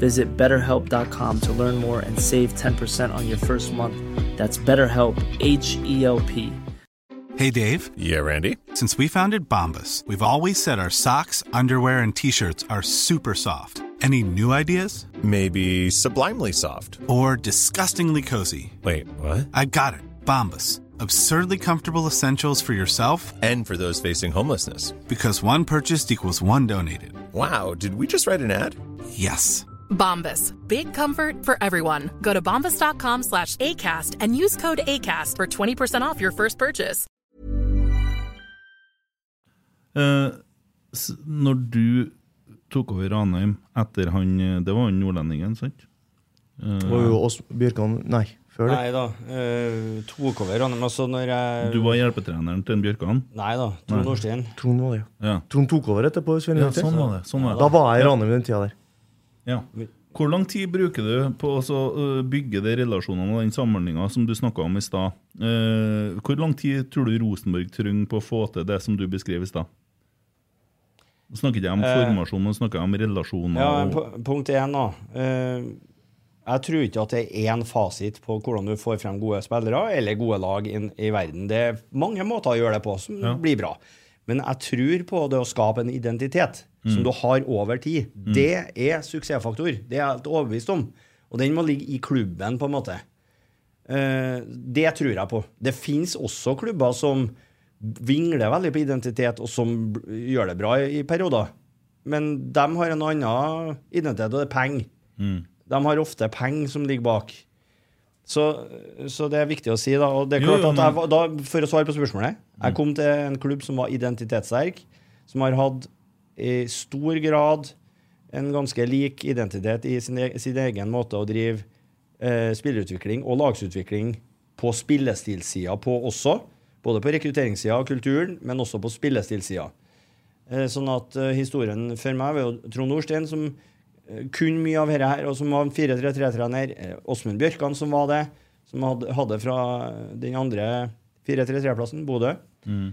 Visit betterhelp.com to learn more and save 10% on your first month. That's BetterHelp, H E L P. Hey Dave, Yeah, Randy. since we founded Bombus, we've always said our socks, underwear, and t shirts are super soft. Any new ideas? Maybe sublimely soft. Or disgustingly cozy? Wait, what? I got it, Bombus. Absurdly comfortable essentials for yourself And for those facing homelessness. because one purchased equals one donated. Wow, did we just write an ad? Yes. Bombas. Big comfort for everyone. Go to bombas.com slash ACAST and use code ACAST for 20% off your first purchase. Uh, når du tok over Ranheim etter han eh, Det var han nordlendingen, sant? Uh, Det var jo oss Bjørkan Nei, før det. Nei da. Uh, tok over Ranheim. Altså, når jeg du var hjelpetreneren til en Bjørkan? Nei da. Trond Nordstein. Trond var det, ja. Ja. Trond tok over etterpå. Ja, sånn var det. Sånn var Da var jeg i Ranheim den tida der. Ja. Hvor lang tid bruker du på å bygge de relasjonene og den samhandlinga som du snakka om i stad? Eh, hvor lang tid tror du Rosenborg trenger på å få til det som du beskrev i stad? Nå snakker ikke jeg om Eh, formasjon, nå snakker jeg om relasjoner. Ja, punkt én, da. Eh, jeg tror ikke at det er én fasit på hvordan du får frem gode spillere eller gode lag i verden. Det er mange måter å gjøre det på som Ja. blir bra. Men jeg tror på det å skape en identitet som du har over tid. Det er suksessfaktor. Det er jeg helt overbevist om. Og den må ligge i klubben, på en måte. Uh, det tror jeg på. Det fins også klubber som vingler veldig på identitet, og som gjør det bra i, i perioder. Men de har en annen identitet, og det er penger. De har ofte penger som ligger bak. Så, så det er viktig å si, da. Og det er Jo, jo, men... at jeg, da, For å svare på spørsmålet. Jeg kom til en klubb som var identitetssterk, som har hatt i stor grad en ganske lik identitet i sin, e sin egen måte å drive eh, spillerutvikling og lagsutvikling på spillestilsida på også. Både på rekrutteringssida og kulturen, men også på spillestilsida. Eh, sånn at eh, historien for meg var jo Trond Nordstein, som eh, kunne mye av dette her, og som var en 4-3-3-trener. Eh, Åsmund Bjørkan, som var det, som hadde, hadde fra den andre 4-3-3-plassen, Bodø. Eh,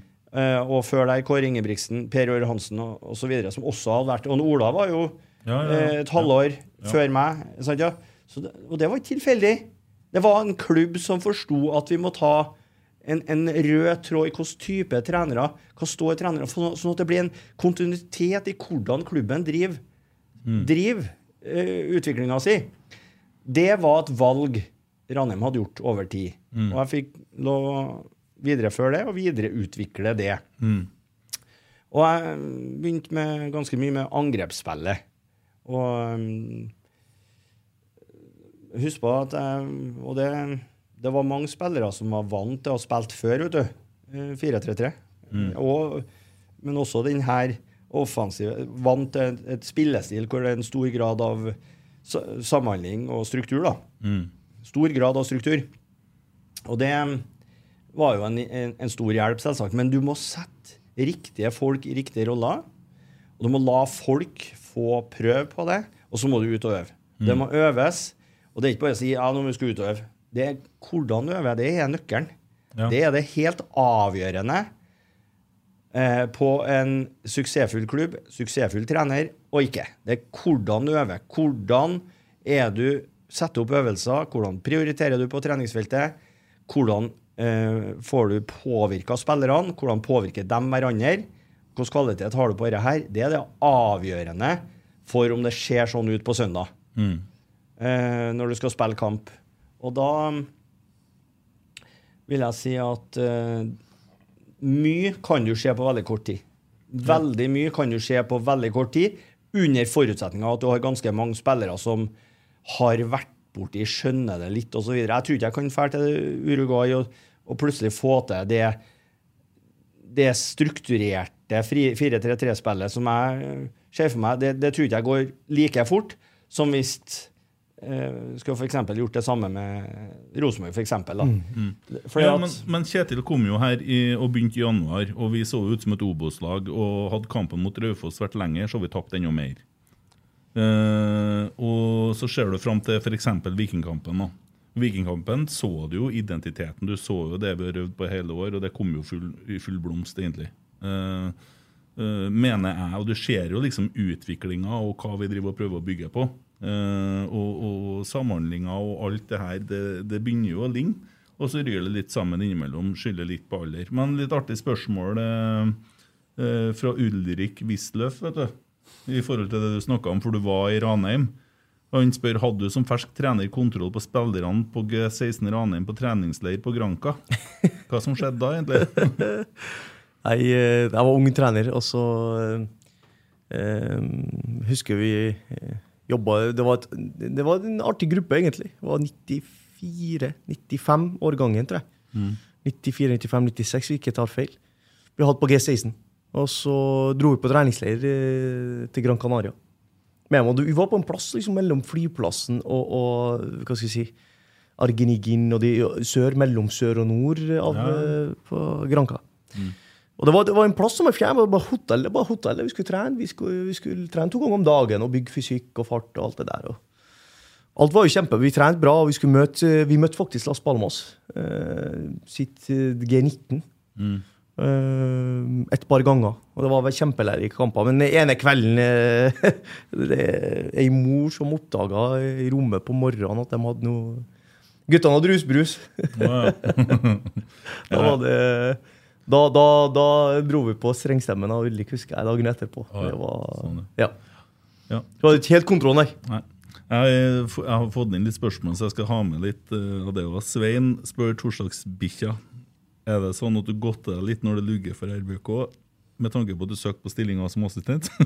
og før der Kåre Ingebrigtsen, Per Øre Hansen og og som også hadde vært Og Ola var jo Ja, ja, ja. eh, et halvår før meg. Sant, ja? Så det, og det var ikke tilfeldig. Det var en klubb som forsto at vi må ta en, en rød tråd i hvilken type trenere, hva står trenere for, sånn at det blir en kontinuitet i hvordan klubben driver, driver uh, utviklinga si. Det var et valg Ranheim hadde gjort over tid. Og jeg fikk lov videreføre det og videreutvikle det. Og jeg begynte med ganske mye med angrepsspillet. Og um, husk på at jeg, Og det, det var mange spillere som var vant til å ha spilt før, vet du. eh, 4-3-3. Mm. Og, men også den her offensive Vant til et, et spillestil hvor det er en stor grad av samhandling og struktur. da. Mm. Stor grad av struktur. Og det var jo en, en, en stor hjelp, selvsagt. Men du må sette riktige folk i riktige roller. Og du må la folk få prøve på det, og så må du ut og øve. Det må øves. Og det er ikke bare å si ja, nå må vi skal ut og øve. Det er hvordan du øver. Det er nøkkelen. Ja. Det er det helt avgjørende eh, på en suksessfull klubb, suksessfull trener og ikke. Det er hvordan du øver. Hvordan er du setter opp øvelser? Hvordan prioriterer du på treningsfeltet? Hvordan får du påvirka spillerne? Hvordan påvirker de hverandre? Hvilken kvalitet har du på dette her? Det er det avgjørende for om det ser sånn ut på søndag. Mm. Eh, når du skal spille kamp. Og da vil jeg si at eh, mye kan du se på veldig kort tid. Veldig mye kan du se på veldig kort tid, under forutsetning av at du har ganske mange spillere som har vært borti, skjønner det litt osv. Jeg tror ikke jeg kan dra til Uruguay og, og plutselig få til det, det strukturerte 4-3-3-spillet som jeg ser for meg. Det, det tror ikke jeg går like fort som hvis Uh, skulle for eksempel gjort det samme med Rosenborg, for eksempel. mm, Fordi Ja, men, men Kjetil kom jo her i, og begynte i januar, og vi så ut som et Obos-lag. Og hadde kampen mot Raufoss vært lenger, så hadde vi tapt enda mer. Uh, og så ser du fram til f.eks. Vikingkampen. da. Vikingkampen så du jo identiteten. Du så jo det vi har øvd på hele år, og det kom jo full, i full blomst, egentlig. Uh, uh, mener jeg, og du ser jo liksom utviklinga og hva vi driver og prøver å bygge på. Uh, og, og samhandlinga og alt det her, det, det begynner jo å ligne. Og så ryr det litt sammen innimellom, skylder litt på alder. Men litt artig spørsmål fra Ulrik Wisløff, vet du. I forhold til det du snakka om, for du var i Ranheim. Han spør hadde du som fersk trener kontroll på spillerne på G16 Ranheim på treningsleir på Granca. Hva som skjedde da, egentlig? Nei, eh, jeg var ung trener, og så eh, eh, husker vi eh, jobba det, var et- det var en artig gruppe, egentlig. Det var 94-95 årgangen, tror jeg. Mm. 94, 95, 96, vi ikke tar feil. Vi hadde på G16. Og så dro vi på treningsleir til Gran Canaria. Men meg. du- var på en plass liksom, mellom flyplassen og, og hva skal jeg si, Argenigin og de sør, mellom sør og nord av, Ja. eh, på Granca. Og det var, det var en plass som var fjern, det var bare hotell, det var bare hotellet vi skulle trene. Vi skulle, vi skulle trene to ganger om dagen og bygge fysikk og fart og alt det der. Alt var jo kjempe. Vi trente bra, og vi, møte, vi møtte faktisk Las Palmas Uh, sitt eh, G19 Mm. Uh, et par ganger. Og det var vel kjempelærerike kamper. Men den ene kvelden eh, det er Ei mor som oppdaga i rommet på morgenen at de hadde noe Guttene hadde rusbrus. Da var det da, da, da dro vi på strengstemmen av Ulrik, husker jeg, dagen etterpå. Ja, ja. Det var, Sånn, ja. Ja. Det var ikke helt kontroll, nei. Nei. Jeg, jeg har fått inn litt spørsmål, så jeg skal ha med litt. eh, av det òg. Svein spør torsdagsbikkja. Er det sånn at du godter deg litt når det lugger for RBK, med tanke på at du søkte på stillinga som assistent?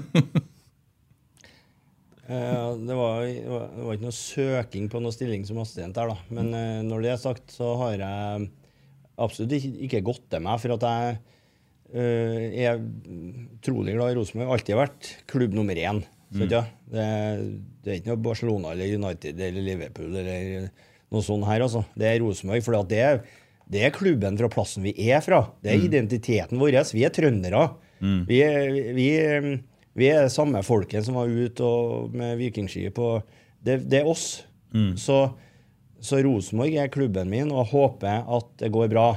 Eh, det, var, det var ikke noe søking på noe stilling som assistent der, da. Men eh, når det er sagt, så har jeg absolutt ikke, ikke gått til meg. For at jeg uh, er utrolig glad i Rosenborg. Alltid vært klubb nummer én. Mm. ja, det, det er ikke noe Barcelona eller United eller Liverpool eller noe sånt her, altså. Det er Rosenborg. For det, er- det er klubben fra plassen vi er fra. Det er Mm. identiteten vår. Vi er trøndere. Mm. Vi, er, vi, vi er samme folket som var ute med vikingskip. Det, det er oss. Mm. Så, så Rosenborg er klubben min, og jeg håper at det går bra.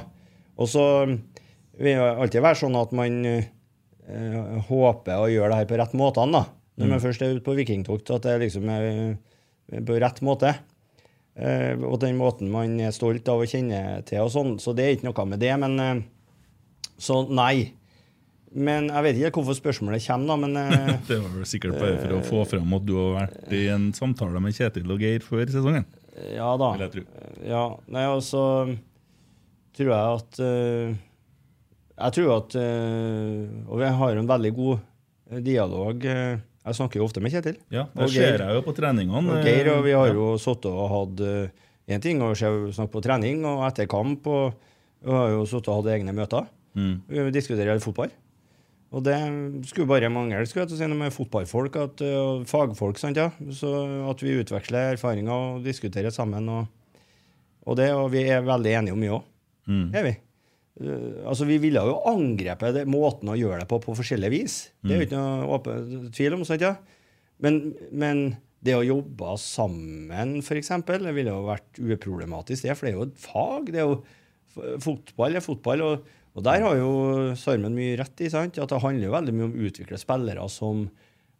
Og så vil det alltid være sånn at man eh, håper å gjøre det her på rett måte. Da. Når man Mm. først er ute på vikingtokt, at det liksom er på rett måte. Eh, og den måten man er stolt av å kjenne til og sånn. Så det er ikke noe med det. Men uh, Så nei. Men jeg vet ikke hvorfor spørsmålet kommer, da. Men uh, det var vel sikkert bare for å få fram at du har vært i en samtale med Kjetil og Geir før sesongen. Ja da. Vil jeg tro. Ja, nei, og så tror jeg at Jeg tror at Og vi har en veldig god dialog. eh, jeg snakker jo ofte med Kjetil. Ja, det ser jeg jo på treningene. Og Geir, og vi har Ja. jo sittet og hatt én ting å se- snakke på trening og etter kamp. og Vi har jo sittet og hatt egne møter. Mm. Vi diskuterer fotball. Og det skulle bare mangle skulle jeg si, med fotballfolk at, uh, og fagfolk. Sant, ja? Så at vi utveksler erfaringer og diskuterer sammen. Og, og det, og vi er veldig enige om mye òg. Mm. Er vi? Uh, altså, vi ville jo angrepet det, måten å gjøre det på på forskjellige vis. Det er jo ikke noe åpen tvil om. Sant, ja? men, men det å jobbe sammen, f.eks., det ville jo vært uproblematisk, det. For det er jo et fag. det er jo Fotball er fotball. og og der har jo Sarmen mye rett i, sant? at det handler jo veldig mye om å utvikle spillere som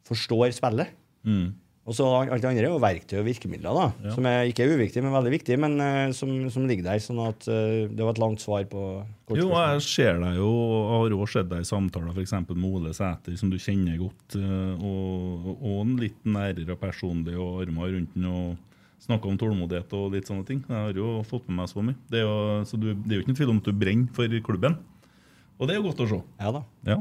forstår spillet. Mm. Og så alt det andre er jo verktøy og virkemidler, da, Ja. som er ikke er uviktig, men veldig viktig, men uh, som, som ligger der. sånn at uh, det var et langt svar på kort Jo, jeg ser deg jo, og har også sett deg i samtaler f.eks. med Ole Sæter, som du kjenner godt, eh, og, og en litt nærere personlig, og armer rundt den, og snakka om tålmodighet og litt sånne ting. Jeg har jo fått med meg så mye. Det er jo, så du, det er jo ikke noen tvil om at du brenner for klubben. Og det er jo godt å se. Ja da. Ja.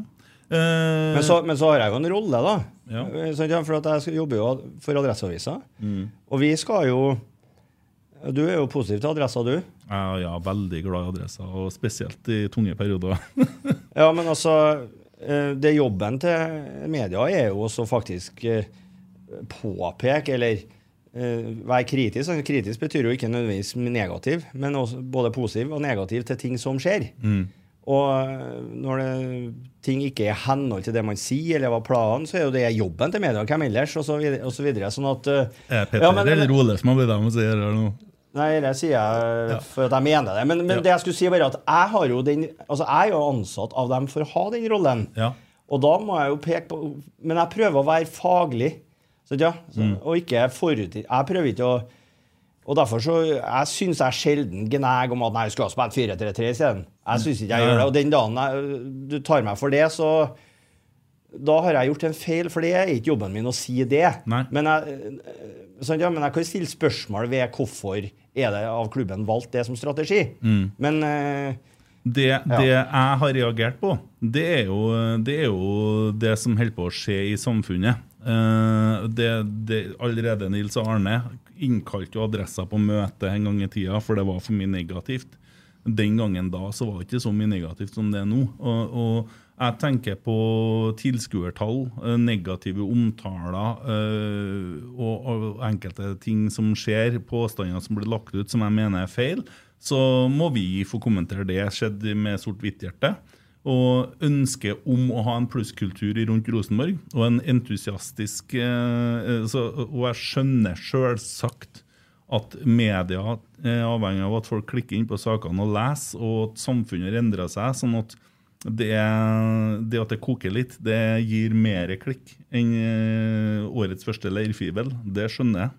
Eh, Men så, men så har jeg jo en rolle, da. Ja. Eh, For jeg jobber jo for Adresseavisa. Mm. Og vi skal jo Du er jo positiv til adressa, du. Ja, ja, veldig glad i adresser, og spesielt i tunge perioder. Ja, men altså eh, Det jobben til media er jo også faktisk påpeke, eller være kritisk. Altså, Kritisk betyr jo ikke nødvendigvis negativ, men både positiv og negativ til ting som skjer. Mm. Og eh, når det, ting ikke er i henhold til det man sier, eller hva planen, så er jo det jobben til media. Hvem ellers? Og så videre. Og så videre sånn at eh, Er Petter Ja, men- eller Ole som har blitt dem å si det nå? Nei, det sier jeg for at jeg mener det. Men, men det jeg skulle si, var at jeg har jo den Altså, jeg er jo ansatt av dem for å ha den rollen. Ja. Og da må jeg jo peke på Men jeg prøver å være faglig. Så, ja, så, Mm. Og ikke forut... Jeg prøver ikke å Og derfor så Jeg syns jeg sjelden gnager om at nei, jeg skulle ha spilt 4-3-3 isteden. Jeg syns ikke jeg Ja, ja. gjør det. Og den dagen jeg, du tar meg for det, så da har jeg gjort en feil, for det er ikke jobben min å si det. Men, jeg, sånn, ja, men jeg kan stille spørsmål ved hvorfor er det av klubben valgt det som strategi. Mm. Men uh, Det, det jeg har reagert på, det er, jo, det er jo det som holder på å skje i samfunnet. Uh, det, det, allerede Nils Arne innkalte jo adressa på møte en gang i tida, for det var for mye negativt. Den gangen da så var det ikke så mye negativt som det er nå. Og, og jeg tenker på tilskuertall, eh, negative omtaler eh, og, og enkelte ting som skjer, påstander som blir lagt ut som jeg mener er feil, så må vi få kommentere det. Skjedde med sort-hvitt-hjerte. Og ønsket om å ha en plusskultur rundt Rosenborg, og en entusiastisk eh, så, Og jeg skjønner selvsagt at media er avhengig av at folk klikker inn på sakene og leser, og at samfunnet har endra seg. sånn at det, det at det koker litt, det gir mer klikk enn eh, årets første leirfibel. Det skjønner jeg.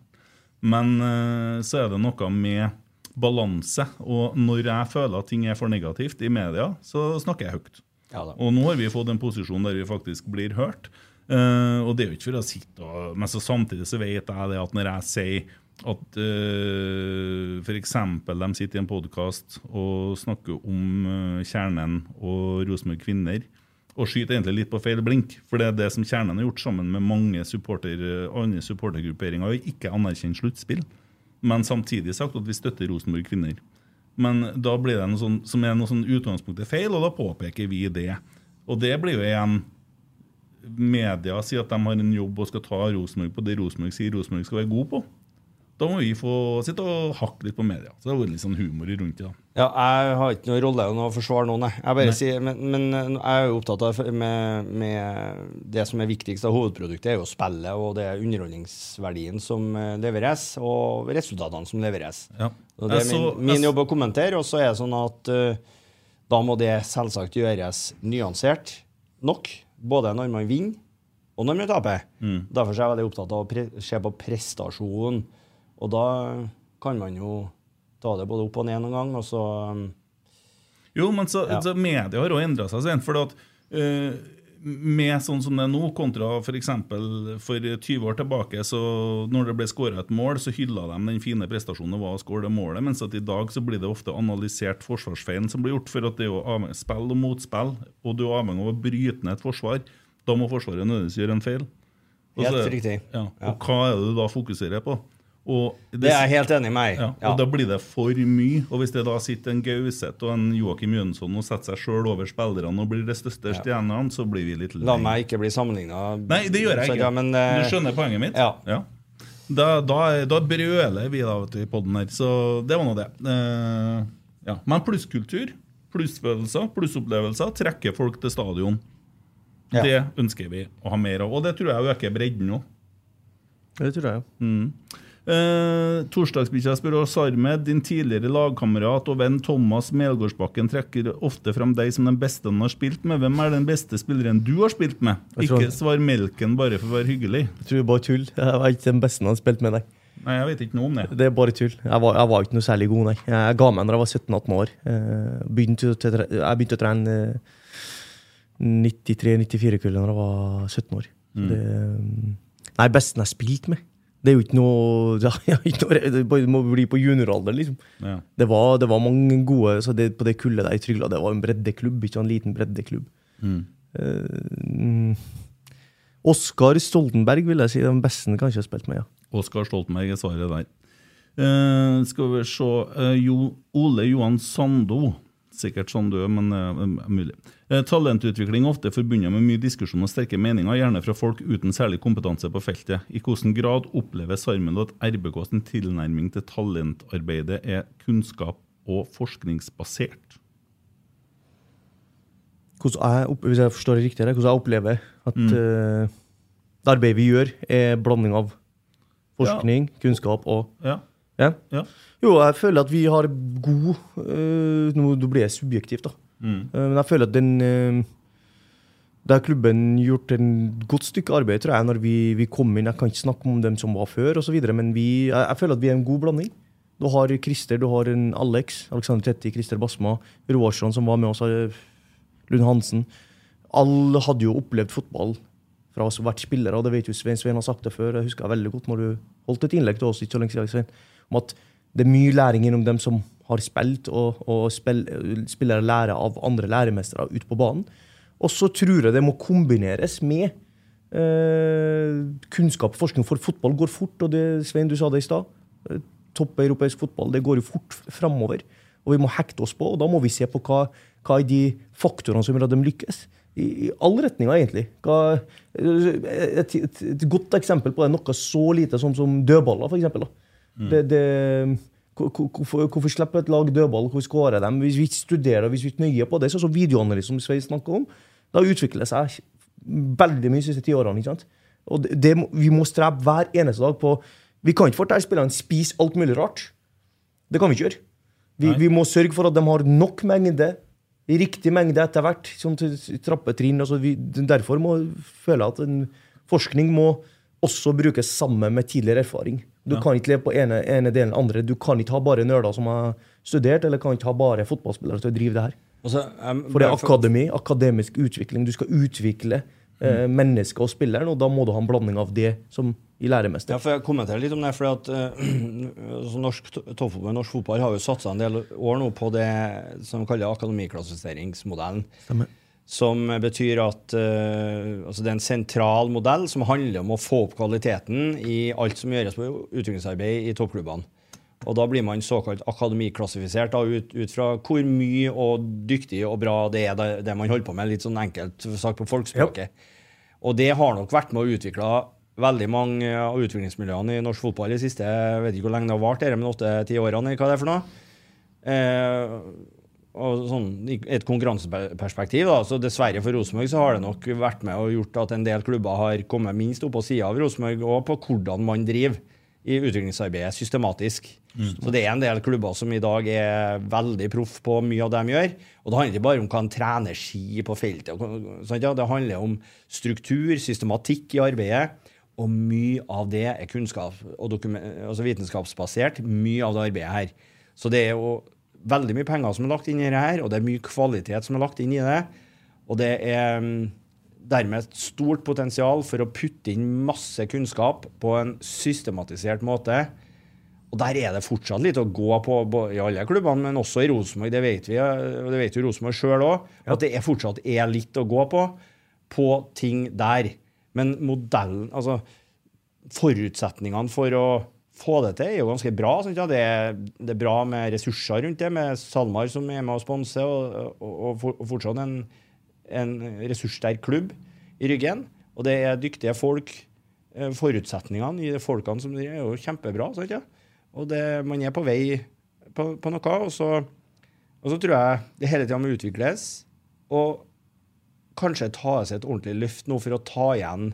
Men eh, så er det noe med balanse. Og når jeg føler at ting er for negativt i media, så snakker jeg høyt. Ja. Og nå har vi fått en posisjon der vi faktisk blir hørt. Uh, og det er jo ikke for å sitte og Men så samtidig så vet jeg det at når jeg sier at uh, f.eks. de sitter i en podkast og snakker om uh, Kjernen og Rosenborg Kvinner, og skyter egentlig litt på feil blink. For det er det som Kjernen har gjort sammen med mange supporter, andre supportergrupperinger, og ikke anerkjent sluttspill. Men samtidig sagt at vi støtter Rosenborg Kvinner. Men da blir det noe sånn, som er noe sånn utgangspunktet feil, og da påpeker vi det. Og det blir jo igjen Media sier at de har en jobb og skal ta Rosenborg på det Rosenborg sier Rosenborg skal være god på. Da må vi få sitte og hakke litt på media. Så det har vært litt sånn humor rundt det. Ja, jeg har ikke noen rolle å forsvare noen, jeg. jeg bare Nei. sier, men, men jeg er jo opptatt av med, med det som er viktigst av hovedproduktet, er jo spillet og det er underholdningsverdien som eh, leveres, og resultatene som leveres. Ja. Og det er min, min jobb å kommentere, og så er det sånn at uh, da må det selvsagt gjøres nyansert nok, både når man vinner og når man taper. Mm. Derfor er jeg veldig opptatt av å se på prestasjon, og da kan man jo ta det både opp og ned noen gang, og så um, Jo, men så, Ja. så media har òg endra seg. For at, uh, med sånn som det er nå, kontra f.eks. For, for 20 år tilbake, så når det ble skåra et mål, så hylla de den fine prestasjonen det var å skåre målet, mens at i dag så blir det ofte analysert forsvarsfeilen som blir gjort, for at det er jo avhengig spill og motspill, og du er avhengig av å bryte ned et forsvar. Da må Forsvaret nødvendigvis gjøre en feil. Også, Helt riktig. Ja. Ja. Og hva er det du da fokuserer på? Og Det er jeg helt enig med. Ja, Ja. og da blir det for mye. Og hvis det da sitter en Gauseth og en Joakim Jønsson og setter seg sjøl over spillerne og blir det største stjernene, så blir vi litt lei. La meg ikke bli sammenligna. Nei, det gjør jeg ikke. Men, uh, du skjønner poenget mitt? Ja. Da, da, da brøler vi da vet du, i poden her, så det var nå det. Uh, ja. Men plusskultur, plussfølelser, plussopplevelser trekker folk til stadion. Ja. Det ønsker vi å ha mer av, og det tror jeg øker bredden òg. Det tror jeg, ja. Mm. Eh, Torsdagsbikkja spør oss Sarmed, din tidligere lagkamerat og venn Thomas Melgårdsbakken trekker ofte fram deg som den beste han har spilt med. Hvem er den beste spilleren du har spilt med? Ikke svar Melken bare for å være hyggelig. Jeg tror det er bare tull. Jeg var ikke den beste han har spilt med, nei. Nei, jeg vet ikke noe om det. Det er bare tull. Jeg var, jeg var ikke noe særlig god, nei. Jeg ga meg da jeg var 17-18 år. Eh, Begynte, tre- jeg begynte å trene eh, 93-94-kullet da jeg var 17 år. Mm. Det, mm, nei, besten jeg har spilt med. Det er jo ikke noe Det, må bli på junioralder, liksom. Ja. Det, var, det var mange gode så det, På det kullet der i Trygla, det var en breddeklubb, ikke en liten breddeklubb. Mm. Eh, mm, Oskar Stoltenberg vil jeg si den beste han kanskje har spilt med, ja. Oskar Stoltenberg er svaret der. Eh, skal vi se eh, jo, Ole Johan Sando. Sikkert sånn du er, men uh, mulig. Eh, talentutvikling er ofte forbundet med mye diskusjon og sterke meninger, gjerne fra folk uten særlig kompetanse på feltet. I hvilken grad opplever Sarmel at RBK sin tilnærming til talentarbeidet er kunnskap og forskningsbasert? jeg, hvis jeg forstår det riktig, hvordan jeg opplever at Mm. uh, det arbeidet vi gjør, er blanding av forskning, kunnskap og Ja. Ja? Ja. Jo, jeg føler at vi har god eh, Nå blir jeg subjektiv, da. Mm. Uh, men jeg føler at den uh, Der klubben gjort en godt stykke arbeid, tror jeg, når vi, vi kom inn. Jeg kan ikke snakke om dem som var før, osv., men vi, jeg, jeg føler at vi er en god blanding. Du har Christer, du har en Alex, Alexander Tetti, Christer Basma, Roarsson som var med oss, Lund Hansen. Alle hadde jo opplevd fotball fra oss, vært spillere, og det vet jo Svein. Svein har sagt det før. Jeg husker veldig godt når du holdt et innlegg til oss ikke så lenge siden, Svein, om at det er mye læring gjennom dem som har spilt, og, og spill, spillere lærer av andre læremestere ute på banen. Og så tror jeg det må kombineres med eh, kunnskap og forskning, for fotball går fort, og det, Svein, du sa det i stad. Eh, Topp europeisk fotball, det går jo fort framover. Og vi må hekte oss på, og da må vi se på hva, hva er de faktorene som gjør at de lykkes. I, i alle retninger, egentlig. Hva, et, et, et godt eksempel på det er noe så lite som, som dødballer, for Da. Det, det, hvor- hvor- hvorfor, hvorfor slipper et lag dødball? Hvor skårer de? Hvis vi ikke studerer hvis vi ikke nøye på det, så, videoanalyse som Svein snakker om, da utvikler det seg veldig mye de siste ti årene. ikke sant? Og det, det, vi må strebe hver eneste dag på Vi kan ikke fortelle spillerne spis alt mulig rart. Det kan vi ikke gjøre. Vi, vi må sørge for at de har nok mengde, i riktig mengde etter hvert, sånn trappetrinn. Altså vi, derfor må jeg føle at en forskning må også brukes sammen med tidligere erfaring. Du Ja. kan ikke leve på ene, ene delen eller andre. Du kan ikke ha bare nerder som har studert, eller kan ikke ha bare fotballspillere til å drive det her. Så, um, For det er akademi, akademisk utvikling. Du skal utvikle eh, mennesket og spilleren, og da må du ha en blanding av det som i læremester. Ja, for jeg kommenterer litt om det, for at altså norsk to- toppfotball, norsk fotball har jo satsa en del år nå på det som vi kaller akademiklassifiseringsmodellen. Stemmer. Som betyr at uh, altså det er en sentral modell som handler om å få opp kvaliteten i alt som gjøres på utviklingsarbeid i toppklubbene. Og da blir man såkalt akademiklassifisert da, ut, ut fra hvor mye og dyktig og bra det er det, det man holder på med, litt sånn enkelt sagt på folkspråket. Og det har nok vært med å utvikle veldig mange av utviklingsmiljøene i norsk fotball de siste jeg vet ikke hvor lenge det har vart, men åtte-ti årene, eller hva det er for noe. Eh, sånn, I et konkurranseperspektiv, da, så dessverre for Rosenborg, så har det nok vært med og gjort at en del klubber har kommet minst opp på sida av Rosenborg, og på hvordan man driver i utviklingsarbeidet systematisk. Så det er en del klubber som i dag er veldig proff på mye av det de gjør. Og det handler ikke bare om hva en trener sier på feltet. Sant, ja? Det handler om struktur, systematikk i arbeidet. Og mye av det er kunnskap, og altså vitenskapsbasert. Mye av det arbeidet her. Så det er jo veldig mye penger som er lagt inn i det her, og det er mye kvalitet som er lagt inn i det. Og det er mm, dermed et stort potensial for å putte inn masse kunnskap på en systematisert måte. Og der er det fortsatt litt å gå på i alle klubbene, men også i Rosenborg. Det vet vi, og det vet jo Rosenborg sjøl òg, at det er fortsatt er litt å gå på på ting der. Men modellen, altså forutsetningene for å få det til, er jo ganske bra. Det, er, det er bra med ressurser rundt det, med SalMar som er med og sponser, og, og, og, for- og fortsatt en, en ressurssterk klubb i ryggen. Og det er dyktige folk. Eh, Forutsetningene i de folkene som er, jo kjempebra. Sant? Ja? Og det, man er på vei på, på noe. Og så, og så tror jeg det hele tida må utvikles. Og kanskje ta seg et ordentlig løft nå for å ta igjen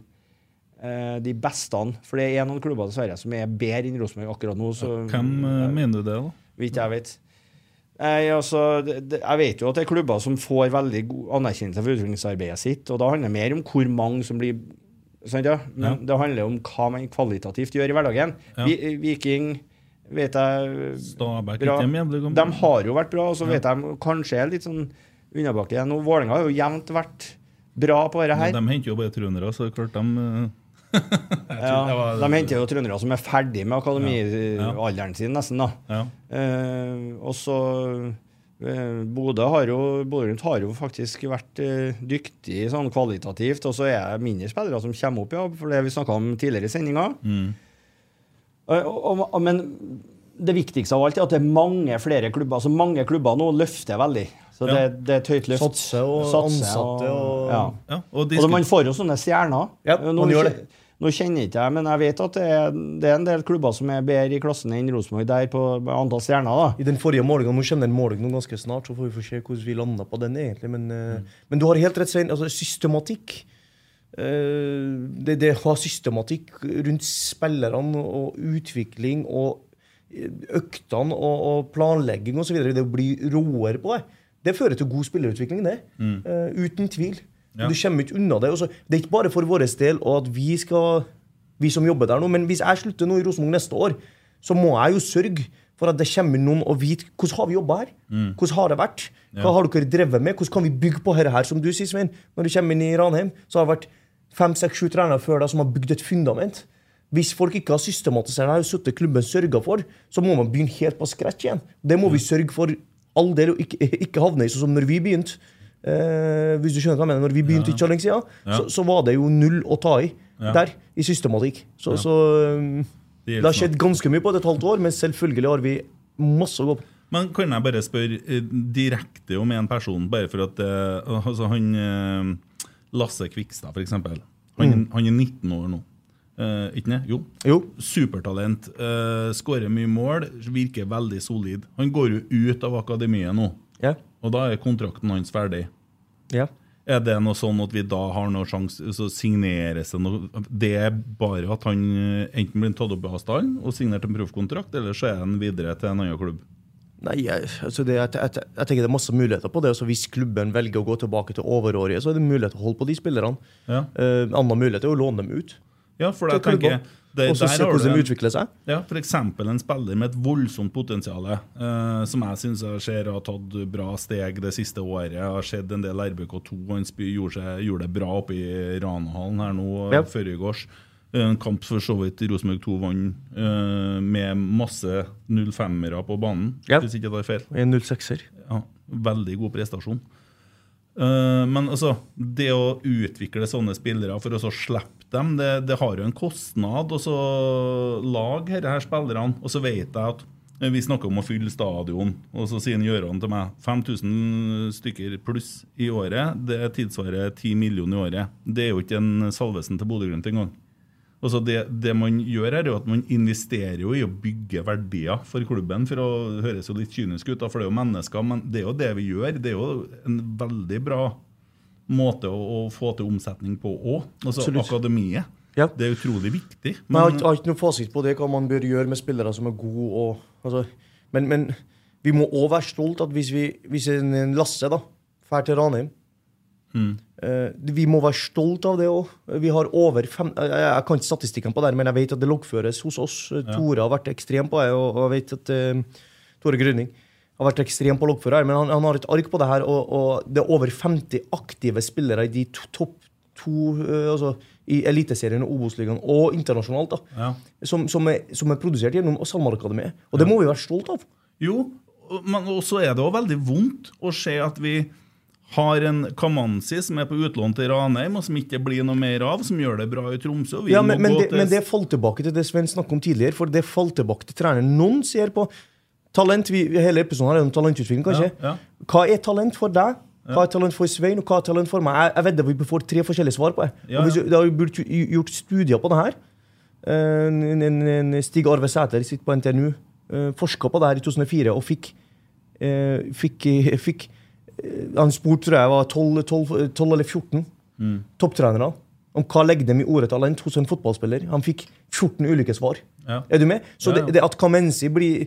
de beste. For det er noen klubber dessverre som er bedre enn Rosenborg akkurat nå. Så, Hvem eh, mener du det, da? Vidt jeg vet. Jeg, altså, jeg vet jo at det er klubber som får veldig god anerkjennelse for utviklingsarbeidet sitt, og da handler det mer om hvor mange som blir sant, ja? Men Ja. det handler om hva man kvalitativt gjør i hverdagen. Ja. Vi, Viking vet jeg Stabæk bra. ikke de har jo vært bra, og så vet jeg kanskje er litt sånn unnabakke igjen. Vålerenga har jo jevnt vært bra på dette her. De henter jo bare trøndere, så det er klart de eh, var, de henter jo trøndere som er ferdig med akademialderen sin, nesten. da. Ja. Eh, og så eh, Bodø har jo Bodø Rundt har jo faktisk vært eh, dyktig sånn kvalitativt, og så er det mindre spillere som kommer opp, ja, for det vi snakka om tidligere i sendinga. Mm. Og, og, og, men det viktigste av alt er at det er mange flere klubber. altså Mange klubber nå løfter veldig. Så det, Ja. det er et høyt løft. Satser og ansatte og- ja. Ja, og Og man får jo sånne stjerner. Ja, nå, man gjør det. Nå kjenner ikke jeg, men jeg vet at det er, det er en del klubber som er bedre i klassen enn Rosenborg der på antall stjerner. da. I den forrige målingen, Nå kommer den målingen ganske snart, så får vi få se hvordan vi lander på den. egentlig. Men, mm. men du har helt rett, Svein. Altså, systematikk. eh, det, det har systematikk rundt spillerne og utvikling og eh, øktene og, og planlegging osv. Det å bli råere på det, det fører til god spillerutvikling, det. Eh, uten tvil. Ja. Du kommer ikke unna det. Også, det er ikke bare for vår del og at vi skal vi som jobber der nå, men hvis jeg slutter nå i Rosenborg neste år, så må jeg jo sørge for at det kommer noen og vite hvordan har vi jobba her. Hvordan har det vært? Hva Ja. har dere drevet med? Hvordan kan vi bygge på dette her, som du sier, Svein? Når du kommer inn i Ranheim, så har det vært fem, seks, sju trenere før deg som har bygd et fundament. Hvis folk ikke har systematisert det, og sittet klubben sørga for, så må man begynne helt på scratch igjen. Det må vi sørge for all del å ikke, ikke havne i, sånn som når vi begynte. Eh, hvis du skjønner hva jeg mener. Når vi begynte ikke så lenge siden, Ja. så, så var det jo null å ta i Ja. der, i systematikk. Så, så um, Det det, har skjedd ganske mye på et halvt år, men selvfølgelig har vi masse å gå på. Men kan jeg bare spørre eh, direkte om en person, bare for at eh, altså han eh, Lasse Kvikstad, eksempel. Han, han er 19 år nå. Eh, ikke det? Jo. Jo. Supertalent. Uh, Skårer mye mål, virker veldig solid. Han går jo ut av akademiet nå, Ja. og da er kontrakten hans ferdig. Ja. Er det noe sånn at vi da har noen sjanse, så signeres det noe Det er bare at han eh, enten blir tatt opp i stallen og signert en proffkontrakt, eller så er han videre til en annen klubb? Nei, altså det, jeg, jeg, jeg tenker det er masse muligheter på det. Altså hvis klubben velger å gå tilbake til overårige, så er det mulighet til å holde på de spillerne. Ja. Uh, annen mulighet er å låne dem ut. Ja, for jeg tenker klubber. Det, Og så se hvordan de utvikler seg. Ja, F.eks. en spiller med et voldsomt potensial, eh, som jeg syns har tatt bra steg det siste året. Jeg har sett en del RBK2. Han gjorde, seg, gjorde det bra oppe i Ranahallen her nå Ja. ja. før i gårs. En kamp for så vidt Rosenborg 2 vant eh, med masse 05-ere på banen, Ja. hvis ikke det er feil. En 06-er. Ja, veldig god prestasjon. Uh, men altså, det å utvikle sånne spillere for å så slippe dem, det, det har jo en kostnad. Og så lag disse her spillerne. Og så vet jeg at eh, vi snakker om å fylle stadion, og så sier Gjøran til meg 5000 stykker pluss i året. Det tilsvarer 10 millioner i året. Det er jo ikke en Salvesen til Bodø-Glimt engang. Altså det, det man gjør, er jo at man investerer jo i å bygge verdier for klubben. For å høres jo litt kynisk ut, for det er jo mennesker, men det er jo det vi gjør. Det er jo en veldig bra måte å, å få til omsetning på òg. Altså Absolutt. akademiet. Ja. Det er utrolig viktig. Men Men, jeg har ikke noen fasit på det, hva man bør gjøre med spillere som er gode. Og, altså, men, men vi må òg være stolt at hvis, vi, hvis en, Lasse da, drar til Ranheim eh, Vi må være stolt av det òg. Vi har over fem, jeg, jeg kan ikke statistikken på det, men jeg vet at det loggføres hos oss. Tore har vært ekstrem på det, og, og jeg vet at eh, Tore Grønning har vært ekstrem på loggfører, men han, han har et ark på det her, og, og det er over 50 aktive spillere i de to, topp to uh, altså, i Eliteserien og Obos-ligaen og internasjonalt, da, Ja. som, som, er, som er produsert gjennom SalMar-akademiet. Og det må vi være stolt av. jo, men også er det også veldig vondt å se at vi har en Kamanzi som er på utlån til Ranheim, og som ikke blir noe mer av, som gjør det bra i Tromsø. vi Ja, men, men, det, til- men det falt tilbake til det Sven snakket om tidligere. For det falt tilbake til treneren. Noen ser på talent vi, Hele episoden er om talentutvikling, kanskje. Ja, ja. Hva er talent for deg? Hva er talent for Svein, og hva er talent for meg? Jeg, jeg vedder vi får tre forskjellige svar på det. Ja, ja. Det har blitt gjort studier på det her. Eh, En, en, en Stig Arve Sæter sitter på NTNU, uh, forska på det her i 2004 og fikk, eh, fikk, eh, fikk eh, Han spurte, tror jeg, var 12, 12, 12 eller 14 Mm. topptrenere om hva legger dem i ordet talent hos en fotballspiller. Han fikk 14 ulike svar. Ja. Er du med? Så. Det, det at Kamenzi blir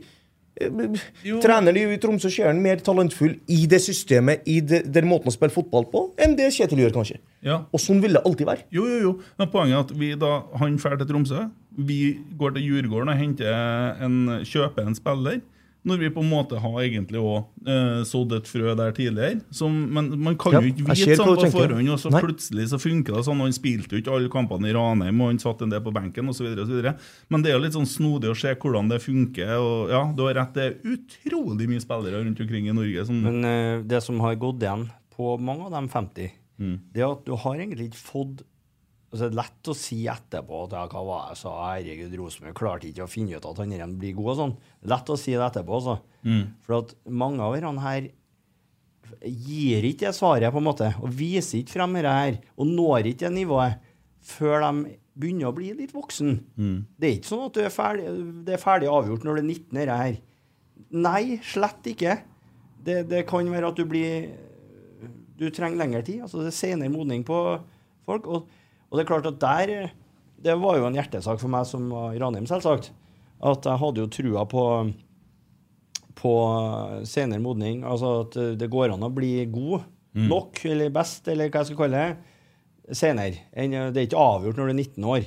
eh, de i Tromsø ser han mer talentfull i det systemet, i det, den måten å spille fotball på, enn det Kjetil gjør, kanskje. Ja. Og sånn vil det alltid være. Jo, jo, jo. Men poenget er at vi da, han drar til Tromsø. Vi går til Djurgården og henter en, kjøper en spiller. Når vi på en måte har egentlig òg eh, sådd et frø der tidligere. Som, men man kan Ja, jo ikke vite sånn på forhånd, og så Nei. plutselig så funker det sånn. og Han spilte jo ikke alle kampene i Ranheim, og han satt en del på benken osv. Men det er jo litt sånn snodig å se hvordan det funker. og ja, Du har rett, det er utrolig mye spillere rundt omkring i Norge som Men eh, det som har gått igjen på mange av de 50, Mm. det er at du har egentlig ikke fått altså så er det lett å si etterpå at ja, hva var jeg sa, herregud, Rosenborg klarte ikke å finne ut at han her blir god og sånn. Lett å si det etterpå, altså. Mm. For at mange av disse her gir ikke det svaret, på en måte, og viser ikke frem det her, og når ikke det nivået før de begynner å bli litt voksen. Mm. Det er ikke sånn at du er ferdig, det er ferdig avgjort når du er 19 dette her. Nei, slett ikke. Det, det kan være at du blir Du trenger lengre tid. altså Det er senere modning på folk. Og, og det er klart at der Det var jo en hjertesak for meg som var i Ranheim, selvsagt. At jeg hadde jo trua på på senere modning. Altså at det går an å bli god Mm. nok, eller best, eller hva jeg skal kalle det, senere. Det er ikke avgjort når du er 19 år.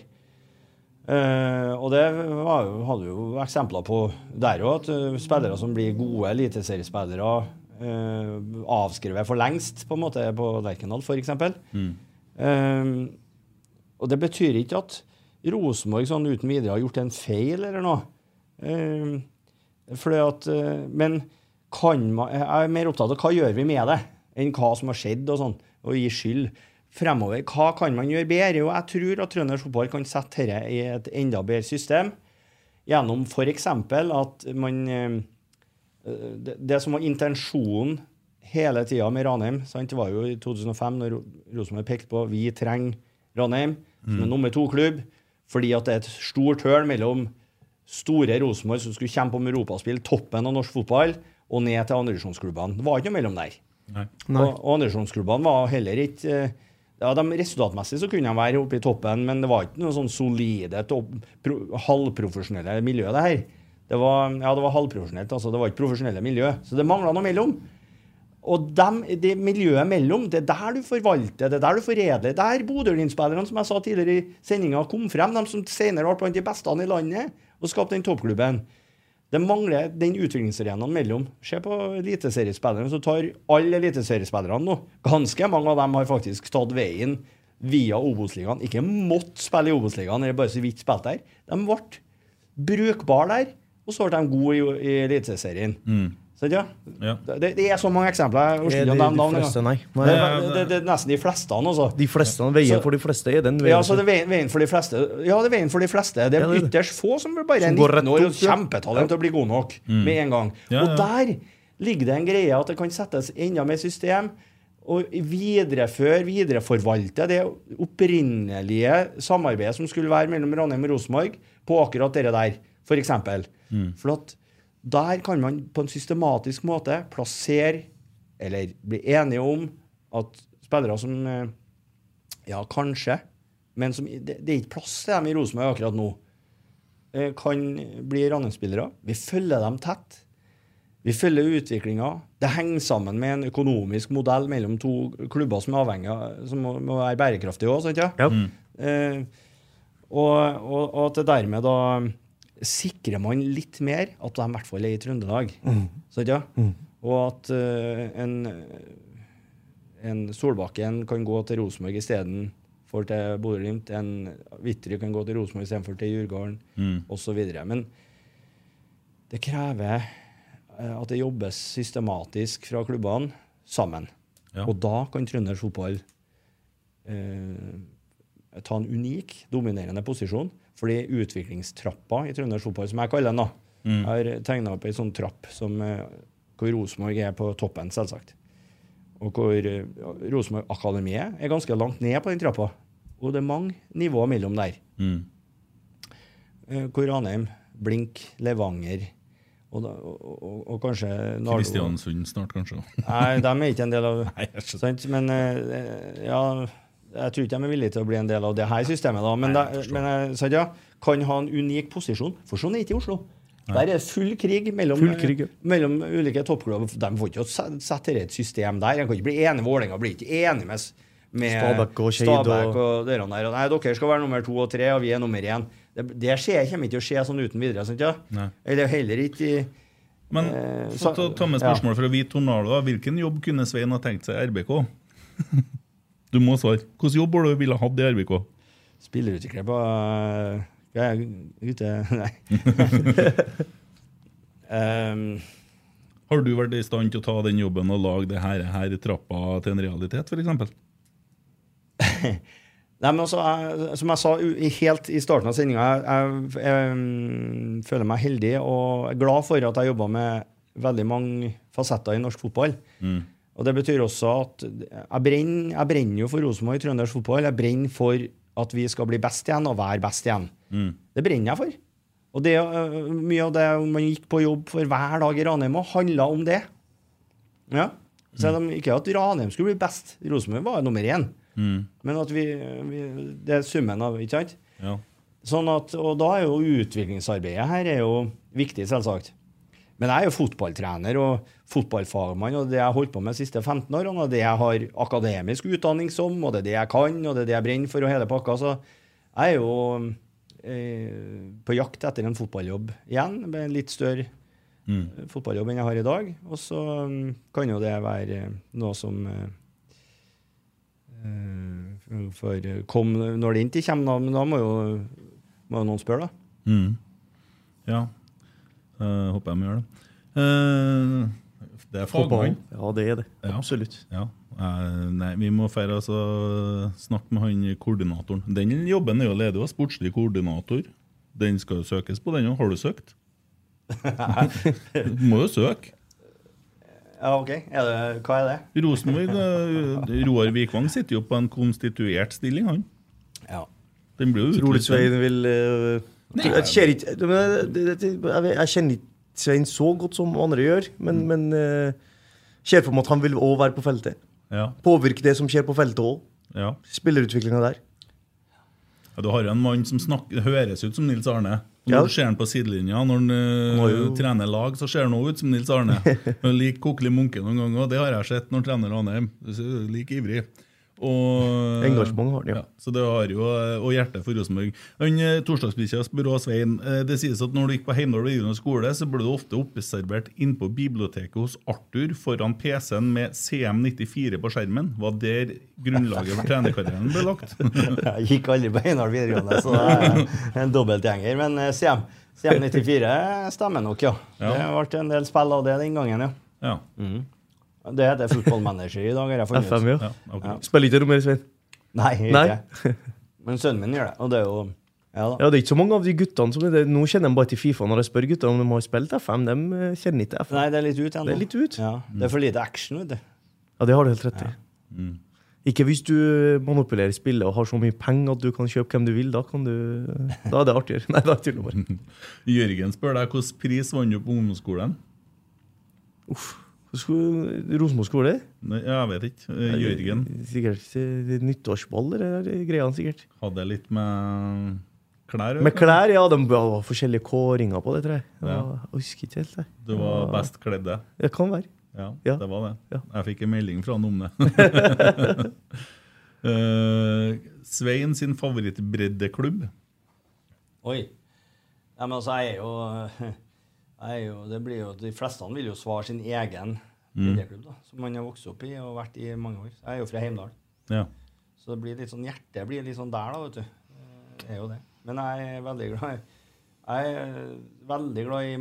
Uh, og det var jo, hadde vi jo eksempler på der òg, at uh, spillere som blir gode eliteseriespillere, uh, avskrevet for lengst, på en måte, på Lerkendal f.eks. Mm. Eh, og det betyr ikke at Rosenborg sånn uten videre har gjort en feil eller noe. Uh, fordi at, uh, men kan man, jeg er mer opptatt av hva gjør vi med det, enn hva som har skjedd, og sånn, og gi skyld. Fremover, hva kan man gjøre bedre? Jo, jeg tror at trøndersk Fotball kan sette dette i et enda bedre system. Gjennom f.eks. at man eh, det, det som var intensjonen hele tida med Ranheim, sant? det var jo i 2005 når Rosenborg pekte på vi trenger Ranheim som er nummer to-klubb, fordi at det er et stort høl mellom store Rosenborg som skulle kjempe om europaspill, toppen av norsk fotball, og ned til andredivisjonsklubbene. Det var ikke noe mellom der. Nei. Og, og andredivisjonsklubbene var heller ikke eh, ja, de Resultatmessig så kunne de være oppe i toppen, men det var ikke noe sånn solide, topp, pro, halvprofesjonelle miljø, det her. Det var, ja, det var halvprofesjonelt, altså. Det var ikke profesjonelle miljø. Så det mangla noe mellom. Og dem, det miljøet mellom, det er der du forvalter, det er der du foredler. Der Bodø-Glimt-spillerne, som jeg sa tidligere i sendinga, kom frem. De som senere ble blant de beste i landet og skapte den toppklubben. Det mangler den utviklingsarenaen mellom. Se på eliteseriespillerne som tar alle eliteseriespillerne nå. Ganske mange av dem har faktisk tatt veien via Obos-ligaen. Ikke måtte spille i Obos-ligaen, eller bare så vidt spilt der. De ble brukbare der, og så ble de gode i, i Eliteserien. Mm. Ja? Ja. Det, det er så mange eksempler. Jeg orker Er ikke å nevne de navn. fleste, nei. Nei. Det, er- det, det er nesten de fleste, Også. De fleste, Veien Så- for de fleste er den veien. Ja, så det er veien, veien for de fleste. Ja, det er veien for de fleste. Det er Ja, det er ytterst få som bare er Som 19 år og kjempetalent til å bli god nok Mm. med en gang. Ja, Og ja. der ligger det en greie at det kan settes enda mer system. Og videreføre, videreforvalte det opprinnelige samarbeidet som skulle være mellom Ranheim og Rosenborg på akkurat det der, f.eks. Mm. For at der kan man på en systematisk måte plassere, eller bli enige om, at spillere som eh, Ja, kanskje, men som, det, det er ikke plass til dem i Rosenborg akkurat nå, eh, kan bli Ranheim-spillere. Vi følger dem tett. Vi følger utviklinga. Det henger sammen med en økonomisk modell mellom to klubber som er avhengig av, som må, må være bærekraftige òg, sant? Ja? Ja. Eh, og, og, og at det dermed da sikrer man litt mer at de i hvert fall er i Trøndelag. Sant, ja? Og at uh, en, en Solbakken kan gå til Rosenborg istedenfor til Bodø-Glimt. En Vitry kan gå til Rosenborg istedenfor til Djurgården, Mm. osv. Men det krever uh, at det jobbes systematisk fra klubbene sammen. Ja. Og da kan trøndersk fotball uh, ta en unik, dominerende posisjon. Fordi utviklingstrappa i trøndersk fotball, som jeg kaller den, da, Mm. jeg har tegna opp ei sånn trapp som, eh, hvor Rosenborg er på toppen, selvsagt. Og hvor eh, Rosenborg-akademiet er ganske langt ned på den trappa. Og det er mange nivåer mellom der. Mm. Eh, Hvor Ranheim, Blink, Levanger og, da, og, og, og kanskje Nardo- Kristiansund snart, kanskje. Nei, de er ikke en del av Nei, jeg sant? Men ja, jeg tror ikke de er villige til å bli en del av det her systemet. da, Men, Nei, jeg men eh, sant, ja, kan ha en unik posisjon. For sånn er ikke i Oslo. Der er full krig mellom, Full krig, ja. mellom ulike toppklubber. De får ikke sette et system der. De kan ikke bli enige. Vålerenga blir ikke enige med, med Stabæk og Skeid og- og der. Nei, dere skal være nummer to og tre, og vi er nummer én. Det, det skjer, kommer ikke til å skje sånn uten videre. Sant, ja? Eller heller ikke i Men Eh, for å ta, med spørsmålet spørsmål fra Hvit Tornado. Hvilken jobb kunne Svein ha tenkt seg i RBK? Du må svare. Hvilken jobb har du ville hatt i RBK? Spillerutvikler på Hva er jeg ute Nei. um, Har du vært i stand til å ta den jobben og lage det her, her i trappa til en realitet, f.eks.? Nei, men også, jeg, Som jeg sa helt i starten av sendinga, jeg, jeg, jeg mm, føler meg heldig og er glad for at jeg jobba med veldig mange fasetter i norsk fotball. Mm. Og Det betyr også at jeg brenner, jeg brenner jo for Rosenborg i trøndersk fotball. Jeg brenner for at vi skal bli best igjen og være best igjen. Mm. Det brenner jeg for. Og det, øh, mye av det man gikk på jobb for hver dag i Ranheim, handla om det. Ja. Selv om ikke at Ranheim skulle bli best. Rosenborg var nummer én. Mm. Men at vi, vi Det er summen av Ikke sant? Ja. Sånn at, og da er jo utviklingsarbeidet her er jo viktig, selvsagt. Men jeg er jo fotballtrener og fotballfagmann, og det jeg har holdt på med de siste 15 årene, og det jeg har akademisk utdanning som, og det er det jeg kan, og det er det jeg brenner for, og hele pakka, så jeg er jo eh, på jakt etter en fotballjobb igjen, med en litt større Mm. fotballjobb enn jeg har i dag. Og så mm, kan jo det være eh, noe som eh, eh, For eh, kom, når det ikke kommer, da, men da må jo, må jo noen spørre, da. Mm. Ja. Eh, håper de gjør det. Uh, det er fagmann. Ja, det er det. Ja. Absolutt. Ja. Uh, nei, vi må feire altså, snakke med han koordinatoren. Den jobben er jo ledig, av sportslig koordinator. Den skal jo søkes på, den òg. Har du søkt? Du må jo søke. Ja, OK. Er det, hva er det? Rosenborg Roar Vikvang sitter jo på en konstituert stilling, han. Ja. Den blir jo Tror du. Svein vil Jeg ser ikke Jeg kjenner ikke Svein så godt som andre gjør, men, men eh, ser for meg at han vil òg være på feltet. Ja, Påvirke det som skjer på feltet òg. ja. Spillerutviklinga der. Ja, du har jo en mann som snakker, høres ut som Nils Arne. Du ser han på sidelinja, når han Han jo- trener lag, så ser han også ut som Nils Arne. Lik Kokeli Munke noen ganger, det har jeg sett når han trener Ranheim. Lik ivrig. Og, Engasjement har han, ja. Så det har jo, eh, Og hjerte for Rosenborg. Eh, Torsdagsbikkja spør også Svein eh, Det sies at når du gikk på Heimdal videregående skole, så ble du ofte oppservert innpå biblioteket hos Arthur foran PC-en med CM94 på skjermen. Var der grunnlaget for trenerkarrieren ble lagt? Jeg gikk aldri på Heimdal videregående, så det er en dobbeltgjenger. Men CM, CM94 stemmer nok, ja. Ja. Det ble en del spill av det den gangen, ja. Ja. Det heter Football Manager i dag, har jeg. FM, ja. ja, ok. Ja. Spiller ikke du mer, Svein. Nei, Nei. ikke. Men sønnen min gjør det, og det er jo Ja da. Ja, Det er ikke så mange av de guttene som er det. Nå kjenner de bare til Fifa når jeg spør guttene om de har spilt FM. De eh, kjenner ikke FM. Nei, det er litt ut ennå. Det er litt ut. Ja, det er for lite action, vet du. Ja, det har du helt rett i. Ikke hvis du manipulerer spillet og har så mye penger at du kan kjøpe hvem du vil. Da, kan du, da er det artigere. Nei, da tuller jeg bare. Jørgen spør deg hvilken pris vant du på ungdomsskolen? Sko- Rosenborg skole? Nei, Jeg vet ikke. Eh, Jørgen Sikkert nyttårsball, eller er det greia sikkert. hadde litt med klær å Med klær, ja. De var forskjellige kåringer på det, tror jeg. Ja. Jeg husker ikke helt. Jeg. Du var best kledde. Det kan være. Ja, Ja. det var det. Ja. Jeg fikk en melding fra han om det. Eh, Svein sin favorittbreddeklubb? Oi. Ja, men altså, jeg er jo, jeg jo det blir jo, De fleste vil jo svare sin egen bredeklubb, da, som man har vokst opp i og vært i mange år. Jeg er jo fra Heimdal. Ja. Så det blir litt sånn hjertet blir litt sånn der, da, vet du. Det er jo det. Men jeg er veldig glad Jeg er veldig glad i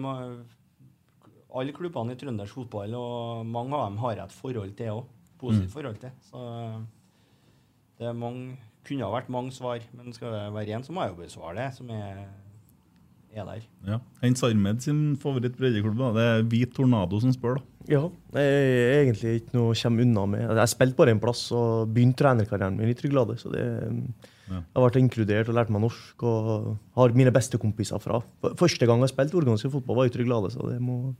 alle klubbene i trøndersk fotball, og mange av dem har jeg et forhold til òg. positivt forhold til. Så det er mange, kunne ha vært mange svar, men skal det være én, så må jeg jo besvare det, som er, er der. Ja. Hens Armed sin favoritt-breddeklubb, det er Hvit Tornado som spør, da. Ja, det er egentlig ikke noe å komme unna med. Jeg spilte bare en plass og begynte trenerkarrieren min i Trygglade. Så det, Ja. jeg har vært inkludert og lært meg norsk og har mine beste kompiser fra. Første gang jeg spilte organisk fotball, var i Trygglade. Så det må,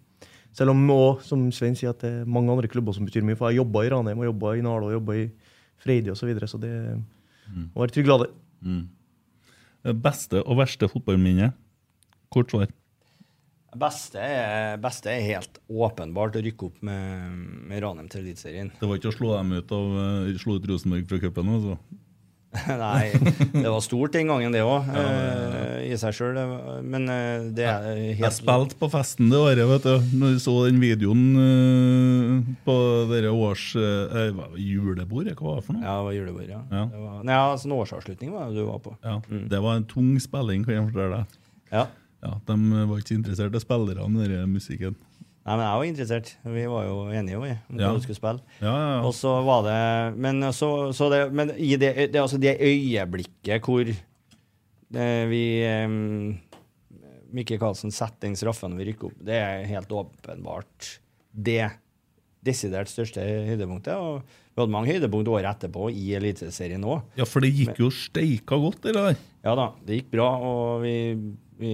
selv om også, som Svein sier, at det er mange andre klubber som betyr mye. For jeg jobba i Ranheim, og jobba i Nalo, jobba i Freidi osv. Så, videre, så det må være Tryglade. Mm. Beste og verste fotballminne? Kort svar. Beste er, beste er helt åpenbart å rykke opp med, med Ranheim til Eliteserien. Det var ikke å slå dem ut av eh, slå ut Rosenborg fra cupen? Altså. Nei, det var stort den gangen, det òg, Ja, det- i seg sjøl. Men eh, det er Jeg spilte på festen det året, vet du. Når du så den videoen eh, på dere års eh, julebord, hva var det for noe? Ja, det var julebord, ja. Ja. Det var, nei, altså, en årsavslutning var det du var på. Ja, Det var en tung spilling, kan jeg fortelle deg. Ja. Ja, De var ikke så interessert i spillerne i musikken. Nei, men jeg var interessert. Vi var jo enige vi, om Ja. hva du skulle spille. Ja, ja, ja. Og så var det Men, så, så det, men i det, det, altså det øyeblikket hvor det, vi um, Mikke Karlsen setter den straffen vi rykker opp, det er helt åpenbart det desidert største høydepunktet. Og vi hadde mange høydepunkt året etterpå i Eliteserien òg. Ja, for det gikk jo steika godt, det der. Ja da, det gikk bra, og vi, vi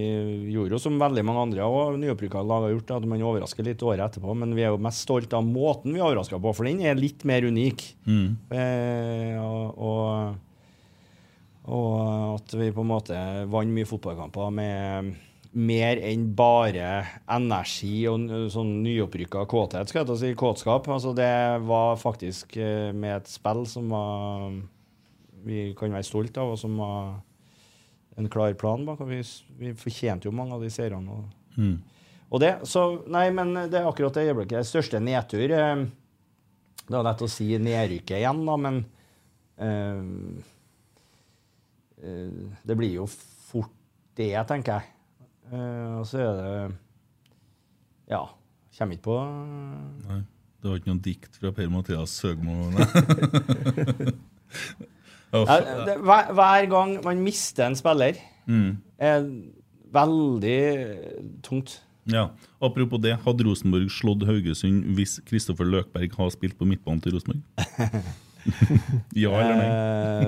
gjorde jo som veldig mange andre og nyopprykka lag har gjort, at man overrasker litt året etterpå. Men vi er jo mest stolt av måten vi overraska på, for den er litt mer unik. Mm. Eh, og, og, og at vi på en måte vant mye fotballkamper med mer enn bare energi og sånn nyopprykka kåthet, skal jeg si, kåtskap. Altså det var faktisk eh, med et spill som var vi kan være stolt av, og som var en klar plan bak. og Vi, vi fortjente jo mange av de seirene. Og, Mm. og det, så, nei, men det er akkurat det øyeblikket. Største nedtur eh, Det er lett å si nedrykket igjen, da, men eh, eh, Det blir jo fort det, tenker jeg. Eh, og så er det Ja. Kommer ikke på Nei, det var ikke noe dikt fra Per-Mathias Søgmo? Det, hver, hver gang man mister en spiller, Mm. er veldig tungt. Ja, Apropos det, hadde Rosenborg slått Haugesund hvis Kristoffer Løkberg har spilt på midtbanen til Rosenborg? ja eller nei?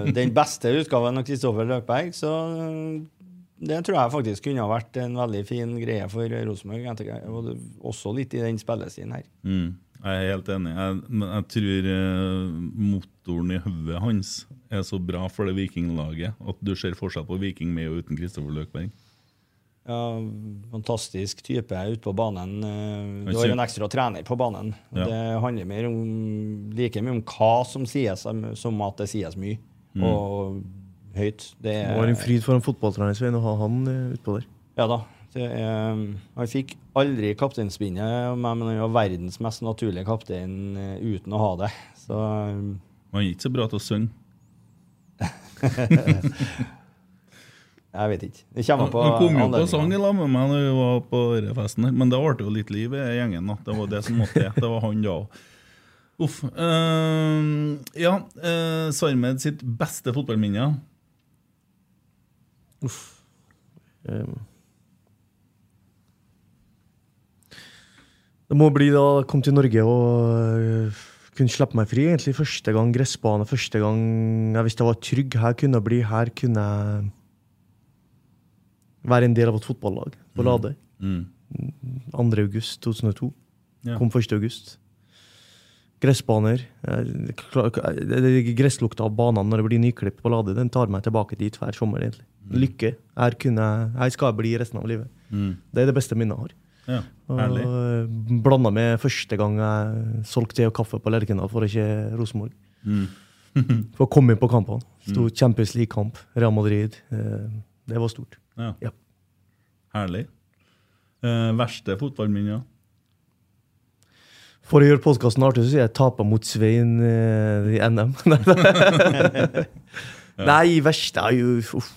Eh, den beste utgaven av Kristoffer Løkberg, så det tror jeg faktisk kunne ha vært en veldig fin greie for Rosenborg. Også litt i den spillestilen her. Mm, jeg er helt enig. Jeg, men jeg tror eh, motoren i hodet hans er så bra for det vikinglaget at du ser forskjell på Viking med og uten Kristoffer Løkberg. Ja, fantastisk type ute på banen. Eh, Du har jo en ekstra trener på banen. Ja. Det handler mer om, like mye om hva som sies, som- som at det sies mye. Mm. Og høyt. Det Det var en fryd for en fotballtrener Svein, å ha han eh, utpå der. Ja da. Det er, han fikk aldri kapteinspinnet av meg, men han var verdens mest naturlige kaptein eh, uten å ha det. Så Han gikk ikke så bra til å synge. jeg vet ikke. Det kommer på han kom jo på sang i lag med meg når vi var på denne festen, her, men det ble jo litt liv i gjengen. Det var det som måtte til. Det var han da òg. Uff. Uh, ja, uh, Sarmed sitt beste fotballminne. Uff. Um. Det må bli da kom til Norge og øh, kunne slippe meg fri. egentlig Første gang gressbane, første gang jeg visste jeg var trygg. Her kunne jeg bli, her kunne jeg være en del av et fotballag på Lade. Mm. 2. august 2002. Ja. Kom 1. august. Gressbaner. Gresslukta av banene når det blir nyklipp på Lade, den tar meg tilbake dit hver sommer. egentlig. Lykke. Her, kunne, jeg- her skal jeg bli resten av livet. Mm. Det er det beste minnet jeg har. Ja, Og herlig. blanda med første gang jeg solgte te og kaffe på Lerkendal for ikke Rosenborg. Mm. For å komme inn på kampene. Sto Mm. Champions League-kamp, Real Madrid. eh, Det var stort. Ja. Ja. Herlig. Eh, verste fotballminne? For å gjøre podkasten artig, så sier jeg 'tapa mot Svein eh, i NM'. Nei, verste er jo uff.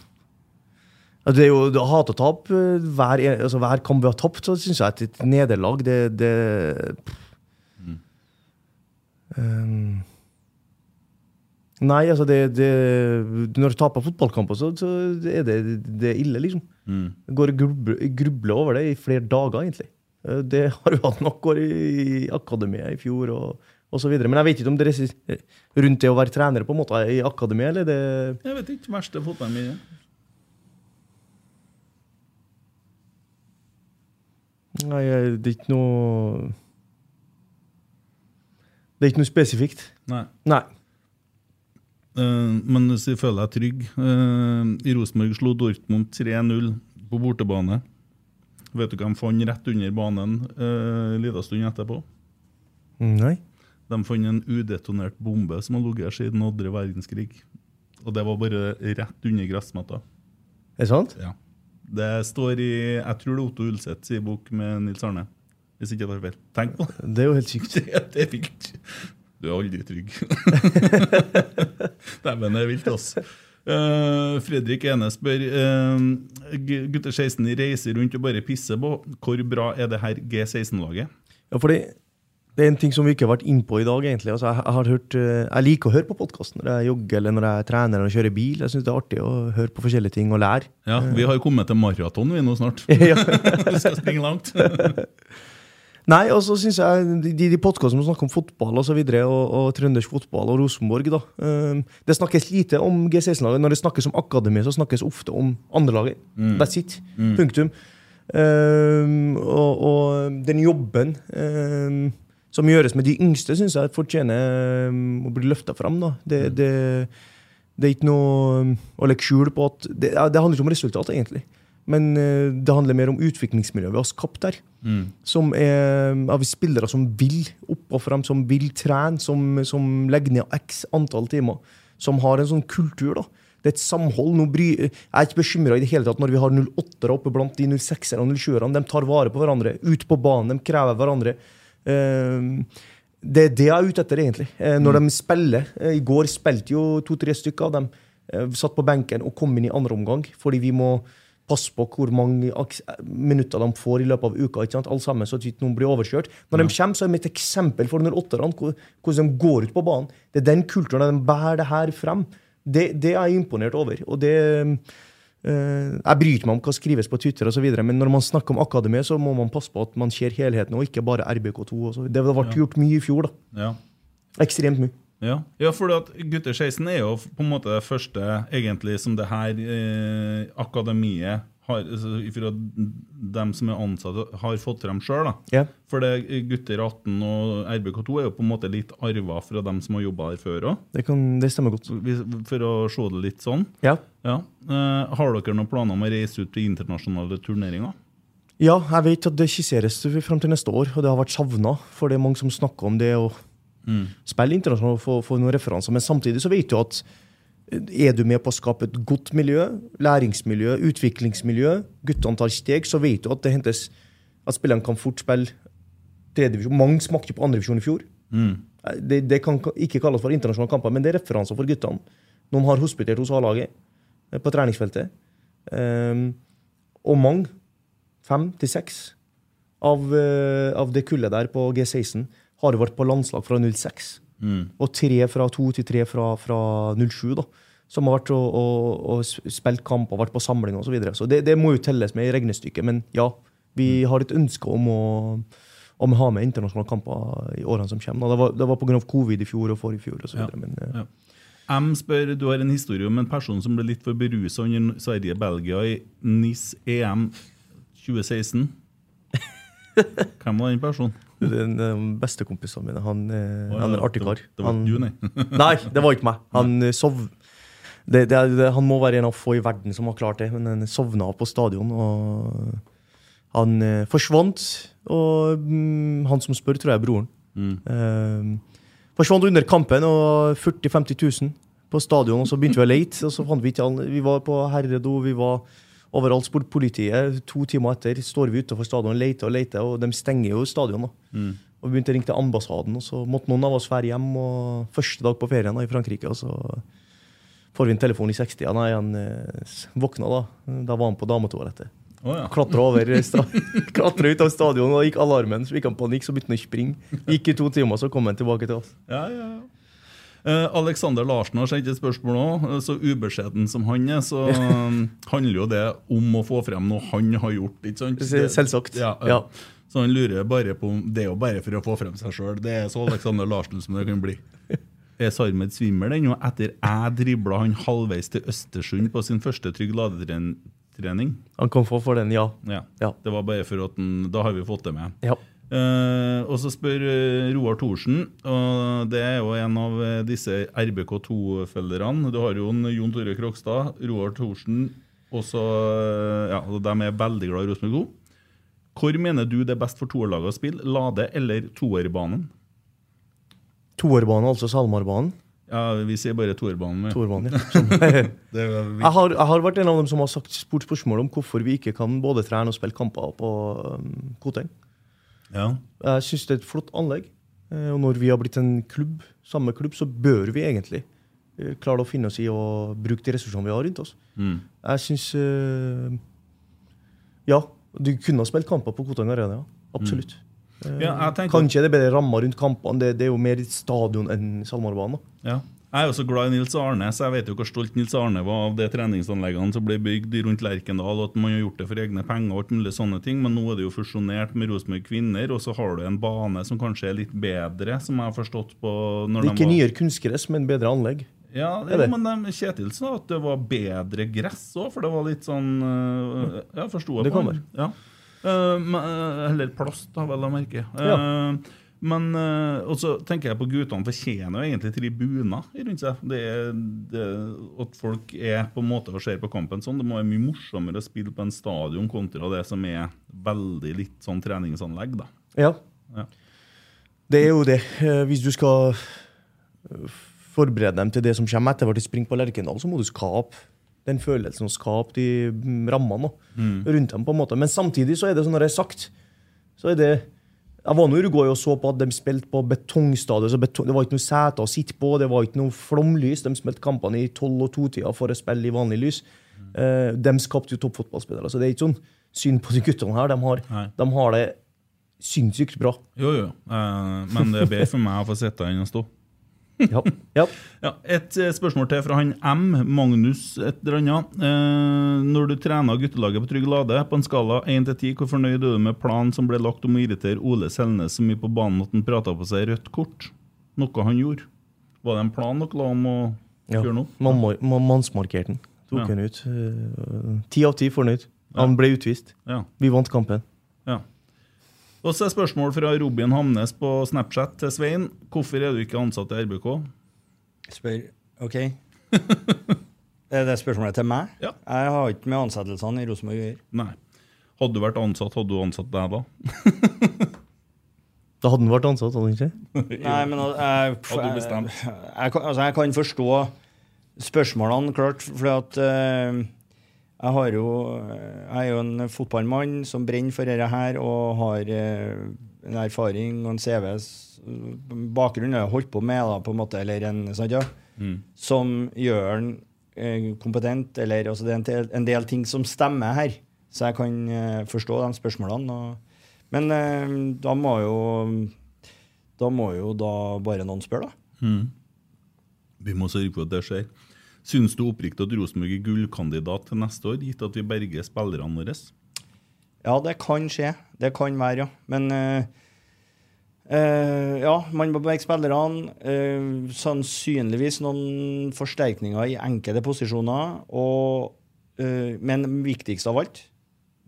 Ja, Det er jo det, å hate å tape. Hver, altså, hver kamp vi har tapt, så syns jeg at et nederlag, det, det Mm. Um, Nei, altså det, det, Når du taper fotballkamper, så, så er det, det er ille, liksom. Mm. Jeg går og grubler, grubler over det i flere dager, egentlig. Eh, Det har jo hatt nok år i akademiet i fjor og, og så videre. Men jeg vet ikke om det er rundt det å være trener på en måte i akademiet, eller det Jeg vet ikke. Verste fotballen fotballminne? Nei, det er ikke noe Det er ikke noe spesifikt. Nei. Nei. Uh, men jeg føler deg trygg Uh, I Rosenborg slo Dortmund 3-0 på bortebane. Vet du hva de fant rett under banen uh, en liten stund etterpå? Nei. De fant en udetonert bombe som har ligget siden andre verdenskrig. Og det var bare rett under gressmatta. Er det sant? Ja. Det står i Jeg tror det er Otto Ulseth sin bok med Nils Arne. Hvis ikke jeg tar feil. Tenk på det. Det er jo helt sykt. Det, det er vilt. Du er aldri trygg. Dæven, det er vilt, altså. Uh, Fredrik Ene spør uh, Gutter 16 reiser rundt og bare pisser på. Hvor bra er det her G16-laget? Ja, fordi det er en ting som vi ikke har vært inn på i dag, egentlig. Altså, jeg, jeg, har hørt, eh, jeg liker å høre på podkast når jeg jogger eller når jeg trener og kjører bil. Jeg syns det er artig å høre på forskjellige ting og lære. Ja, Vi har jo kommet til maraton vi nå snart. Ja. vi skal springe langt. Nei, og så syns jeg de, de podkastene som snakker om fotball og, så videre, og, og trøndersk fotball og Rosenborg da, eh, Det snakkes lite om G16-laget. Når det snakkes om akademi, så snakkes ofte om andrelaget. Mm. That's it. Mm. Punktum. Um, og, og den jobben eh, som gjøres med de yngste, syns jeg fortjener eh, å bli løfta fram. Da. Det, det, det er ikke noe um, å legge skjul på at Det, det handler ikke om resultat, egentlig. Men eh, det handler mer om utviklingsmiljøet vi har skapt der. Mm. Som er av spillere som vil opp og frem, som vil trene, som, som legger ned x antall timer. Som har en sånn kultur. da. Det er et samhold. Bry, jeg er ikke bekymra i det hele tatt når vi har 08-ere oppe blant de 06-erne og 07-erne. De tar vare på hverandre. Ut på banen, de krever hverandre. Eh, det er det jeg er ute etter, egentlig. Eh, når de spiller. Eh, I går spilte jo to-tre stykker av dem. eh, Satt på benken og kom inn i andre omgang. Fordi vi må passe på hvor mange minutter de får i løpet av uka. ikke sant? Alle sammen, så at noen blir overkjørt. Når de kommer, så er de et eksempel for 08-erne, hvordan de går ut på banen. Det er den kulturen de bærer det her frem. Det, det er jeg imponert over. og det... eh, jeg bryr meg om hva skrives på Twitter, og så videre, men når man snakker om akademiet, så må man passe på at man ser helheten, og ikke bare RBK2. og så- Det ble Ja. gjort mye i fjor. da. Ja. Ekstremt mye. Ja, ja for Gutter 16 er jo på en måte det første egentlig som det her eh, akademiet har, fra dem som er ansatte, har fått frem sjøl. Ja. For det, Gutter 18 og RBK2 er jo på en måte litt arva fra dem som har jobba her før òg. Det, det stemmer godt. For å se det litt sånn. Ja. Ja. Eh, har dere noen planer om å reise ut til internasjonale turneringer? Ja, jeg vet at det skisseres frem til neste år, og det har vært savna. For det er mange som snakker om det å Mm. spille internasjonalt og få, få noen referanser. Men samtidig så vet du at er du med på å skape et godt miljø, læringsmiljø, utviklingsmiljø, guttene tar steg, så vet du at det hentes at spillerne kan fort spille tredjedivisjon. Mange smakte på andredivisjon i fjor. Mm. Det, det kan ikke kalles for internasjonale kamper, men det er referanser for guttene. Noen har hospitert hos A-laget eh, på treningsfeltet. Um, og mange, fem til seks, av, eh, av det kullet der på G16 har vært på landslag fra 06. Mm. Og tre fra to til tre fra, fra 07, da. Som har vært og, og, og spilt kamp og vært på samling osv. Så, videre. så det, det må jo telles med i regnestykket. Men ja, vi har et ønske om å, om å ha med internasjonale kamper i årene som kommer. da. Det var, det var pga. covid i fjor og forrige fjor osv. Ja. Men eh, Ja. M spør, Du har en historie om en person som ble litt for berusa under Sverige-Belgia i NIS EM 2016. Hvem var den personen? Den, beste bestekompisen min, han, oh, ja, han er en artig var- kar. det var Han- du, nei. nei, det var ikke meg. Han eh, sov... Det, det, det, han må være en av få i verden som har klart det, men han sovna på stadion. og Han eh, forsvant, og mm, han som spør, tror jeg er broren. Mm. Eh, forsvant under kampen, og 40 000-50 000 på stadion, og så begynte vi å lete. og så fant Vi ikke alle. Vi var på Herredo, vi var overalt. Spurte politiet. To timer etter står vi utenfor stadion og leter og leter, og de stenger jo stadion. da. Mm. Og vi begynte å ringe til ambassaden, og så måtte noen av oss være hjem. og Første dag på ferien da, i Frankrike, og så får vi en telefon i 60. Nei, han eh, våkna da. Da var han på dametoalettet. Oh, ja. Klatra klatra ut av stadion, og gikk alarmen. Så fikk han panikk, så begynte han å springe. Gikk i to timer, så kom han tilbake til oss. Ja, ja, ja. Eh, Alexander Larsen har sendt et spørsmål òg. Så ubeskjeden som han er, så um, handler jo det om å få frem noe han har gjort. ikke sant? Selvsagt. Ja, Ja. Så han lurer bare på Det er jo bare for å få frem seg sjøl. Det er så Alexander Larsen som det kan bli. Er Sarmed svimmel ennå etter jeg dribla han halvveis til Østersund på sin første trygg ladetrening? Han kan få for den, ja. Ja. Ja. Det var bare for at den, Da har vi fått det med. Ja. Eh, og så spør eh, Roar Thorsen, og det er jo en av eh, disse RBK2-følgerne. Du har jo en Jon Tore Krokstad, Roar Thorsen, og så eh, Ja, de er veldig glad i Rosenborg 2. Hvor mener du det er best for toerlaget å spille? Lade eller toerbanen? Toerbanen, altså Salmarbanen. Ja, vi sier bare toerbanen. vi. Ja. Jeg, har, jeg har vært en av dem som har sagt, spurt spørsmål om hvorfor vi ikke kan både trene og spille kamper på um, Koteng. Ja. Jeg syns det er et flott anlegg. Eh, Og når vi har blitt en klubb, samme klubb, så bør vi egentlig eh, klare å finne oss i å bruke de ressursene vi har rundt oss. Mm. Jeg syns eh, Ja, du kunne ha spilt kamper på Kotang Arena. ja. Absolutt. Mm. Ja, Kanskje det er bedre rammer rundt kampene. Det, det er jo mer stadion enn SalMar-banen. Ja. Jeg er jo så glad i Nils Arne, så jeg vet jo hvor stolt Nils Arne var av de treningsanleggene som ble bygd rundt Lerkendal, og at man har gjort det for egne penger og alt mulig sånne ting. Men nå er det jo fusjonert med Rosenborg Kvinner, og så har du en bane som kanskje er litt bedre, som jeg har forstått på når de Ikke var nyere kunstgress, men bedre anlegg. Ja, Er jo, det? men de, Kjetil sa at det var bedre gress òg, for det var litt sånn øh, Ja, forsto jeg Det på kan han. Ja. Uh, men, uh, eller plast, da, vel å merke. Ja. Men eh, Og så tenker jeg på guttene fortjener jo egentlig tribuner rundt seg. Det, er- det, At folk er på en måte og ser på kampen sånn. Det må være mye morsommere å spille på en stadion kontra det som er veldig litt sånn treningsanlegg. da. Ja. Ja. Det er jo det. Eh, Hvis du skal eh, forberede dem til det som kommer etter hvert, spring på Lerkendal, så må du skape den følelsen og skape de mm, rammene Mm. rundt dem. på en måte. Men samtidig så er det sånn når det er sagt, så er det Nå i Uruguay og så på at de spilte på betongstadion. så Det var ikke noe seter å sitte på, det var ikke noe flomlys. De spilte kampene i tolv og to-tida for å spille i vanlig lys. Eh, de skapte jo toppfotballspillere. Så det er ikke sånn synd på de guttene her. De har, de har det sinnssykt bra. Jo, jo. Eh, men det er bedre for meg å få sitte enn å stå. Ja. ja. Ja, et eh, spørsmål til fra han M. Magnus et eller annet. Eh, når du trener guttelaget på Trygg Lade, på en skala 1 til 10, hvor fornøyd er du med planen som ble lagt om å irritere Ole Selnes så mye på banen at han prata på seg rødt kort? Noe han gjorde. Var det en plan dere la om å Ja. gjøre noe? Man, man mannsmarkerte den. Tok den ut. Eh, Ti av ti fornøyd. Han ble utvist. Ja. Vi vant kampen. Og så er spørsmål fra Robin Hamnes på Snapchat til Svein. Hvorfor er du ikke ansatt i RBK? Spør OK. er det spørsmålet til meg? Ja. Jeg har ikke med ansettelsene i Rosenborg å gjøre. Nei. Hadde du vært ansatt, hadde du ansatt deg da? Da hadde han vært ansatt, hadde han ikke? Nei, men jeg, Hadde du bestemt? Jeg, jeg, kan- altså, jeg kan forstå spørsmålene, klart, fordi at eh, jeg har jo Jeg er jo en fotballmann som brenner for dette her, og har eh, en erfaring og en CV Bakgrunn jeg har holdt på med, da, på en måte, eller en sant, ja, Mm. som gjør en eh, kompetent, eller altså, det er en del, en del ting som stemmer her. Så jeg kan eh, forstå de spørsmålene. Og, men da må jo Da må jo da bare noen spørre, da. Mm. Vi må sørge for at det skjer. Syns du oppriktig at Rosenborg er gullkandidat til neste år, gitt at vi berger spillerne våre? Ja, det kan skje. Det kan være, ja. Men eh, eh, ja, man må berge spillerne. eh, sannsynligvis noen forsterkninger i enkelte posisjoner. Og, men viktigst av alt,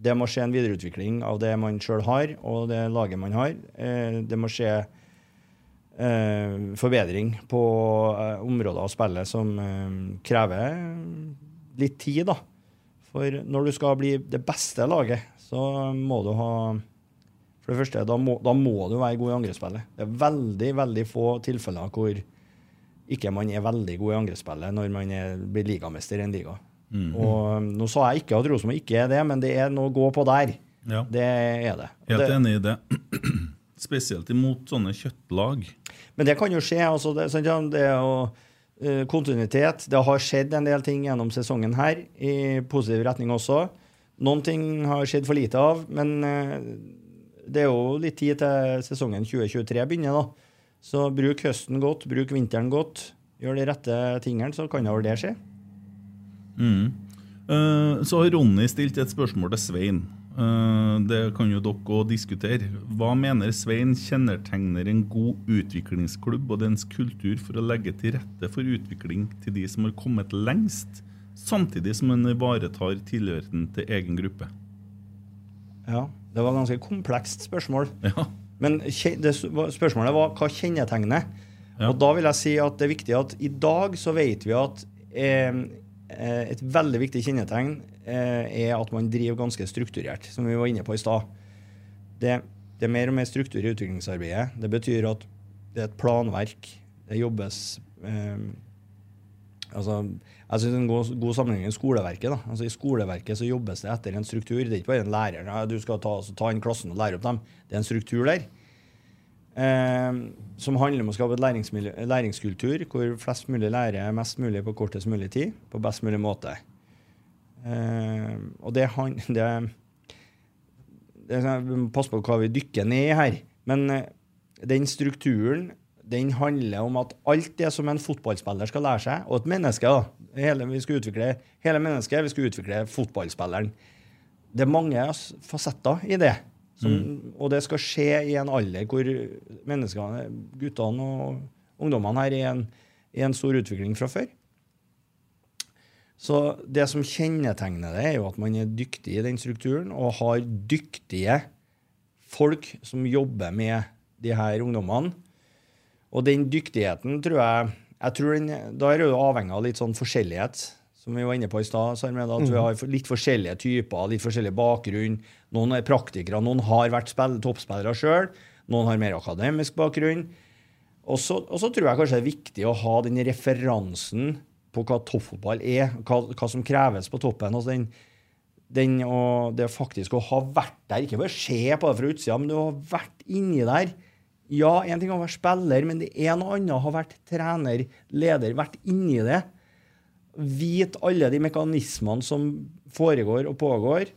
det må skje en videreutvikling av det man sjøl har, og det laget man har. Det må skje forbedring på eh, områder av spillet som eh, krever litt tid, da. For når du skal bli det beste laget, så må du ha For det første, da må, da må du være god i angrepsspillet. Det er veldig, veldig få tilfeller hvor ikke man er veldig god i angrepsspillet når man er, blir ligamester i en liga. Mm. Og um, Nå sa jeg ikke at Rosenborg ikke er det, men det er noe å gå på der. Ja. Det er det. Helt enig i det. Spesielt imot sånne kjøttlag. Men det kan jo skje. altså det, det er jo eh, kontinuitet. Det har skjedd en del ting gjennom sesongen her, i positiv retning også. Noen ting har skjedd for lite av, men eh, det er jo litt tid til sesongen 2023 begynner. da. Så bruk høsten godt, bruk vinteren godt. gjør de rette tingene, så kan da vel det skje. Mm. Eh, så har Ronny stilt et spørsmål til Svein. Eh, det kan jo dere òg diskutere. Hva mener Svein kjennetegner en god utviklingsklubb og dens kultur for å legge til rette for utvikling til de som har kommet lengst, samtidig som en ivaretar tilhørigheten til egen gruppe? Ja, Det var et ganske komplekst spørsmål. Ja. Men spørsmålet var hva kjennetegner. Og da vil jeg si at det er viktig at i dag så vet vi at eh, eh, et veldig viktig kjennetegn er at man driver ganske strukturert, som vi var inne på i stad. Det, det er mer og mer struktur i utviklingsarbeidet. Det betyr at det er et planverk. Det jobbes eh, altså, Jeg syns en god, god sammenheng er skoleverket. da. Altså I skoleverket så jobbes det etter en struktur. Det er ikke bare en lærer. Ja, du skal ta, altså, ta inn klassen og lære opp dem. Det er en struktur der. Eh, som handler om å skape et læringskultur hvor flest mulig lærer mest mulig på kortest mulig tid, på best mulig måte. Eh, og det, han, det, det sånn, Vi må passe på hva vi dykker ned i her. Men eh, den strukturen den handler om at alt det som en fotballspiller skal lære seg, og et menneske da, hele, Vi skal utvikle hele mennesket, vi skal utvikle fotballspilleren. Det er mange fasetter i det. Som, Og det skal skje i en alder hvor menneskene, guttene og ungdommene her er i en, i en stor utvikling fra før. Så det som kjennetegner det, er jo at man er dyktig i den strukturen og har dyktige folk som jobber med de her ungdommene. Og den dyktigheten tror jeg, jeg tror den, Da er det jo avhengig av litt sånn forskjellighet, som vi var inne på i stad. At vi Mhm. har litt forskjellige typer, litt forskjellig bakgrunn. Noen er praktikere, noen har vært spill, toppspillere sjøl. Noen har mer akademisk bakgrunn. Og så og så tror jeg kanskje det er viktig å ha den referansen på hva toppfotball er, hva, hva som kreves på toppen. altså den, den og det faktisk å ha vært der, ikke bare se på det fra utsida, men du har vært inni der. Ja, én ting er å være spiller, men det er noe annet å ha vært trener, leder, vært inni det. Vite alle de mekanismene som foregår og pågår.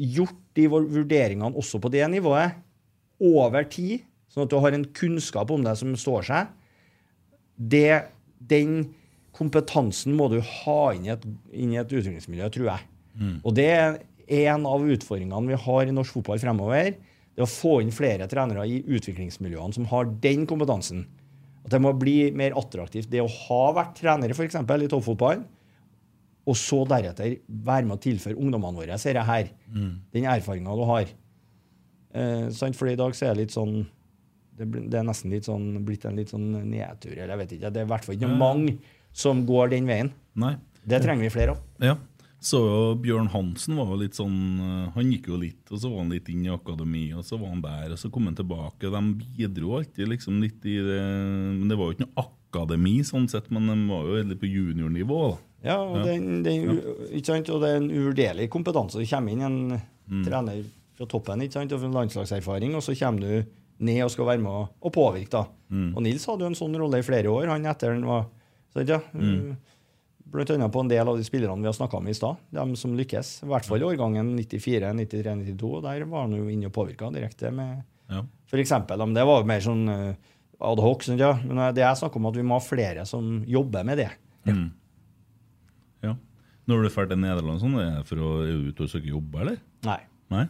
Gjort de vurderingene også på det nivået over tid, sånn at du har en kunnskap om det som står seg. Det, den kompetansen må du ha inn i et, inn i et utviklingsmiljø, tror jeg. Og det er en av utfordringene vi har i norsk fotball fremover. Det å få inn flere trenere i utviklingsmiljøene som har den kompetansen. At det må bli mer attraktivt. Det å ha vært trener for eksempel, i toppfotballen, og så deretter være med å tilføre ungdommene våre, ser jeg her, den erfaringa du har. Eh, sant? For i dag så er det litt sånn det, er nesten litt sånn, blitt en litt sånn nedtur, eller jeg vet ikke. Det er i hvert fall ikke mange som går den veien. Nei. Det trenger vi flere av. Ja. Så Bjørn Hansen var jo litt sånn eh, Han gikk jo litt, og så var han litt inn i akademi, og så var han der, og så kom han tilbake. De bidro alltid liksom litt i det Men det var jo ikke noe akademi sånn sett, men de var jo litt på juniornivå. da. Ja, og, Den, den, Ikke sant? og det er en uvurderlig kompetanse. Du kommer inn en Mm. trener fra toppen ikke sant? og fra landslagserfaring, og så kommer du ned og skal være med å påvirke. da. Mm. Og Nils hadde jo en sånn rolle i flere år, han etter han var sant, ja? Mm. Blant annet på en del av de spillerne vi har snakka om i stad. De som lykkes. I hvert fall i årgangen 94, 93, 92. og Der var han jo inne og påvirka direkte med Ja. For eksempel, men det var jo mer sånn uh, adhoc. Sånn, Ja. Men eh, det jeg snakker om, at vi må ha flere som jobber med det. Mm. ja. Når du drar til Nederland, sånn, er det for å ut og søke jobb, eller? Nei. Nei?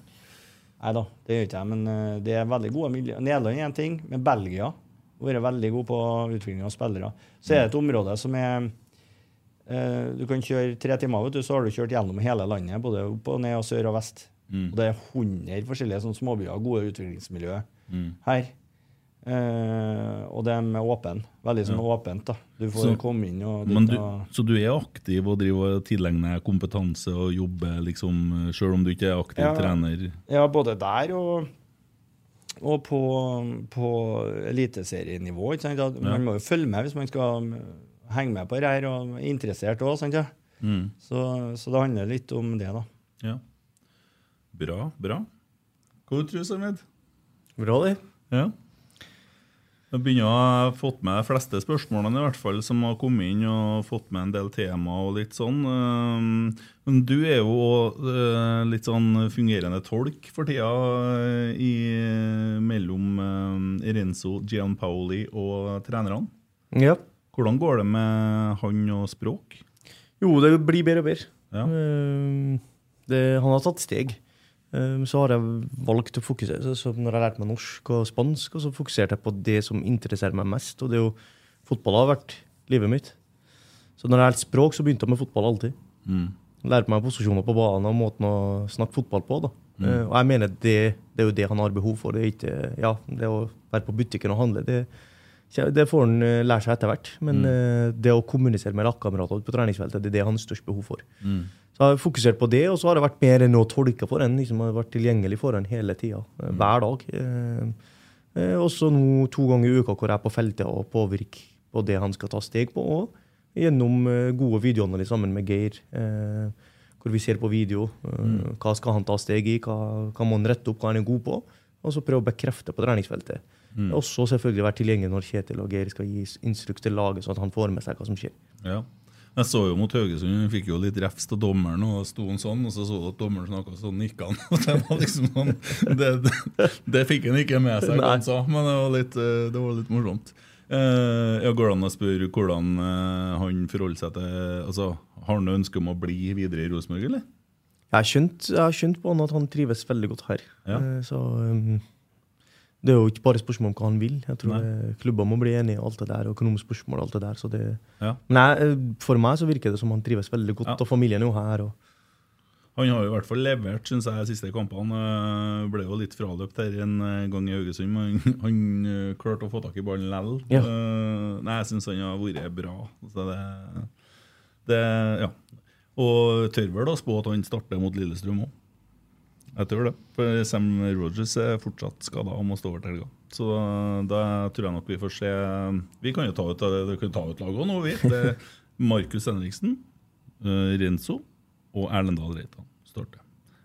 Nei da, det gjør ikke jeg. Men eh, det er veldig gode miljøer. Nederland er én ting, men Belgia vært veldig god på utvikling av spillere. Så er det et område som er eh, Du kan kjøre tre timer, vet du, så har du kjørt gjennom hele landet. Både opp og ned og sør og vest. Mm. Og det er 100 forskjellige sånne småbyer, gode utviklingsmiljø Mm. her. Eh, og det er åpne. Veldig sånn Ja. åpent. da. Du får Så- komme inn og du, og- så du er aktiv og driver og tilegner kompetanse og jobber liksom, selv om du ikke er aktiv Ja. trener? Ja, både der og, og på, på eliteserienivå. ikke sant? At Man må jo følge med hvis man skal henge med på det her og er interessert òg. Ja? Mm. Så, så det handler litt om det, da. Ja. Bra, bra. Hva tror du, Samed? Bra, det. Ja. Jeg begynner å ha fått med de fleste spørsmålene i hvert fall som har kommet inn, og fått med en del tema og litt sånn. Um, Men du er jo uh, litt sånn fungerende tolk for tida uh, i, mellom Renzo Gianpaoli og trenerne. Ja. Hvordan går det med han og språk? Jo, det blir bedre og bedre. Ja. Eh, det, han har tatt steg. Eh, Så har jeg valgt å fokusere så, Når jeg lærte meg norsk og spansk, og så fokuserte jeg på det som interesserer meg mest. Og det er jo Fotball har vært livet mitt. Så når jeg lærte språk, så begynte jeg med fotball alltid. Mm. Lærte meg posisjoner på banen og måten å snakke fotball på. da. Mm. Eh, og jeg mener det, det er jo det han har behov for. Det er ikke, ja, det å være på butikken og handle, det, det får han eh, lære seg etter hvert. Men Mm. eh, det å kommunisere med lagkameratene på treningsfeltet, det er det han har størst behov for. Mm. Så jeg har fokusert på det, og så har det vært mer enn å tolke for en. Liksom har vært tilgjengelig for en hele tida. Mm. Hver dag. Eh, eh, også nå to ganger i uka hvor jeg er på feltet og påvirker på det han skal ta steg på. Og gjennom eh, gode videoanalyser sammen med Geir, eh, hvor vi ser på video. Eh, Mm. Hva skal han ta steg i, hva, hva må han rette opp, hva han er god på? Og så prøve å bekrefte på treningsfeltet. Mm. Også selvfølgelig være tilgjengelig når Kjetil og Geir skal gi instruks til laget, sånn at han får med seg hva som skjer. Ja. Jeg så jo mot Haugesund, han fikk jo litt refs av dommeren, og sto han sånn, og så så du at dommeren snakka sånn, nikka han. Og det var liksom sånn Det, det, det fikk han ikke med seg, hva han sa, men det var litt, eh, det var litt morsomt. Eh, ja, Går det an å spørre hvordan eh, han forholder seg til altså, Har han ønske om å bli videre i Rosenborg, eller? Jeg har skjønt på han at han trives veldig godt her. Ja. Eh, Så um, det er jo ikke bare spørsmål om hva han vil. Jeg tror klubber må bli enige i alt det der, økonomisk økonomiske spørsmål og alt det der. Så det, Ja. Men jeg, eh, for meg så virker det som han trives veldig godt, Ja. og familien er jo her. Og, Han har jo i hvert fall levert, syns jeg, de siste kampene. Eh, Ble jo litt fraløpt her en eh, gang i Haugesund, men han, klarte å få tak i ballen likevel. Ja. Nei, jeg syns han har vært bra. Så det, det Ja. Og tør vel å spå at han starter mot Lillestrøm òg. Jeg tror det. For Sam Rogers er fortsatt skada og må stå over til helga. Så da, tror jeg nok vi får se Vi kan jo ta ut, ta ut laget nå, vi. Det er Markus Henriksen, eh, Renzo og Erlendal Reitan starter.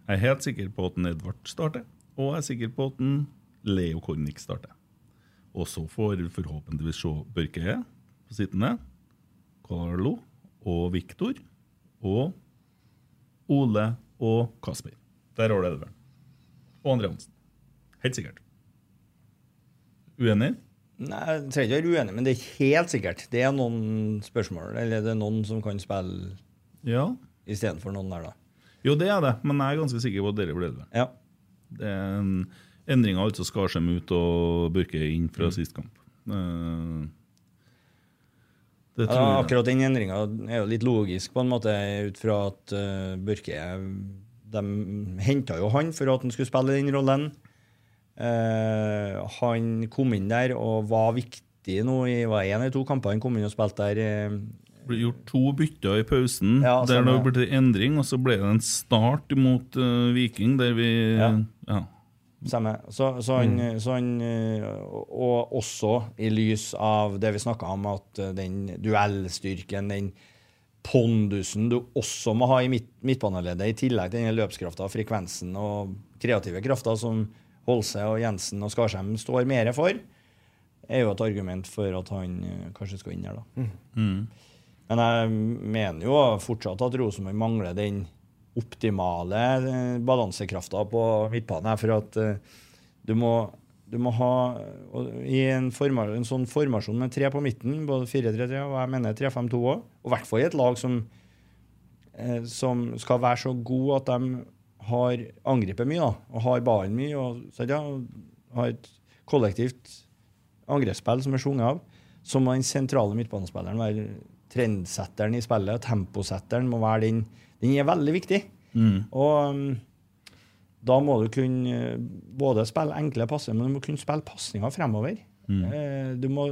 Jeg er helt sikker på at Edvard starter, og jeg er sikker på at Leo Kornic starter. Og så får vi forhåpentligvis se Børke på sittende, Carlo og Viktor og Ole og Kasper. Der har du Edvard. Og Andre Hansen. Helt sikkert. Uenig? Nei, Jeg trenger ikke være uenig, men det er helt sikkert. Det er noen spørsmål, eller det er noen som kan spille Ja. istedenfor noen der, da. Jo, det er det, men jeg er ganske sikker på at dere blir det. Ja. Det er en endring altså Skarsheim ut og Børke inn Mm. fra sist kamp. Det Ja, akkurat den endringa er jo litt logisk, på en måte, ut fra at uh, Børke De henta jo han for at han skulle spille den rollen. Eh, han kom inn der og var viktig nå i var en eller to kamper han kom inn og spilte der. eh, Det ble gjort to bytter i pausen. Ja, der det ble til endring, og så ble det en start mot uh, Viking, der vi Ja. ja. Stemmer. Så, så han, så han eh, Og også i lys av det vi snakka om, at eh, den duellstyrken, den pondusen du også må ha i midt, midtbaneleddet, i tillegg til den løpskrafta, frekvensen og kreative krafta som Holse og Jensen og Skarsheim står mer for, er jo et argument for at han eh, kanskje skal inn her, da. Mm. Men jeg mener jo fortsatt at Rosenborg mangler den optimale eh, balansekrafta på midtbanen. For at eh, du må, du må ha I en, forma, en sånn formasjon med tre på midten, både 4-3-3 og jeg mener 3-5-2 òg, og i hvert fall i et lag som, eh, som skal være så god at de har angrepet mye da, og har ballen mye og så, ja, har et kollektivt angrepsspill som er sunget av, så må den sentrale midtbanespilleren være trendsetteren i spillet. Temposetteren må være den. Den er veldig viktig. Mm. Og um, da må du kunne eh, både spille enkle passer, men du må kunne spille pasninger fremover. Mm. Eh, du må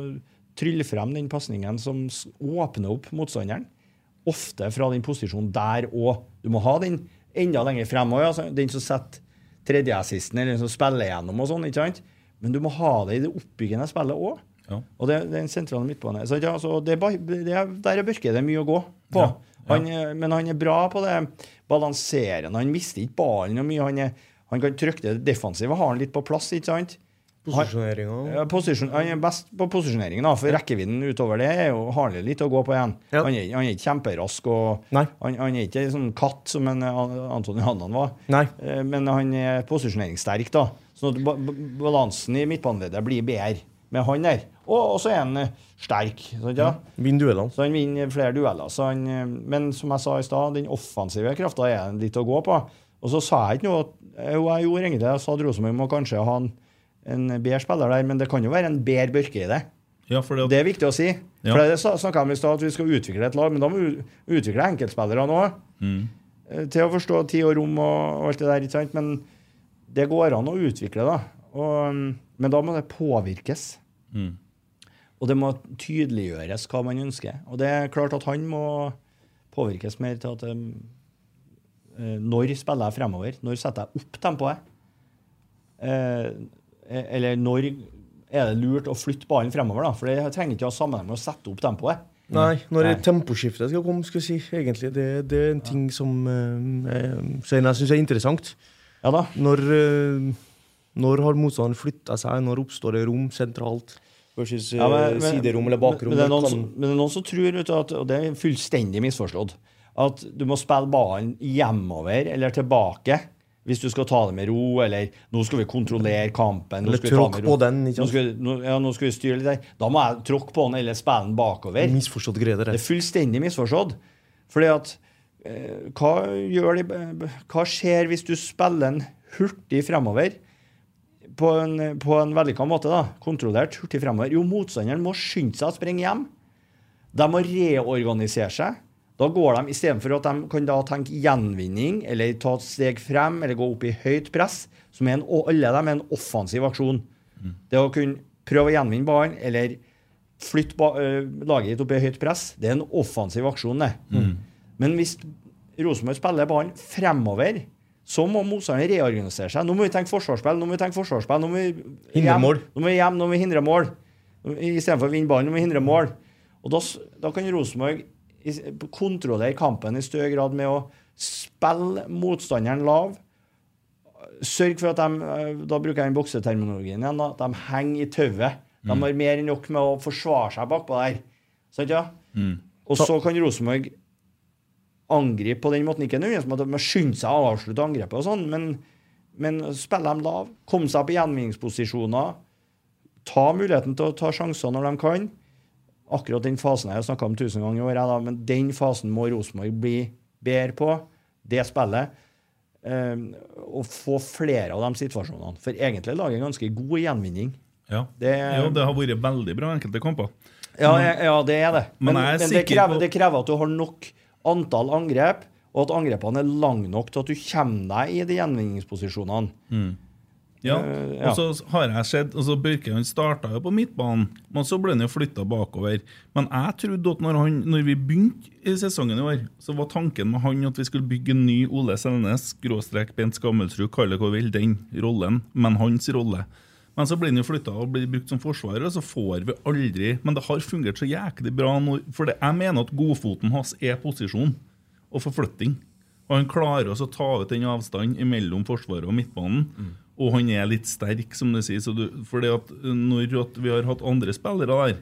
trylle frem den pasningen som åpner opp motstanderen. Ofte fra den posisjonen der òg. Du må ha den enda lenger fremover. Altså, den som setter tredjeassisten, eller den som spiller gjennom og sånn. ikke sant? Men du må ha det i det oppbyggende spillet òg. Ja. Og det, det er en sentral midtbane. Så, altså, det det er, der er Børke det er mye å gå på. Ja. Han, ja. men han er bra på det balanserende. Han mister ikke ballen noe mye. Han, er, han kan trykke det defensive, har han litt på plass, ikke sant? Posisjoneringa. Ja, posisjon, han er best på posisjoneringen, da, for rekkevidden utover det er jo, har han litt å gå på igjen. Ja. Han, er, han er ikke kjemperask, og han, han er ikke en sånn katt som en eh, Antony Hannan var. Nei. Eh, Men han er posisjoneringssterk, da. Sånn at ba ba balansen i midtbaneleddet blir bedre med han der. Og, så er han eh, sterk. Sant, ja? Vinner duellene. Så han vinner flere dueller. Så han, eh, men som jeg sa i stad, den offensive krafta er litt å gå på. Og så sa jeg ikke noe Jo, jeg gjorde egentlig det. Jeg sa at Rosenborg må kanskje ha en, en bedre spiller der, men det kan jo være en bedre Børke i det. Ja, for det, Det er viktig å si. Ja. For det snakka jeg om i stad, at vi skal utvikle et lag, men da må vi utvikle enkeltspillere nå. Mm. eh, Til å forstå tid og rom og, alt det der. ikke sant? Men det går an å utvikle, da. Og, um, men da må det påvirkes. Mm. Og det må tydeliggjøres hva man ønsker. Og det er klart at han må påvirkes mer til at um, eh, Når spiller jeg fremover? Når setter jeg opp tempoet? Eh, eller når er det lurt å flytte ballen fremover? da? For det trenger ikke å ha sammenheng med å sette opp tempoet. Nei, når Nei. temposkiftet skal komme, skal jeg si, egentlig. Det, det er en ting som eh, jeg syns er interessant. Ja da. Når, eh, når har motstanderen flytta seg? Når oppstår det rom sentralt versus eh, Ja, men- men- siderom eller bakrom? Men det, er noen Kan- men det er noen som tror, vet du, at, og det er fullstendig misforstått, at du må spille ballen hjemover eller tilbake hvis du skal ta det med ro, eller nå skal vi kontrollere kampen. Eller skal tråkk på den, ikke Nå skal, nå, ja, nå skal vi styre litt der. Da må jeg tråkke på den eller spille den bakover. Misforstått greie, det. Det er fullstendig misforstått. Fordi at eh, hva, gjør de, hva skjer hvis du spiller den hurtig fremover? På en, på en vellykka måte, da. Kontrollert hurtig fremover. Jo, motstanderen må skynde seg å springe hjem. De må reorganisere seg. Da går de, Istedenfor at de kan da tenke gjenvinning, eller ta et steg frem, eller gå opp i høyt press, som er en, og alle dem er en offensiv aksjon. Det å kunne prøve å gjenvinne ballen, eller flytte ba, øh, laget ditt opp i høyt press, det er en offensiv aksjon, det. Men hvis Rosenborg spiller ballen fremover, så må motstanderen reorganisere seg. Nå må vi tenke forsvarsspill, nå må vi tenke forsvarsspill, nå må vi Hindre mål. Nå må vi hjem, nå må vi hindre mål. Istedenfor å vinne ballen, nå må vi hindre mål. Og da, da kan Rosenborg kontrollere kampen i større grad med å spille motstanderen lav. Sørg for at de eh, da bruker jeg den bokseterminologien igjen, at de henger i tauet. De Mm. har mer enn nok med å forsvare seg bakpå der. Sant, ja? Mm. Og så kan Rosenborg angripe på den måten. Ikke nødvendigvis med at de skynder seg å avslutte angrepet, og sånn, men, men spille dem lav. Komme seg på gjenvinningsposisjoner. Ta muligheten til å ta sjanser når de kan. Akkurat den fasen jeg har snakka om tusen ganger i år, da, men den fasen må Rosenborg bli bedre på. Det spillet. eh, og få flere av de situasjonene. For egentlig lager en ganske god gjenvinning. Ja. Det, ja, det har vært veldig bra enkelte kamper. ja, ja, ja, det er det. Men Men, men det, krever, det krever at du har nok antall angrep, og at angrepene er lange nok til at du kommer deg i de gjenvinningsposisjonene. Ja, Uh, ja. og så har jeg sett altså Børke han starta jo på midtbanen, men så ble han jo flytta bakover. Men jeg trodde at når, han, når vi begynte i sesongen i år, så var tanken med han at vi skulle bygge en ny Ole Selnes, Bent Skammelsrud, kall det hva du vil, den rollen, men hans rolle. Men så blir den jo flytta og blir brukt som forsvarer, og så får vi aldri Men det har fungert så jæklig bra nå, for det, jeg mener at godfoten hans er posisjon og forflytting. Og han klarer å ta ut den avstanden mellom forsvaret og midtbanen. Og han er litt sterk, som du sier. For når at vi har hatt andre spillere der,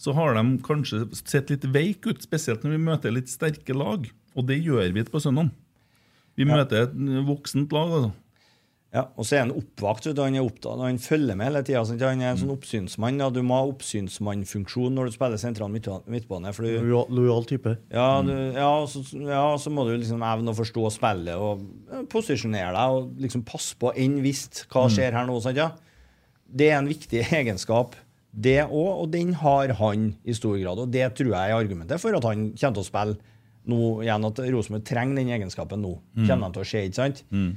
så har de kanskje sett litt veik ut, spesielt når vi møter litt sterke lag. Og det gjør vi på søndag. Vi møter et voksent lag. altså. Ja, og så er han oppvakt. Han er opptatt, han følger med hele tida. Han er en sånn oppsynsmann. Ja. Du må ha oppsynsmannfunksjon når du spiller sentral midtba- midtbane. For du, Lojal, type. ja, du, ja, så, ja, så må du liksom evne å forstå spillet og posisjonere deg og liksom passe på enn visst hva skjer her nå. Sant, ja? Det er en viktig egenskap, det òg, og den har han i stor grad. Og det tror jeg er argumentet for at han kommer til å spille nå igjen, at Rosenborg trenger den egenskapen nå. Kjenner han til å skje, ikke sant? Eh,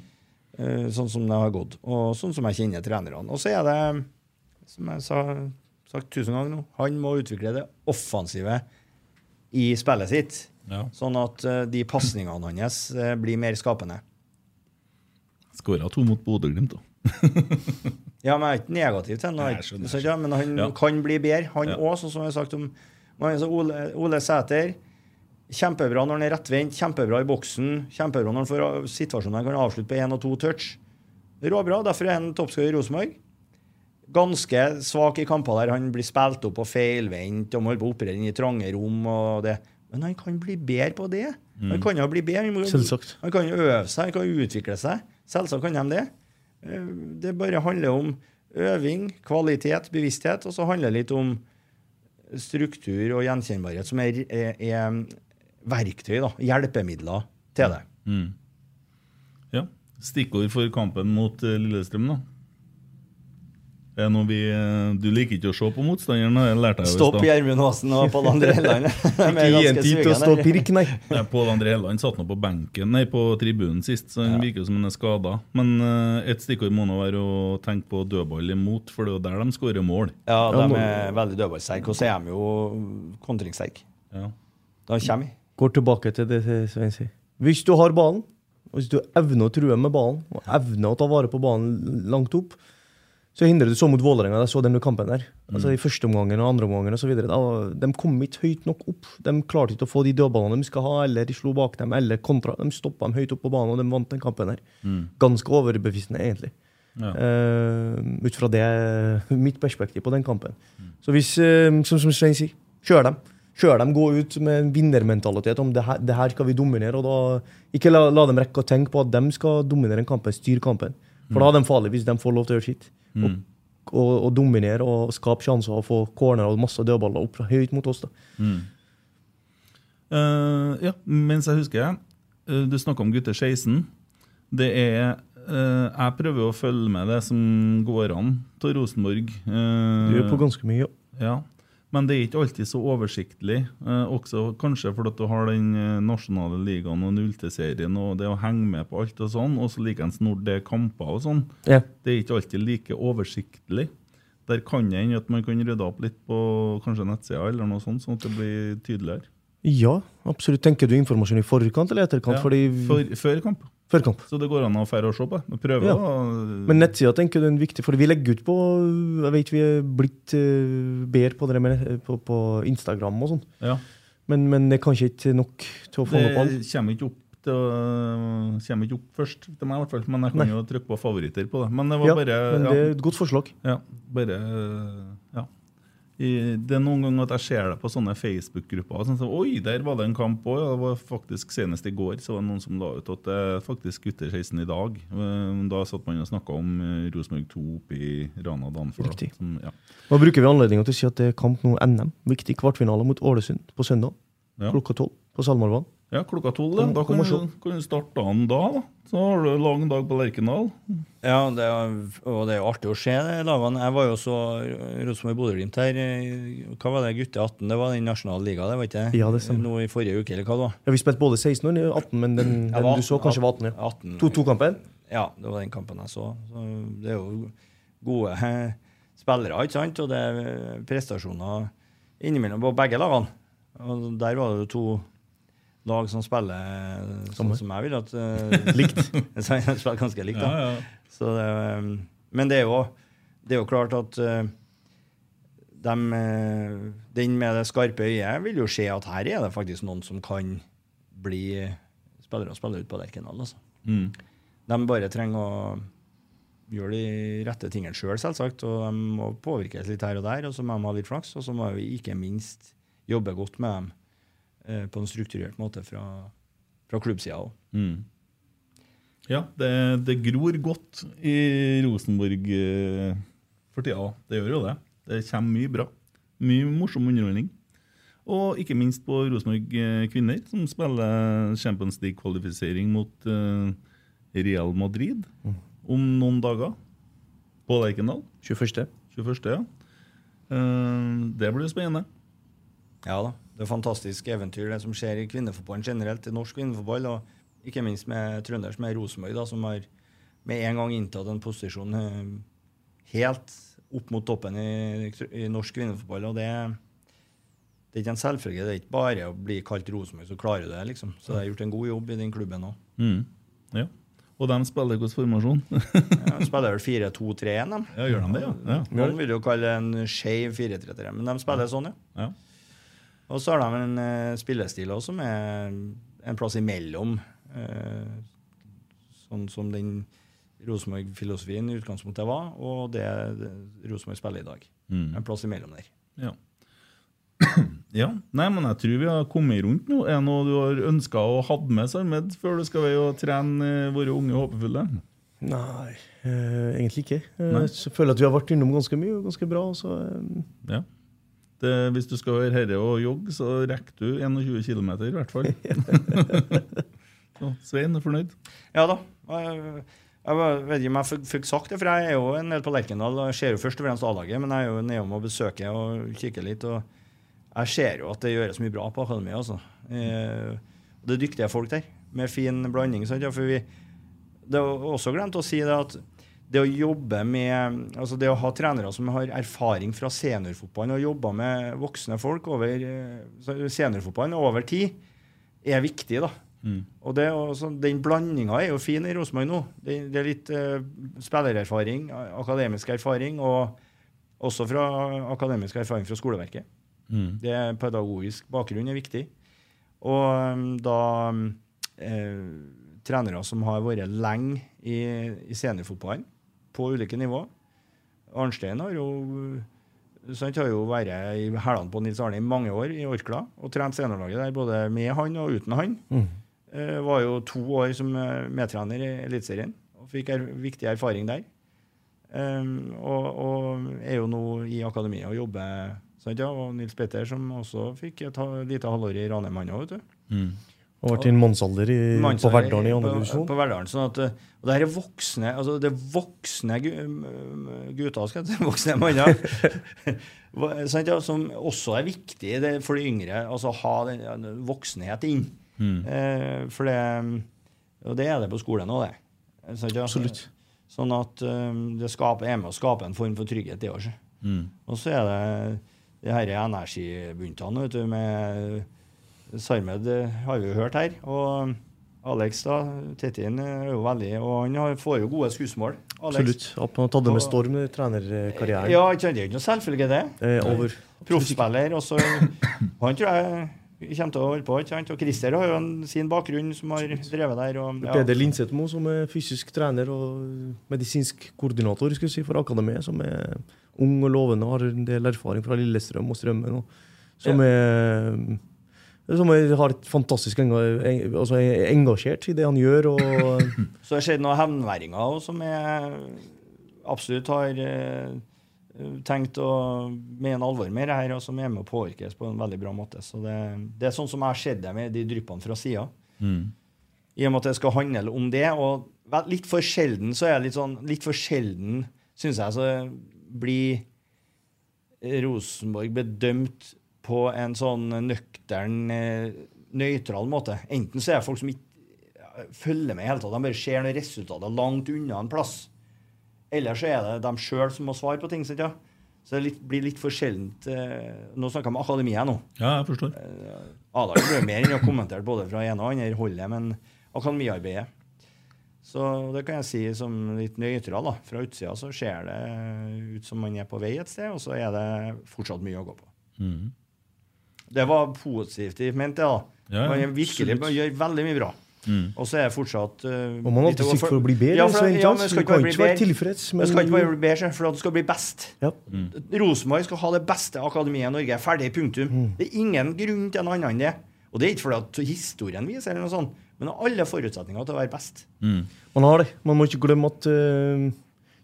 sånn som det har gått, og sånn som jeg kjenner trenerne. Og så er det, som jeg sa sagt tusen ganger nå, han må utvikle det offensive i spillet sitt. Ja. Sånn at eh, de pasningene hans eh, blir mer skapende. Skåra to mot Bodø-Glimt, da. Ja, men jeg er ikke negativ til ham. men han Ja. kan bli bedre, han Ja. sånn som jeg har sagt om Ole, Ole Sæter. Kjempebra når han er rettvendt, kjempebra i boksen. Kjempebra når han får situasjoner han kan avslutte på én og to touch. Råbra. Derfor er han toppskårer i Rosenborg. Ganske svak i kamper der han blir spilt opp og feilvendt og må operere inn i trange rom. og det. Men han kan bli bedre på det. Han kan jo bli bedre. Han må-. Han kan jo øve seg, han kan utvikle seg. Selvsagt kan de det. Eh, Det bare handler om øving, kvalitet, bevissthet, og så handler det litt om struktur og gjenkjennbarhet, som er, er, er verktøy, da, hjelpemidler til det. Mm. Ja. Stikkord for kampen mot eh, Lillestrøm, da? Er noe vi, eh, du liker ikke å se på motstanderen? jeg jo i Stopp. Gjermund Aasen og Pål André Helland. Ikke gi en tid til å stå pirk, og pirke, nei. Nei, Pål André Helland satt nå på benken, nei, på tribunen sist, så han virker som han er skada. Men uh, et stikkord må nå være å tenke på dødball imot, for det er jo der de skårer mål. Ja, Ja, de er veldig dødballsterke, og så er de jo kontringssterke. Ja. Da kommer vi. Går tilbake til det Svein sier. Hvis du har ballen, og hvis du evner å true med ballen, og evner å ta vare på ballen langt opp, så hindrer du så mot Vålerenga. Jeg så den kampen der. Altså I første omgangen og andre omgangen videre. De kom ikke høyt nok opp. De klarte ikke å få de dødballene de skal ha, eller de slo bak dem, eller kontra. De stoppa dem høyt opp på banen, og de vant den kampen der. Ganske overbevisende, egentlig. Ja. Uh, ut fra det, mitt perspektiv på den kampen. Så hvis, uh, som, som Svein sier, kjør dem. Kjør dem, gå ut med en vinnermentalitet om det her, det her skal vi dominere. og da, Ikke la, la dem rekke å tenke på at de skal dominere en kamp, styre kampen. For da er de farlige hvis de får lov til å gjøre sitt. Og, og, og dominere og skape sjanser og få corner og masse dødballer opp høyt mot oss. da. Eh, ja, mens jeg husker uh, Du snakka om gutter 16. Det er Uh, Jeg prøver å følge med det som går an til Rosenborg. Uh, Du gjør på ganske mye. Ja. Men det er ikke alltid så oversiktlig. Eh, også kanskje fordi du har den eh, nasjonale ligaen og nullteserien og det å henge med på alt og sånn, og så likeens når det er kamper og sånn. Ja. Det er ikke alltid like oversiktlig. Der kan det hende at man kan rydde opp litt på kanskje nettsida, eller noe sånt, sånn at det blir tydeligere. Ja, absolutt. Tenker du informasjon i forkant eller etterkant? Ja, Fordi for, før kamp. Før kamp. Så det går an å feire og se på. det. Prøve Ja. å Men nettsida tenker du er viktig, for vi legger ut på Jeg vet vi er blitt eh, bedre på det med, på, på Instagram og sånn. Ja. Men, men det er kanskje ikke nok til å få opp Det alle. kommer ikke opp, til, å- kommer ikke opp først til meg, i hvert fall. Men jeg kan Nei. jo trykke på favoritter på det. Men det var Ja, bare men det er et godt forslag. Ja, bare Ja. Det er noen ganger at jeg ser det på sånne Facebook-grupper. Sånn så, Oi, der var det en kamp òg. Ja, det var faktisk senest i går så var det noen som la ut at det faktisk gutter 16 i dag. Eh, Da satt man og snakka om eh, Rosenborg 2 oppe i Rana. Riktig. Som, ja. Da bruker vi anledningen til å si at det er kamp nå NM. Viktig kvartfinale mot Ålesund på søndag. Ja. Klokka tolv på Salmarvann. Ja, klokka tolv. Da kan du, kan du starte dagen da. da. Så har du en lang dag på Lerkendal. Ja, det er, og det er jo artig å se de lagene. Jeg var jo så Rosenborg-Bodø-Glimt her. eh, Hva var det, gutte 18? Det var den nasjonale liga, det var ikke det? Ja, det stemmer. Nå i forrige uke, eller hva det var? Ja, Vi spilte både 16 og 18, men den, den var du så, 18, kanskje var 18. ja. 18. 2-2-kampen? Ja, det var den kampen jeg så. så det er jo gode eh, spillere, ikke sant? Og det er prestasjoner innimellom på begge lagene. Og der var det jo to lag som spiller sånn Samme. som jeg vil at uh, Likt. De spiller ganske likt, da. Ja, ja. Så um, men det er, jo, det er jo klart at dem, uh, den med det skarpe øyet vil jo se at her er det faktisk noen som kan bli spillere og spille ut på Lerkendal. Altså. Mm. De bare trenger å gjøre de rette tingene sjøl, selv, selvsagt. Og de må påvirkes litt her og der, og så må de ha litt flaks. Og så må vi ikke minst jobbe godt med dem eh, på en strukturert måte fra, fra klubbsida òg. Mm. Ja, det, det gror godt i Rosenborg eh, for tida. Det gjør jo det. Det kommer mye bra. Mye morsom underholdning. Og ikke minst på Rosenborg eh, kvinner, som spiller Champions League-kvalifisering mot Real Madrid om noen dager. På Lerkendal. 21. 21., ja. Det blir spennende. Ja da. Det er fantastisk eventyr, det som skjer i kvinnefotballen generelt, i norsk kvinnefotball, og ikke minst med trønder som er Rosenborg, da, som har med en gang inntatt en posisjon eh, helt opp mot toppen i, i norsk kvinnefotball. og det, det er ikke en selvfølge. Det er ikke bare å bli kalt Rosenborg, så klarer du det. liksom. Så det har gjort en god jobb i den klubben òg. Mm. Ja. Og de spiller hvilken formasjon? Ja, de spiller vel 4-2-3-1, de. Ja, gjør de det, ja? Ja. Noen vil jo kalle det en skeiv 4-3-3, men de spiller sånn, ja. ja. Og så har de en uh, spillestil også som er en plass imellom. Uh, sånn som den Rosenborg-filosofien i utgangspunktet var, og det, det Rosenborg spiller i dag. Mm. En plass imellom der. Ja. ja. Nei, men jeg tror vi har kommet rundt nå. Er det noe du har ønska å ha med, Sarmed, før du skal være og trene eh, våre unge håpefulle? Nei, uh, egentlig ikke. Uh, Nei. så føler at vi har vært innom ganske mye og ganske bra. Så, Ja. Det, hvis du skal være herre og jogge, så rekker du 21 km i hvert fall. så Svein er fornøyd? Ja da. Jeg, jeg vet ikke om jeg fikk- sagt det, for jeg er jo en del på Lerkendal og ser jo først og fremst A-laget, men jeg er jo nedom og besøker og kikker litt. og Jeg ser jo at det gjøres mye bra på akademiet. altså. Eh, det er dyktige folk der, med fin blanding. Sant? For vi, det er også glemt å si det at det å jobbe med altså det å ha trenere som har erfaring fra seniorfotballen, og jobba med voksne folk over eh, seniorfotballen over tid, er viktig. da. Mm. Og det, også, Den blandinga er jo fin i Rosenborg nå. Det, det er litt uh, spillererfaring, akademisk erfaring, og også fra akademisk erfaring fra skoleverket. Mm. Det Pedagogisk bakgrunn er viktig. Og um, da um, eh, trenere som har vært lenge i, i seniorfotballen, på ulike nivå. Arnstein har jo sant, har jo vært i hælene på Nils Arne i mange år i Orkla og trent seniorlaget der både med han og uten han. Mm. Uh, var jo to år som eh, medtrener i Eliteserien og fikk er, viktig erfaring der. Um, og, og er jo nå i akademiet og jobber. Sant, ja? Og Nils Petter, som også fikk et ha- lite halvår i Ranheim, han òg, vet du. Mm. I en mannsalder i, på Verdalen i andre på- divisjon. På Verdalen, sånn at, eh, og det her er voksne altså det er voksne gutter, skal jeg voksne manner, som også er viktig det, for de yngre. altså Ha den voksenhet inn. Mm. Eh, for det, og det er det på skolen òg, det. Sant, ja? Absolutt. Sånn at um, det skaper, er med å skape en form for trygghet, det òg. Mm. Og så er det de her energibuntene vet du, med Sarmed eh, har vi jo hørt her. Og Alex da, Tettin er jo veldig Og han får jo gode skussmål. Absolutt. At man har tatt det med storm i trenerkarrieren. Ja, det er ikke noe selvfølge, det. Eh, over. Proffspiller. Og så Han tror jeg kommer til å holde på. ikke sant? Og Christer har jo sin bakgrunn som har drevet der. Og, ja. Peder Linsetmo, som er fysisk trener og medisinsk koordinator skal vi si, for akademiet, som er ung og lovende har en del erfaring fra Lillestrøm og Strømmen. Og, som er som er, har et fantastisk altså er engasjert i det han gjør. Og, Så det har skjedd noen hevnværinger som jeg absolutt har eh, tenkt å mene alvor med det her, og som er med å påvirkes på en veldig bra måte. Så det, det er sånn som jeg har sett det med de dryppene fra sida. Mm. I og med at det skal handle om det. Og litt for sjelden så er jeg litt sånn Litt for sjelden, syns jeg, så blir Rosenborg bedømt på en sånn nøktern, eh, nøytral måte. Enten så er det folk som ikke følger med i hele tatt. De bare ser noen resultater langt unna en plass. Eller så er det de sjøl som må svare på ting. sant, ja? Så det litt, blir litt for sjeldent eh, Nå snakker jeg om akademiet nå. Ja, jeg forstår. A-laget ble mer enn å kommentere både fra ene og andre holdet, men akademiarbeidet. Så det kan jeg si som litt nøytral. da. Fra utsida så ser det ut som man er på vei et sted, og så er det fortsatt mye å gå på. Mm. Det var positivt ment, jeg da. Ja, ja, man virkelig man gjør veldig mye bra. Mm. Og så er det fortsatt uh, Og man har alltid sikker for å bli bedre, Ja, for, ja, men skal ikke bare bli ikke være bedre. tilfreds, men- skal ikke bare bli bedre, for at det skal bli best. ja. Rosenborg skal ha det beste akademiet i Norge. Ferdig, punktum. Mm. Det er ingen grunn til noe annet enn det. Og det er ikke fordi at historien viser eller noe sånt, men har alle forutsetninger til å være best. Mm. Man har det. Man må ikke glemme at uh,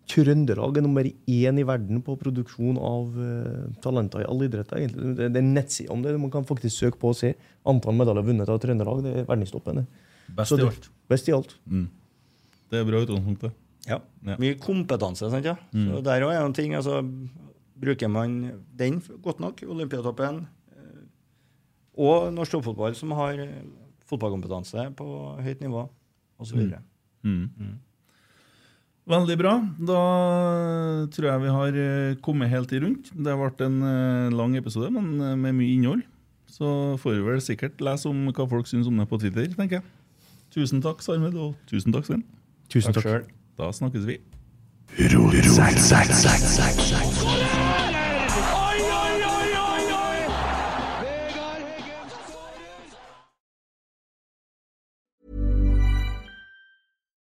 Trøndelag er nummer én i verden på produksjon av uh, talenter i alle idretter. egentlig. Det, det er nettside om det. Man kan faktisk søke på og se antall medaljer vunnet av Trøndelag. Det er verdenstoppen. det. Best Så i alt. Best i alt. Mm. Det er bra utgangspunkt, det. Ja. Ja. Mye kompetanse. sant ja? Mm. Så Der òg er en ting. altså, Bruker man den godt nok, Olympiatoppen, eh, og norsk toppfotball, som har eh, fotballkompetanse på høyt nivå, osv. Mm. Veldig bra. Da tror jeg vi har eh, kommet helt i rundt. Det har vært en eh, lang episode, men eh, med mye innhold. Så får vi vel sikkert lese om hva folk syns om det på Twitter, tenker jeg. Tusen takk, Sarmed, og tusen takk, Svein. Tusen Takk takk. Da snakkes vi.